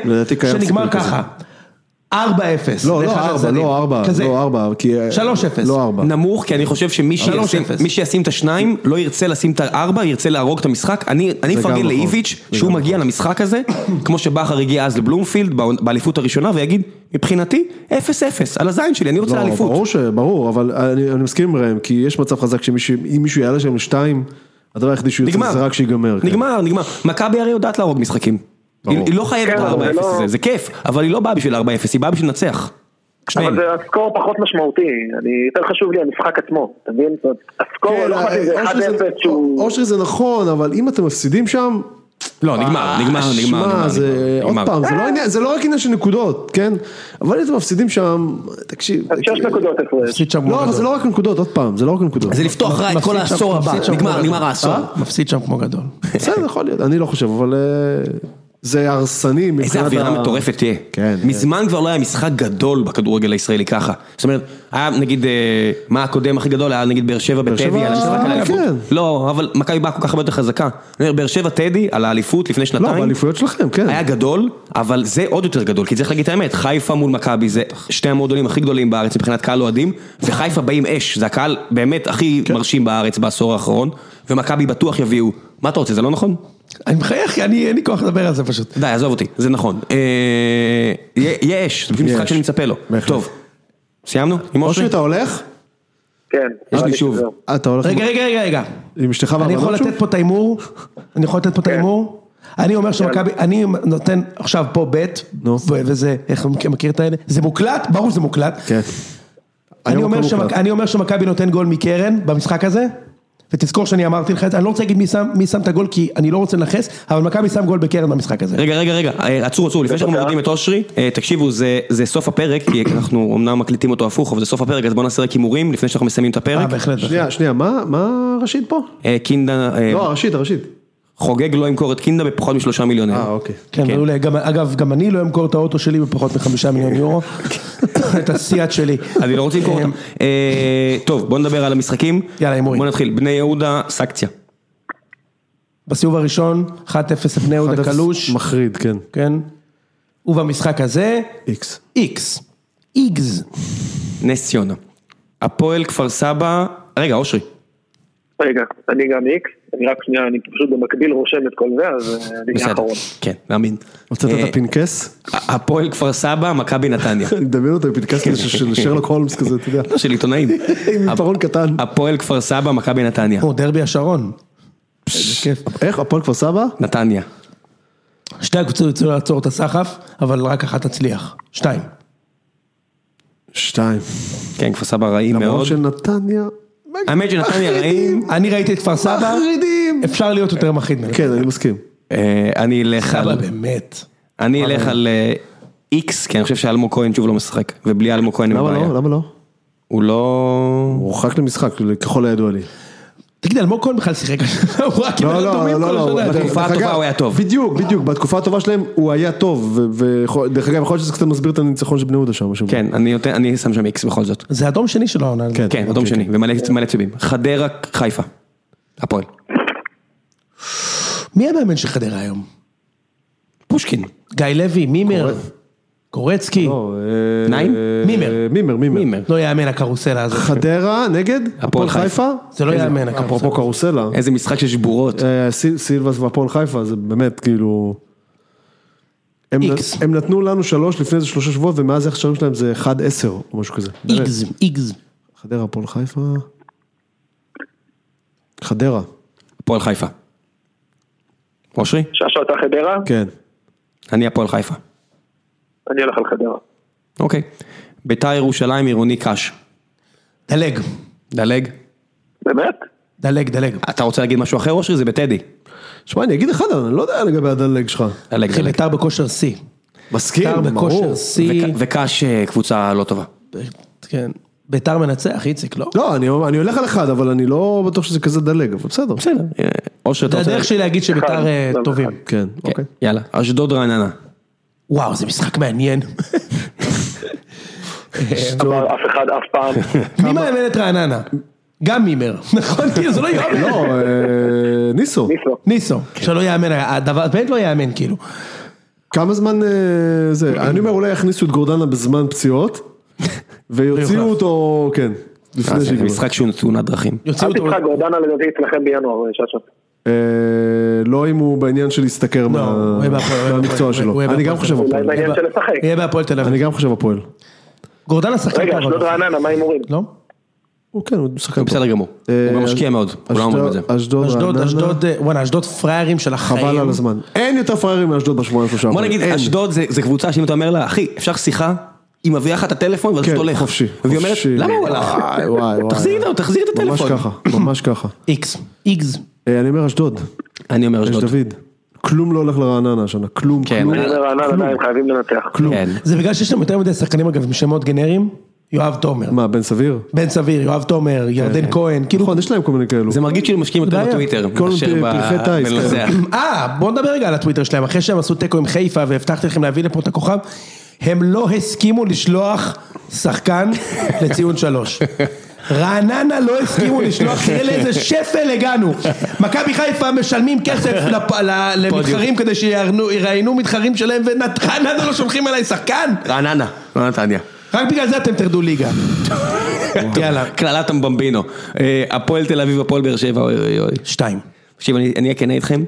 שנגמר סיכוי ככה, 4-0, לא, לא ארבע. לא ארבע, כזה. לא ארבע, כי... 3-0. לא ארבע. נמוך, כי אני חושב שמי שלוש שישים- אפס. מי שישים את השניים, לא ירצה לשים את הארבע, ירצה להרוג את המשחק. אני אני אפרגן נכון. לאיביץ' שהוא מגיע למשחק הזה, [coughs] כמו שבכר הגיע אז לבלומפילד, בא- באליפות הראשונה, ויגיד, מבחינתי, 0-0, על הזין שלי, אני רוצה לא, אליפות. ברור ש... ברור, אבל אני אני מסכים עם ראם, כי יש מצב חזק שאם מישהו יעלה שם לשתיים, הדבר היחידי שהוא יוצא. זה רק שיגמר. כן. נגמר, נגמר. מכבי הרי יודעת להרוג משחקים. היא. היא לא חייבת כן, אבל זה ל-4-0 לא- הזה, זה כיף, אבל היא לא באה בשביל 4-0, היא באה בשביל לנצח. אבל זה הסקור פחות משמעותי, אני, יותר חשוב לי המשחק עצמו, אתה מבין? הסקור כן, לא אכפת לי, זה אושרי 1-0 זה- שהוא... אושרי זה נכון, אבל אם אתם מפסידים שם... לא, נגמר, נגמר, נגמר, נגמר, זה... עוד. פעם, זה לא זה לא רק עניין של נקודות, כן? אבל אם אתם מפסידים שם, תקשיב... אז שש נקודות הפרש. לא, אבל. זה לא רק נקודות, עוד פעם, זה לא רק נקודות. זה לפתוח רע את כל העשור הבא, נגמר. העשור. אה? מפסיד שם כמו גדול. בסדר, יכול להיות, אני לא חושב, אבל אה, זה הרסני איזה מבחינת אווירה ה- מטורפת תהיה. כן. מזמן כבר לא היה משחק גדול בכדורגל הישראלי ככה. זאת אומרת, היה נגיד, אה, מה הקודם הכי גדול? היה נגיד באר שבע בטדי, על המשחק על האליפות. כן. לא, אבל מכבי באה כל כך הרבה יותר חזקה. אני אומר, באר שבע טדי על האליפות לפני לא, שנתיים. באליפויות שלכם, כן. היה גדול, אבל זה עוד יותר גדול, כי צריך להגיד את האמת, חיפה מול מכבי זה שתי המועדונים הכי גדולים בארץ מבחינת קהל אוהדים, וחיפה באים אש, זה הקהל באמת הכי כן. מרשים בארץ בעשור האחרון, ומכבי בטוח יביאו, מה אתה רוצה, זה לא נכון? אני מחייך, כי אני אין לי כוח לדבר על זה פשוט. די, עזוב אותי, זה נכון. אה, אש, זה פשוט משחק יש. שאני מצפה לו. טוב, סיימנו? עם אושרי? אתה הולך? כן. יש לי שוב. אה, אתה הולך רגע, רגע, רגע, רגע. עם אשתך אני יכול והבנות שוב? לתת פה את ההימור? אני יכול לתת פה את כן. ההימור? אני אומר שמכבי, אני נותן עכשיו פה בית, וזה, איך אתה מכיר את האלה? זה מוקלט? ברור שזה מוקלט. כן. אני. אני אומר שמכבי נותן גול מקרן במשחק הזה, ותזכור שאני אמרתי לך את זה, אני לא רוצה להגיד מי שם, מי שם את הגול כי אני לא רוצה לנכס, אבל מכבי שם גול בקרן במשחק הזה. רגע, רגע, רגע, אה, עצרו, עצרו, לפני שאנחנו מורידים את אושרי, אה, תקשיבו, זה- זה סוף הפרק, כי אנחנו אמנם מקליטים אותו הפוך, אבל זה סוף הפרק, אז בואו נעשה רק הימורים לפני שאנחנו מסיימים את אה, הפרק. בהחלט. בהחלט. שנייה, שנייה, מה, מה הראשית פה? אה, קינדה, אה, לא, הראשית, הראשית. חוגג לא ימכור את קינדה בפחות משלושה מיליון אה, אירו. אוקיי. כן, כן. מעולה, גם, אגב, גם אני לא אמכור את האוטו שלי בפחות מחמישה מיליון יורו, [laughs] את הסיאט שלי. אני לא רוצה למכור אותם. אה, טוב, בואו נדבר על המשחקים. יאללה, הימורים. בואו נתחיל, בני יהודה, סקציה. בסיבוב הראשון, 1-0 לבני יהודה 1-0 קלוש, מחריד, כן. כן, ובמשחק הזה, איקס. איקס, איגז, נס ציונה. הפועל כפר סבא, רגע, אושרי. רגע, אני גם איקס, אני רק שנייה, אני פשוט במקביל רושם את כל זה, אז אה, אני האחרון. כן, מאמין. הוצאת אה, את הפנקס? הפועל כפר סבא, מכבי נתניה. [laughs] אני מדמיין אותו בפנקס כזה של שרלוק הולמס כזה, אתה יודע. לא, של עיתונאים. [laughs] עם עיפרון קטן. הפועל כפר סבא, מכבי נתניה. או דרבי השרון. איך, הפועל כפר סבא? נתניה. שתי הקבוצות יצאו לעצור את הסחף, אבל רק אחת תצליח. שתיים. שתיים. כן, כפר סבא רעים למרות מאוד. שנתניה... האמת שנתניה רעים. אני ראיתי את כפר סבא, מחרידים. אפשר להיות יותר מחריד ממנו. כן, אני מסכים. אה, אני אלך סבא על... באמת. אני אלך על אה, איקס, כי אני חושב שאלמוג כהן שוב לא משחק. ובלי אלמוג כהן הם למה בבעיה. לא? למה לא? הוא לא... הוא הורחק למשחק, ככל הידוע לי. תגיד, אלמוג כהן בכלל שיחק, [laughs] הוא רק קיבל לא, לא, אדומים לא, כל לא, השנה. בתקופה הטובה הוא היה טוב. בדיוק, בדיוק, בתקופה הטובה שלהם הוא היה טוב, ודרך אגב יכול להיות שזה קצת מסביר את הניצחון של בני יהודה שם. משהו. כן, אני שם שם איקס בכל זאת. זה אדום שני שלו העונה. כן. כן, אדום שני, ומלא מלא צהובים. חדרה, חיפה. הפועל. מי המאמן של חדרה היום? פושקין. גיא לוי, מימר, קורצקי, לא, אה, נעים? אה, מימר. מימר, מימר. לא יאמן הקרוסלה הזאת. חדרה נגד הפועל חיפה. זה לא יאמן, הקרוסלה. אפרופו קרוסלה. איזה משחק של שבורות. אה, סיל- סילבס והפועל חיפה זה באמת כאילו. הם, איקס. הם נתנו לנו שלוש לפני איזה שלושה שבועות ומאז איך השערים שלהם זה 1-10 או משהו כזה. איגז, איגז. חדרה הפועל חיפה. חדרה. הפועל חיפה. אושרי? ששו אתה חדרה, כן. אני הפועל חיפה. אני הולך על חדרה. אוקיי. ביתר ירושלים עירוני קאש. דלג, דלג. באמת? דלג, דלג. אתה רוצה להגיד משהו אחר אושרי? זה בטדי. שמע אני אגיד לך אני לא יודע לגבי הדלג שלך. דלג, דלג. ביתר בכושר שיא. מסכים, ביתר בכושר ברור. וקאש אה, קבוצה לא טובה. כן. ביתר מנצח, איציק, לא? לא אני אני הולך על אחד אבל אני לא בטוח שזה כזה דלג אבל בסדר. בסדר. אה, אושרי אתה זה רוצה... הדרך שלי להגיד שביתר אה, טובים. כן. כן, אוקיי. יאללה. אשדוד רעננה. וואו, זה משחק מעניין. אבל אף אחד אף פעם. מי מאמן את רעננה? גם מימר, [laughs] נכון? כאילו זה לא יאמן. לא אה, ניסו. ניסו. ניסו, שלא יאמן, הדבר, באמת לא יאמן כאילו. כמה זמן אה, זה, אני אומר אולי יכניסו את גורדנה בזמן פציעות [laughs] ויוציאו. אותו, כן, לפני אה, זה שיגמר. משחק שהוא תאונת דרכים. יוציאו אל תצחק, גורדנה לדעתי אצלכם בינואר, ששו. אה, לא אם הוא בעניין של להשתכר יהיה מהמקצוע שלו, אני גם. חושב הפועל. יהיה בהפועל תל אני אביב. גם חושב הפועל, גורדנה שחקן רגע, טוב, אשדוד אגב. רעננה, מה ההימורים? לא? הוא כן, הוא שחקן טוב. בסדר גמור. אה, הוא גם משקיע מאוד. כולם אומרים את זה. אשדוד, אשדוד, אשדוד, אה, וואלה, אשדוד פראיירים של החיים. חבל על הזמן, אין יותר פראיירים מאשדוד בשבועיים שלושה. בוא. נגיד. אשדוד זה זה קבוצה שאם אתה אומר לה, אחי, אפשר שיחה? היא מביאה לך את הטלפון ואז כן, אתה הולך. חופשי, והיא אומרת. למה הוא הלך? וואי, וואי, וואי. תחזיר את- את ממש הטלפון. ככה, ממש ככה. איקס, איגז. אה, אני אומר אשדוד, אני אומר יש אשדוד. דוד, כלום לא הולך לרעננה השנה, כלום, כן, כלום, אני- אני אומר רעננה, די, הם חייבים לנצח. כלום. כן. זה בגלל שיש להם יותר מדי שחקנים אגב עם שמות גנריים. יואב תומר, מה, בן סביר? בן סביר, יואב תומר, ירדן כהן, כאילו, נכון, יש להם כל מיני כאלו. זה מרגיש כאילו משקיעים יותר. בטוויטר, מאשר פר- ב- פרחי טיס, כן. בלנצח. [clears throat] אה, בואו נדבר רגע על הטוויטר שלהם, אחרי שהם עשו תיקו עם חיפה והבטחתי לכם להביא לפה את הכוכב, הם לא הסכימו לשלוח שחקן לציון שלוש. [laughs] רעננה לא הסכימו לשלוח, תראה לאיזה [laughs] שפל הגענו. מכבי חיפה משלמים כסף [laughs] למתחרים כדי שיראיינו מתחרים שלהם, ורעננה לא שולחים אליי שחקן? רעננה, לא נתניה. רק בגלל זה אתם תרדו ליגה. [laughs] יאללה, קללת המבמבינו. אה, הפועל תל אביב, הפועל באר שבע, אוי אוי אוי. שתיים. תקשיב, אני אהיה כן איתכם.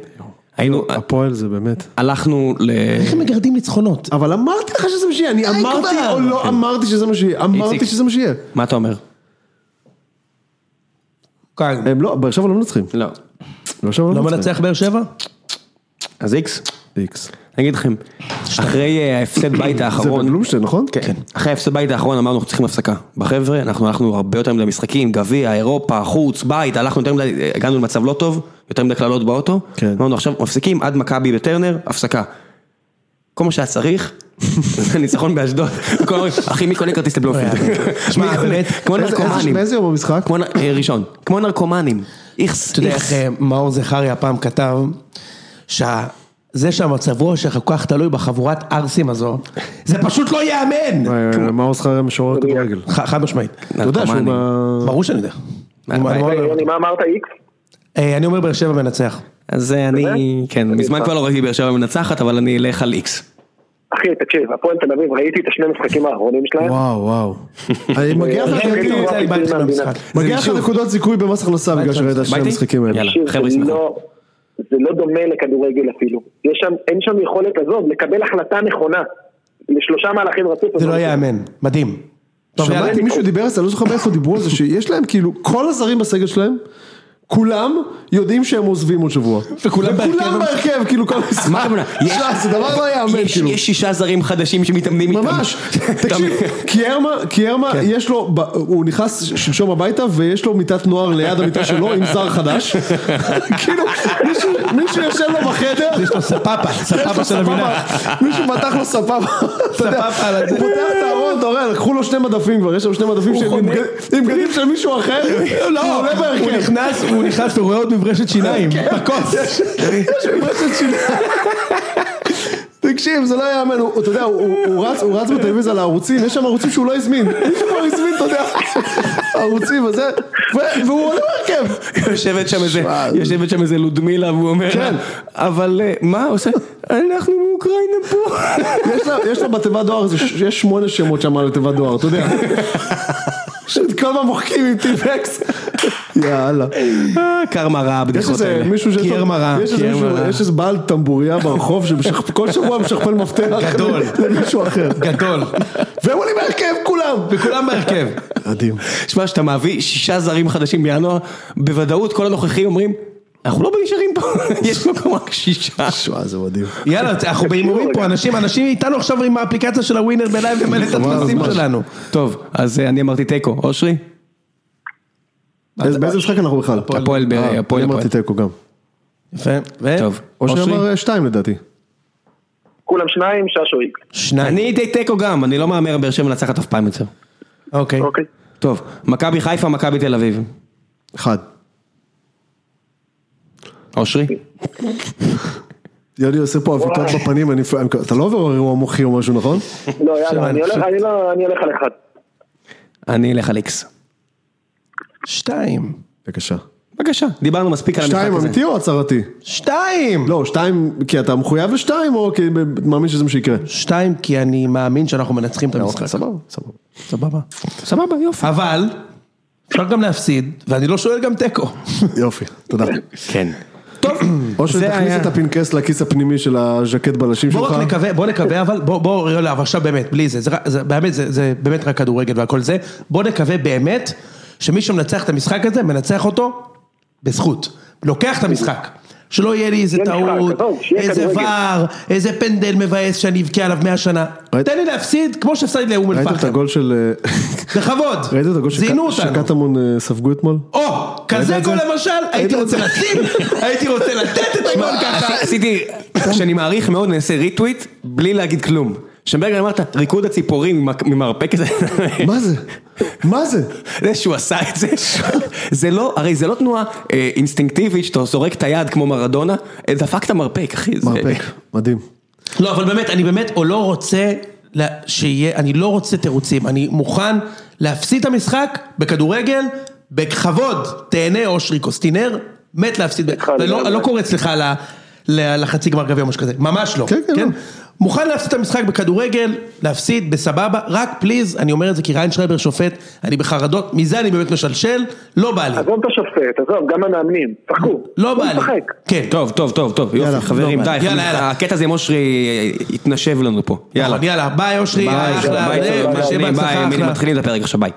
היינו, הפועל זה באמת. הלכנו ל... איך הם מגרדים ניצחונות? אבל אמרתי לך שזה מה שיהיה, אני אמרתי. או לא אמרתי שזה מה שיהיה, אמרתי. שזה מה שיהיה. מה אתה אומר? כן. הם לא, באר שבע לא מנצחים. לא. באר שבע לא מנצחים. מנצח באר שבע? אז איקס? איקס. אני אגיד לכם, אחרי אה, ההפסד בית זה האחרון, בבלומשטיין, נכון? כן, אחרי ההפסד בית האחרון אמרנו אנחנו צריכים הפסקה. בחבר'ה, אנחנו הלכנו הרבה יותר מדי משחקים, גביע, אירופה, חוץ, בית, הלכנו יותר מדי, הגענו למצב לא טוב, יותר מדי קללות באוטו, כן. אמרנו עכשיו מפסיקים עד מכבי בטרנר, הפסקה. כל מה שהיה צריך, זה [laughs] ניצחון באשדוד, אחי מי קונה כרטיס לבלומפילד? [laughs] שמע, באמת, כמו איזה- איזה- נרקומנים, מאיזה יום נ- אה, ראשון, כמו נרקומנים, איכס, אתה יודע איך אה, מאור זכריה פעם כתב, שזה שהמצב רוח שלך כל כך תלוי בחבורת ערסים הזו, זה פשוט לא ייאמן! אה, מאור זכריה משורר כדורגל. חד משמעית. אתה יודע שהוא. ברור שאני יודע. מה, אני מה, אמרת איקס? אה, אני אומר באר שבע מנצח. אז אה, אני, כן, מזמן כבר לא ראיתי באר שבע מנצחת, אבל אני אלך על איקס. אחי, תקשיב, הפועל תל אביב, ראיתי את השני משחקים האחרונים שלהם. וואו, וואו. [laughs] אני מגיע לך נקודות זיכוי במס הכנסה בגלל שראית את שני ביתי? המשחקים האלה. זה. לא- זה לא דומה לכדורגל אפילו. שם, אין שם יכולת עזוב, לקבל החלטה נכונה. לשלושה מהלכים רצוף. זה לא ייאמן. מדהים. שמעתי מישהו דיבר על זה, אני לא זוכר מאיפה דיברו על זה, שיש להם כאילו, כל הזרים בסגל שלהם, כולם יודעים שהם עוזבים עוד שבוע. וכולם בהרכב. כאילו כל משחק. מה הכוונה? זה דבר לא יאמן, יש- כאילו. יש שישה זרים חדשים שמתאמנים איתם. ממש, [laughs] תקשיב, קיירמה, קיירמה, יש לו, הוא נכנס שלשום הביתה ויש לו מיטת נוער ליד המיטה שלו עם זר חדש, [laughs] כאילו, מישהו- יושב לו בחדר, יש לו ספאפה, ספאפה של המילה. מישהו פתח לו ספאפה, ספאפה על הזה. הוא פותח את הארון, אתה רואה, לקחו לו שני מדפים כבר, יש שם שני מדפים עם בגדים של מישהו אחר, [laughs] לא, הוא עולה הוא בהרכב. נכנס, הוא ורואה עוד מברשת שיניים, בכוס. [laughs] יש מברשת שיניים. תקשיב, זה לא יאמן, הוא- אתה יודע, הוא- הוא הוא רץ- הוא בטלוויזיה לערוצים, יש שם ערוצים שהוא לא הזמין, מישהו כבר הזמין, אתה יודע, ערוצים וזה, והוא עולה בהרכב. יושבת שם איזה, יושבת שם איזה לודמילה והוא אומר, כן. אבל אה, מה הוא עושה? אנחנו מאוקראינה פה. יש לה- בתיבת דואר, יש שמונה שמות שם על התיבת דואר, אתה יודע. [laughs] כל הזמן מוחקים עם טיפקס. יאללה. קרמה רע יש הבדיחות איזה האלה. מישהו שיש לו, קיירמה רע, יש איזה בעל טמבוריה ברחוב שכל [laughs] שבוע משכפל מפתח גדול. [laughs] למישהו אחר. גדול. והם עולים בהרכב כולם. וכולם בהרכב. מדהים. שמע, כשאתה מביא שישה זרים חדשים בינואר, בוודאות כל הנוכחים אומרים, אנחנו לא נשארים פה, [laughs] יש מקום רק שישה. שואה, זה מדהים. יאללה, אנחנו בהימורים פה, אנשים, אנשים איתנו עכשיו עם האפליקציה של הווינר בלייב ומלא את הטפסים. שלנו. טוב, אז אה, אני אמרתי תיקו, אושרי? באיזה משחק אנחנו בכלל? הפועל ב- אה, הפועל אני אמרתי הפועל. תיקו גם. יפה. ו? טוב, או אושרי? שאמר שתיים לדעתי. כולם שניים, ששו איקס. שניים. אני די תיקו גם, אני לא מהמר באר שבע מנצחת אף פעם יותר. אוקיי. אוקיי. טוב, מכבי חיפה, מכבי תל אביב. אחד. אושרי? יוני עושה פה אביקות וואי. בפנים, אתה לא עובר אירוע מוחי או משהו, נכון? לא, יאללה, לא, אני הולך על אחד. אני אלך על איקס. שתיים. בבקשה. בבקשה, דיברנו מספיק על המשחק שתיים הזה. אמיתי או הצהרתי? שתיים! לא, שתיים, כי אתה מחויב לשתיים, או כי מאמין שזה מה שיקרה? שתיים כי אני מאמין שאנחנו מנצחים את המשחק. סבבה, סבבה. סבבה. סבבה, יופי. אבל, אפשר גם להפסיד, ואני לא שואל גם תיקו. יופי, תודה. כן. טוב, [clears throat] או שתכניס את הפנקס לכיס הפנימי של הז'קט בלשים בוא שלך. רק נקווה, בוא נקווה, אבל בוא, בוא, לא, אבל עכשיו באמת, בלי זה, זה, רק- זה באמת, זה, זה באמת רק כדורגל והכל זה, בוא נקווה באמת שמי שמנצח את המשחק הזה, מנצח אותו בזכות, לוקח את המשחק. שלא יהיה לי איזה טעות, איזה. ור, איזה פנדל מבאס שאני אבכה עליו מאה שנה. תן לי להפסיד כמו שהפסדתי לאום ראית את אל-פחם. הגול של... אה, בכבוד, [laughs] ראית את הגול זיינו שקט- אותנו. שקטמון אה, ספגו אתמול? או, כזה גול? למשל, הייתי רוצה? לשים, [laughs] הייתי רוצה לתת את הגול ככה. עשיתי, כשאני מעריך מאוד, אני אעשה ריטוויט, בלי להגיד כלום. שמברגר אמרת, ריקוד הציפורים ממרפק כזה. מה זה? מה זה? זה שהוא עשה את זה, זה לא, הרי זה לא תנועה אה, אינסטינקטיבית שאתה זורק את היד כמו מרדונה, אה, דפק את המרפק, אחי. מרפק, מדהים. לא, אבל באמת, אני באמת או לא רוצה שיהיה, אני לא רוצה תירוצים, אני מוכן להפסיד את המשחק בכדורגל, בכבוד, תהנה אושרי קוסטינר, מת להפסיד, אני לא- לא קורץ לך ל- ל- לחצי גמר גביע או משהו כזה, ממש לא, כן, כן, לא. מוכן להפסיד את המשחק בכדורגל, להפסיד בסבבה, רק פליז, אני אומר את זה כי ריין שרייבר שופט, אני בחרדות, מזה אני באמת משלשל, לא בא לי, עזוב את השופט, עזוב, גם המאמנים, שחקו. לא בא לי. כן, טוב, טוב, טוב, טוב, יאללה, יופי, חברים, לא, די, יאללה, יאללה. הקטע הזה עם אושרי אה, התיישב לנו פה, יאללה. נכון, יאללה, ביי אושרי, ביי, ביי, אחלה. מתחילים את הפרק עכשיו, ביי.